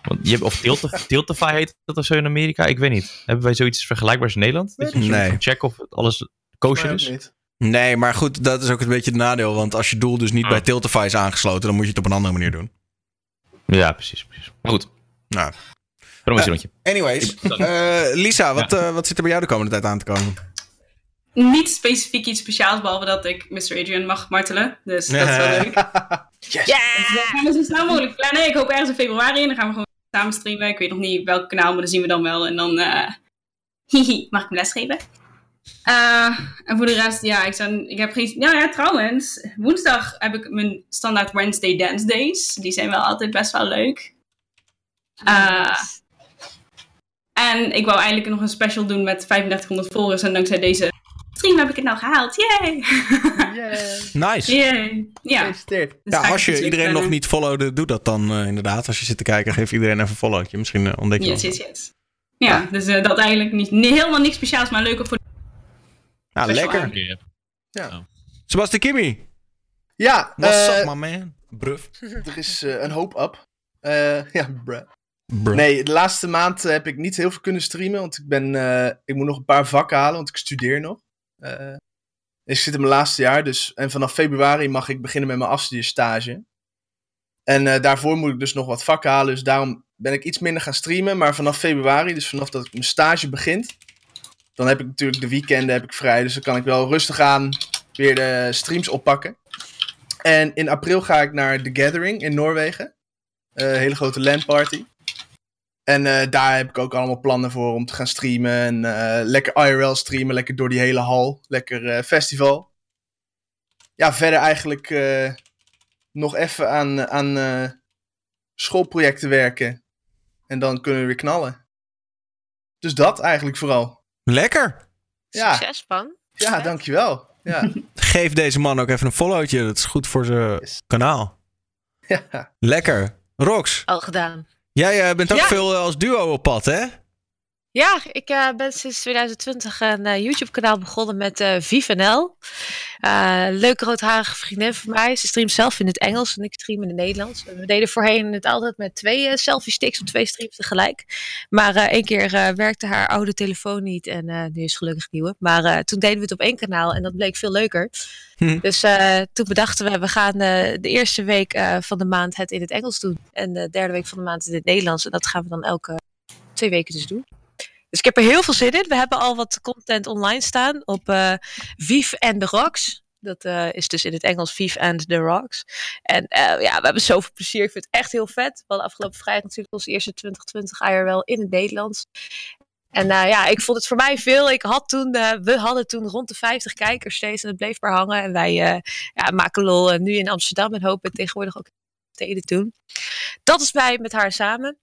want je hebt, of Tiltify heet dat of zo in Amerika? Ik weet niet. Hebben wij zoiets vergelijkbaars in Nederland? Dat je nee. checken of alles kosher is? Nee, maar goed, dat is ook een beetje het nadeel. Want als je doel dus niet Oh. bij Tiltify is aangesloten, dan moet je het op een andere manier doen. Ja, precies. precies. Maar goed, Nou, promotierondje. anyways. Eh, Lisa, wat, eh, wat zit er bij jou de komende tijd aan te komen? Niet specifiek iets speciaals, behalve dat ik Mr. Adrian mag martelen. Dus dat is wel leuk. Ja! Dus dat gaan we zo snel mogelijk plannen. Ik hoop ergens in februari en dan gaan we gewoon samen streamen. Ik weet nog niet welk kanaal, maar dat zien we dan wel. En dan, eh hihi, mag ik me lesgeven? Eh, en voor de rest, ja, ik, zou, ik heb geen... Nou ja, trouwens, woensdag heb ik mijn standaard Wednesday Dance Days. Die zijn wel altijd best wel leuk. Eh, en ik wou eigenlijk nog een special doen met 3500 volgers. En dankzij deze stream heb ik het nou gehaald. Yay! Nice. Yay! Ja. Gefeliciteerd. Dus Ja, als je iedereen nog plannen. niet followde, doe dat dan eh, inderdaad. Als je zit te kijken, geef iedereen even een followtje. Misschien eh, ontdek je Yes, yes, yes. Ja, dus eh, dat eigenlijk niet, nee, helemaal niks speciaals, maar leuker voor Ja, wel lekker. aardig. Sebastian Kimmy. Ja, What's eh, up, my man? Bruf. er is eh, een hoop up. Eh, ja, bruh. Bruh. Nee, de laatste maand eh, heb ik niet heel veel kunnen streamen, want ik, ben, eh, ik moet nog een paar vakken halen, want ik studeer nog. Eh, ik zit in mijn laatste jaar, dus, en vanaf februari mag ik beginnen met mijn afstudeerstage. En eh, daarvoor moet ik dus nog wat vakken halen, dus daarom ben ik iets minder gaan streamen. Maar vanaf februari, dus vanaf dat mijn stage begint, dan heb ik natuurlijk de weekenden heb ik vrij, dus dan kan ik wel rustig aan weer de streams oppakken. En in april ga ik naar The Gathering in Noorwegen. Eh, Een hele grote LAN-party. En eh, daar heb ik ook allemaal plannen voor om te gaan streamen. En eh, lekker IRL streamen, lekker door die hele hal. Lekker eh, festival. Ja, verder eigenlijk eh, nog even aan, aan eh, schoolprojecten werken. En dan kunnen we weer knallen. Dus dat eigenlijk vooral. Lekker. Ja, Succes, man. ja dankjewel. Ja. Geef deze man ook even een followtje. Dat is goed voor zijn Yes. kanaal. ja. Lekker. Rox, Al gedaan. jij eh, bent ook Ja. veel eh, als duo op pad, hè? Ja, ik uh, ben sinds 2020 een uh, YouTube-kanaal begonnen met uh, ViveNL. leuke roodharige vriendin van mij. Ze streamt zelf in het Engels en ik stream in het Nederlands. We deden voorheen het altijd met twee selfie sticks op twee streams tegelijk. Maar één keer werkte haar oude telefoon niet en nu is gelukkig nieuwe. Maar toen deden we het op één kanaal en dat bleek veel leuker. Hm. Dus toen bedachten we, we gaan de eerste week van de maand het in het Engels doen. En de derde week van de maand in het Nederlands. En dat gaan we dan elke twee weken dus doen. Dus ik heb er heel veel zin in. We hebben al wat content online staan op uh, Viv and the Rocks. Dat uh, is dus in het Engels Viv and the Rocks. En uh, ja, we hebben zoveel plezier. Ik vind het echt heel vet. We afgelopen vrijdag natuurlijk onze eerste 2020 IRL in het Nederlands. En ja, ik vond het voor mij veel. Ik had toen, we hadden toen rond de 50 kijkers steeds en het bleef maar hangen. En wij ja, maken lol nu in Amsterdam en hopen tegenwoordig ook steden doen. Dat is wij met haar samen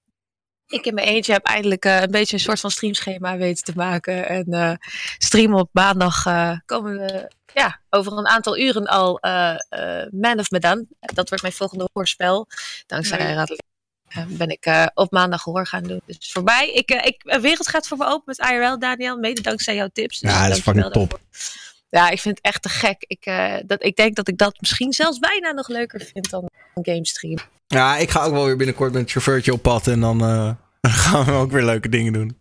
ik in mijn eentje heb eindelijk uh, een beetje een soort van streamschema weten te maken. En uh, streamen op maandag uh, komen we ja, over een aantal uren al Man of Medan. Dat wordt mijn volgende hoorspel. Dankzij nee. Raad ben ik op maandag hoor gaan doen. Dus voor mij, ik, ik, een wereld gaat voor me open met IRL, Daniel. Mede dankzij jouw tips. Dus ja, dat is fucking top. Ja, ik vind het echt te gek. Ik, dat, ik denk dat ik dat misschien zelfs bijna nog leuker vind dan een gamestream. Ja, ik ga ook wel weer binnenkort met een chauffeurtje op pad en dan uh, gaan we ook weer leuke dingen doen.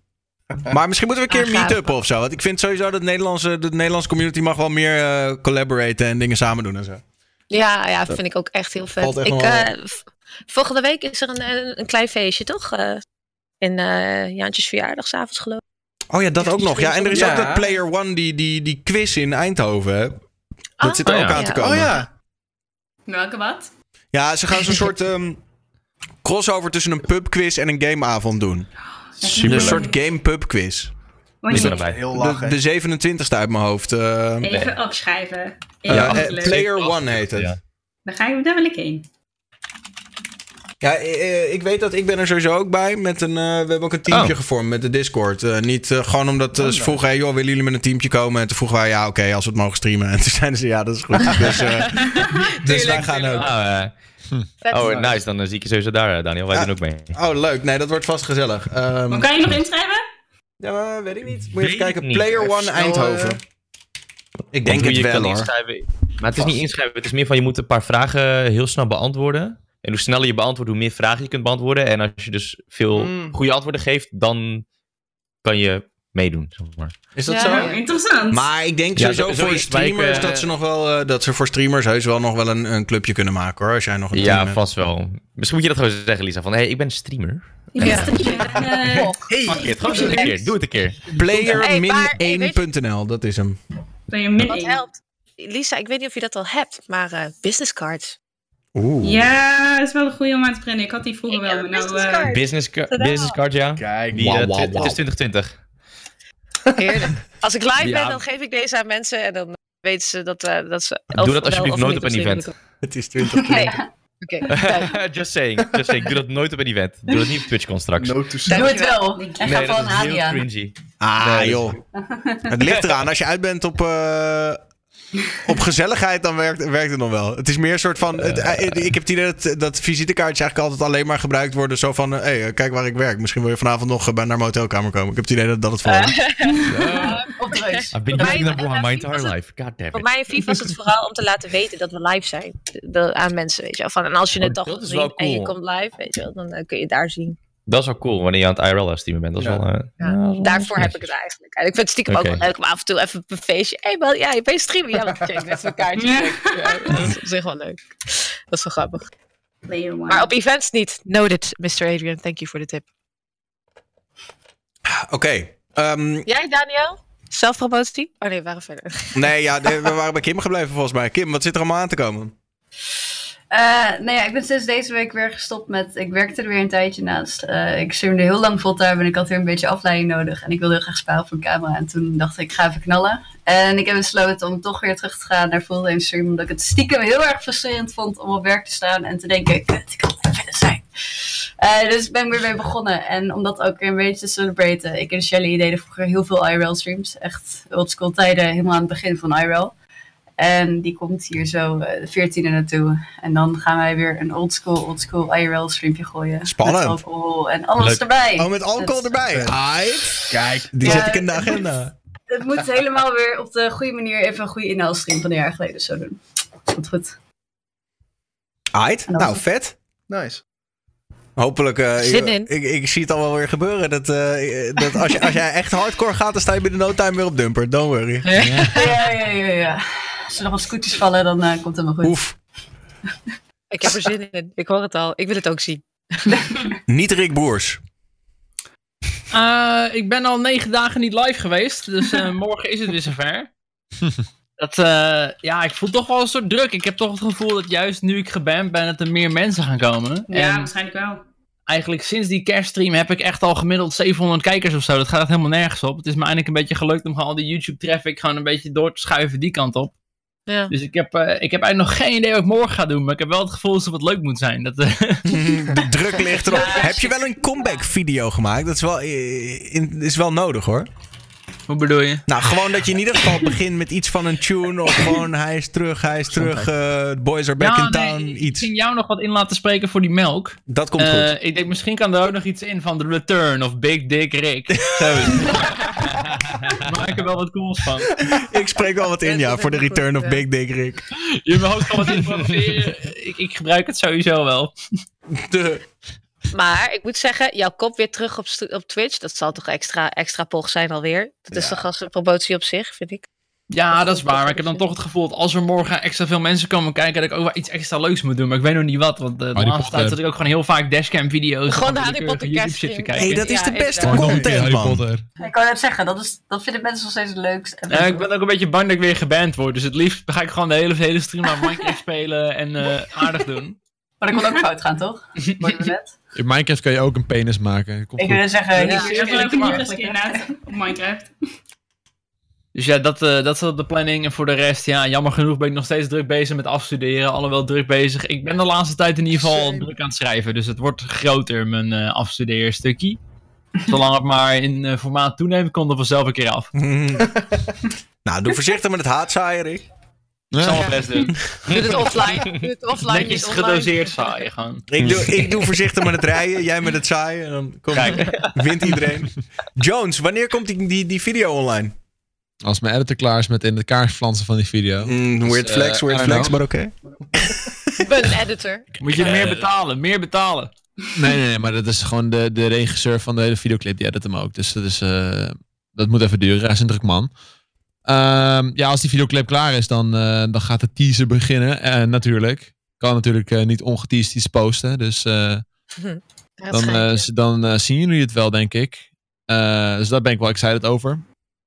Maar misschien moeten we een keer ah, meet-up of zo. Want ik vind sowieso dat de Nederlandse, de Nederlandse community mag wel meer uh, collaboraten en dingen samen doen en zo. Ja, ja, dat vind ik ook echt heel vet. ik, uh, volgende week is er een, een klein feestje, toch? Uh, in Jaantjes verjaardag, s'avonds geloof ik. Oh ja, dat ook nog. Ja, en er is ook dat Player One, die, die, die quiz in Eindhoven. Dat oh, zit er ook aan te komen. Oh ja. Welke wat? Ja, ze gaan zo'n soort um, crossover tussen een pubquiz en een gameavond doen. Super een soort game pub quiz. Is erbij. Heel lachen. De, de 27ste uit mijn hoofd. Uh, Even opschrijven. ja, uh, Player One heet het. Ja. Dan ga je daar wel ik heen. Ja, ik weet dat ik ben er sowieso ook bij. Met een, uh, we hebben ook een teampje oh. gevormd met de Discord. Uh, niet uh, gewoon omdat ze vroegen, hey, joh, willen jullie met een teampje komen? En toen vroegen wij, ja, oké, okay, als we het mogen streamen. En toen zeiden ze, ja, dat is goed. dus, dus wij gaan ook. Oh, Hm. Oh, nice. Dan zie ik je sowieso daar, Daniel. Wij doen ook mee. Oh, leuk. Nee, dat wordt vast gezellig. Um, maar kan je nog inschrijven? Ja, weet ik niet. Moet je even kijken. Player One Eindhoven. ik denk het wel, hoor. Maar het is niet inschrijven. Het is meer van, je moet een paar vragen heel snel beantwoorden. En hoe sneller je beantwoordt, hoe meer vragen je kunt beantwoorden. En als je dus veel mm. goede antwoorden geeft, dan kan je meedoen. Zeg maar. Is dat zo? Interessant. Maar ik denk sowieso voor streamers dat ze nog wel uh, dat ze voor streamers heus wel nog wel een, een clubje kunnen maken hoor. Als jij nog een Ja, vast wel. Misschien moet je dat gewoon zeggen, Lisa. Van hé, hey, ik ben streamer. Ja. ja. hey. Fuck it, gewoon een keer. Doe het een keer. Player-1.nl, dat is hem. Player-1. Wat helpt? Lisa, ik weet niet of je dat al hebt, maar uh, business cards. Oeh. Ja, dat is wel een goede om aan te beginnen. Ik had die vroeger wel, maar nou... Business, card. business, business card, ja. Kijk, die, wow, wow, wow. Het is 2020. Heerlijk. Als ik live ben, dan geef ik deze aan mensen en dan weten ze dat, uh, dat ze. Doe dat alsjeblieft nooit op een event. Het is 20. ja. Oké. Okay, just saying. Just saying. Doe dat nooit op een event. Doe dat niet op TwitchCon straks. Doe het wel. En ga nee, van Hadi aan. Cringy. Ah, nee, joh. het ligt eraan. Als je uit bent op, uh, op gezelligheid, dan werkt, werkt het nog wel. Het is meer een soort van. Het, eh, ik heb het idee dat, dat visitekaartjes eigenlijk altijd alleen maar gebruikt worden. Zo van: hé, hey, kijk waar ik werk. Misschien wil je vanavond nog naar mijn hotelkamer komen. Ik heb het idee dat dat het vooral is. Op de reis. I've been using that my entire life. God damn it. Voor mij en FIFA was het vooral om te laten weten dat we live zijn. De, aan mensen, weet je wel. Van, en als je het oh, toch ziet cool. en je komt live, weet je wel, dan uh, kun je daar zien. Dat is wel cool, wanneer je aan het IRL streamen bent. Dat is ja. wel, uh, ja. ja, daarvoor heb ik het eigenlijk. En ik vind het stiekem okay. ook wel leuk om af en toe even een feestje... Hé, hey, ja, je bent streamen. Ja, wat met elkaar. Ja. ja, dat is op zich wel leuk. Dat is wel grappig. Maar op events niet. Noted, Mr. Adrian. Thank you voor de tip. Oké. Okay. Um, Jij, Daniel? Zelfpromotie? Oh nee, we waren verder. Nee, ja, we waren bij Kim gebleven volgens mij. Kim, wat zit er allemaal aan te komen? Uh, nou ja, ik ben sinds deze week weer gestopt met. Ik werkte er weer een tijdje naast. Uh, ik streamde heel lang fulltime en ik had weer een beetje afleiding nodig. En ik wilde heel graag spelen voor een camera. En toen dacht ik, ik ga even knallen. En ik heb besloten om toch weer terug te gaan naar fulltime stream. Omdat ik het stiekem heel erg frustrerend vond om op werk te staan en te denken: kut, ik kan verder zijn. Uh, dus ik ben weer mee begonnen. En om dat ook weer een beetje te celebraten. Ik en Shelly deden vroeger heel veel IRL streams. Echt oldschool tijden, helemaal aan het begin van IRL. En die komt hier zo eh, de 14e naartoe. En dan gaan wij weer een oldschool, oldschool IRL streampje gooien. Spannend. Met alcohol en alles Leuk. erbij. Oh, met alcohol erbij. Aight. Kijk, die Ja, zet ik in de het agenda. Het moet helemaal weer op de goede manier even een goede inhaalstream van een jaar geleden zo doen. Goed, goed. Aight. Nou, vet. Nice. Hopelijk. eh, Zin in. Ik, ik zie het al wel weer gebeuren. Dat, eh, dat als, je, als jij echt hardcore gaat, dan sta je binnen no time weer op dumper. Don't worry. Ja, ja, ja, ja. ja. Als er nog wat scooters vallen, dan eh, komt het helemaal goed. Oef. Ik heb er zin in. Ik hoor het al. Ik wil het ook zien. Niet Rick Broers. Eh, ik ben al negen dagen niet live geweest, dus eh, morgen is het weer zover. Dat, eh, ja, ik voel toch wel een soort druk. Ik heb toch het gevoel dat juist nu ik geband ben, dat er meer mensen gaan komen. Ja, en waarschijnlijk wel. eigenlijk sinds die kerststream heb ik echt al gemiddeld 700 kijkers of zo. Dat gaat echt helemaal nergens op. Het is me eindelijk een beetje gelukt om gewoon al die YouTube traffic gewoon een beetje door te schuiven die kant op. Ja. Dus ik heb, eh, ik heb eigenlijk nog geen idee wat ik morgen ga doen. Maar ik heb wel het gevoel dat het wat leuk moet zijn. Dat, eh, De druk ligt erop. Heb je wel een comeback video gemaakt? Dat is wel, eh, in- is wel nodig hoor. Hoe bedoel je? Nou, gewoon dat je in ieder geval begint met iets van een tune. Of gewoon hij is terug, hij is terug. eh boys are back Ja, in nee, town. ik Iets. ging jou nog wat in laten spreken voor die melk. Dat komt Eh, goed. ik denk, misschien kan er ook nog iets in van The Return of Big Dick Rick. Zoiets. Maak er wel wat cools van. Ik spreek wel wat in, ja, voor de return of Big Dick Rick. Je mag ook gewoon wat improviseren. ik, ik gebruik het sowieso wel. De, Maar ik moet zeggen, jouw kop weer terug op, op Twitch. Dat zal toch extra, extra pog zijn alweer. Dat is Ja. toch als een promotie op zich, vind ik. Ja, dat is waar. Maar ik heb dan toch het gevoel dat als er morgen extra veel mensen komen kijken, dat ik ook wel iets extra leuks moet doen. Maar ik weet nog niet wat. Want eh, de Harry laatste tijd zat ik ook gewoon heel vaak dashcam video's. Gewoon de Harry Potter YouTube shit te kerststream. kijken. hey, dat is Ja, de beste content, man. Ik kan net zeggen, dat, is, dat vinden mensen nog steeds het leukst. Ja, ik ben ook een beetje bang dat ik weer geband word. Dus het liefst ga ik gewoon de hele, hele stream aan Minecraft spelen en eh, aardig doen. Maar dat kon ook fout gaan, toch? Worden we net. In Minecraft kan je ook een penis maken. Komt Ik wil zeggen, Ja, ja, is Ik heb wel eerlijk ook een op Minecraft. Dus ja, dat, eh, dat is de planning. En voor de rest, ja, jammer genoeg ben ik nog steeds druk bezig met afstuderen. Alhoewel druk bezig. Ik ben de laatste tijd in ieder geval Same. druk aan het schrijven. Dus het wordt groter, mijn eh afstudeerstukje. Zolang het maar in eh, formaat toeneemt, komt het vanzelf een keer af. nou, doe voorzichtig met het haatzaaien, Rick. Ik zal mijn best doen. Doe het offline. Doe het offline. Netjes niet online. gedoseerd zaaien gewoon. Ik doe, ik doe voorzichtig met het rijden, jij met het zaaien. En dan komt, Kijk. wint iedereen. Jones, wanneer komt die, die, die video online? Als mijn editor klaar is met in de kaart flansen van die video. Mm, weird Dus, flex, eh, weird flex, know. maar oké. Ik ben een editor. Moet je meer betalen, meer betalen. Nee, nee, nee, maar dat is gewoon de, de regisseur van de hele videoclip. Die edit hem ook. Dus dat, is, eh, dat moet even duren. Hij is een druk man. Ehm, ja, als die videoclip klaar is, dan, eh, dan gaat de teaser beginnen. En natuurlijk. Kan natuurlijk eh, niet ongeteased iets posten. Dus eh, dan, eh, dan eh, zien jullie het wel, denk ik. Eh, dus daar ben ik wel excited over.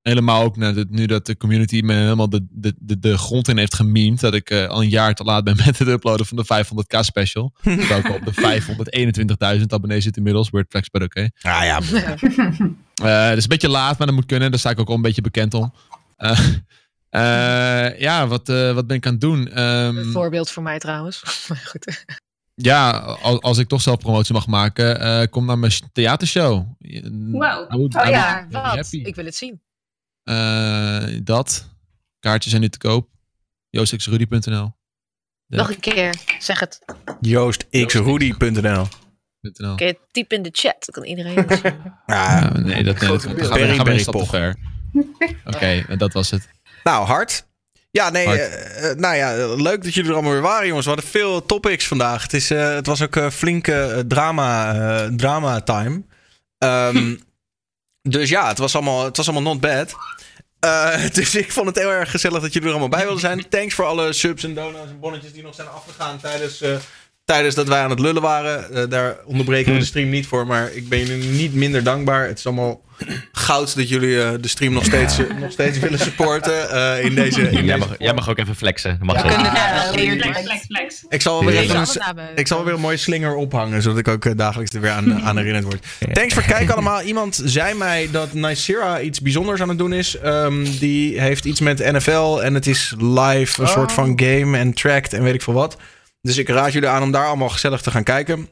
Helemaal ook nu, dat- nu dat de community me helemaal de, de, de, de grond in heeft gememd. Dat ik eh, al een jaar te laat ben met het uploaden van de 500k special. Terwijl ik op de 521.000 abonnees zit inmiddels. Weird flex, but oké. Ah ja, Eh, dus een beetje laat, maar dat moet kunnen. Daar sta ik ook al een beetje bekend om. Eh, eh, ja, wat, eh, wat ben ik aan het doen? Ehm, Een voorbeeld voor mij trouwens. Maar goed. ja, als, als ik toch zelf promotie mag maken, eh, kom naar mijn theatershow. I would- Oh I ja, be Wat? Ik wil het zien. Eh, dat. Kaartjes zijn nu te koop. joostxrudy.nl Nog een keer. Zeg het. joostxrudy.nl .nl. Oké, typ in de chat. Dan kan iedereen het zien. Ah, Ja, nee, dat, nee, dat, dat gaat Very, gaan we een stap te ver. Oké, dat was het. Nou, hard. Ja, nee, eh, eh, nou ja, leuk dat jullie er allemaal weer waren, jongens. We hadden veel topics vandaag. Het, is, eh, het was ook flinke drama, drama time. Ehm, dus ja, het was allemaal, het was allemaal not bad. Dus ik vond het heel erg gezellig dat jullie er allemaal bij wilden zijn. Thanks voor alle subs en donuts en bonnetjes die nog zijn afgegaan tijdens, tijdens dat wij aan het lullen waren. Eh, daar onderbreken we de stream niet voor, maar ik ben jullie niet minder dankbaar. Het is allemaal goud dat jullie eh, de stream nog steeds, eh, nog steeds willen supporten eh, in deze... In Jij deze mag, jij mag ook even flexen. Dat mag Ja, Flex, flex, flex. ik zal wel weer even een, ik zal wel weer een mooie slinger ophangen, zodat ik ook dagelijks er weer aan, aan herinnerd word. Thanks voor het kijken allemaal. Iemand zei mij dat Nicera iets bijzonders aan het doen is. Ehm, die heeft iets met NFL en het is live, een soort van game en tracked en weet ik veel wat. Dus ik raad jullie aan om daar allemaal gezellig te gaan kijken.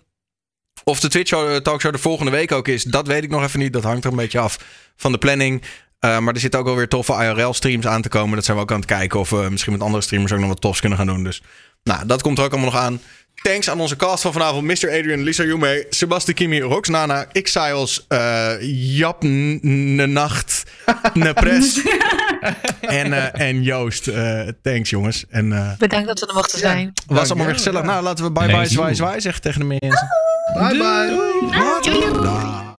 Of de Twitch show, talkshow de volgende week ook is, dat weet ik nog even niet. Dat hangt er een beetje af van de planning. Uh, maar er zitten ook alweer toffe IRL-streams aan te komen. Dat zijn we ook aan het kijken of we misschien met andere streamers ook nog wat tofs kunnen gaan doen. Dus nou, dat komt er ook allemaal nog aan. Thanks aan onze cast van vanavond. Mr. Adrian, Lisa Yume, Sebasti Kimi, Rox Nana, Xiles, uh, Jap Nacht, Nepres en, uh, en Joost. Uh, thanks jongens. En, Bedankt dat we er mochten zijn. Was allemaal weer gezellig. Nou, laten we bye bye zwaai zwaai zeggen tegen de mensen. Bye bye. Doei. Doei.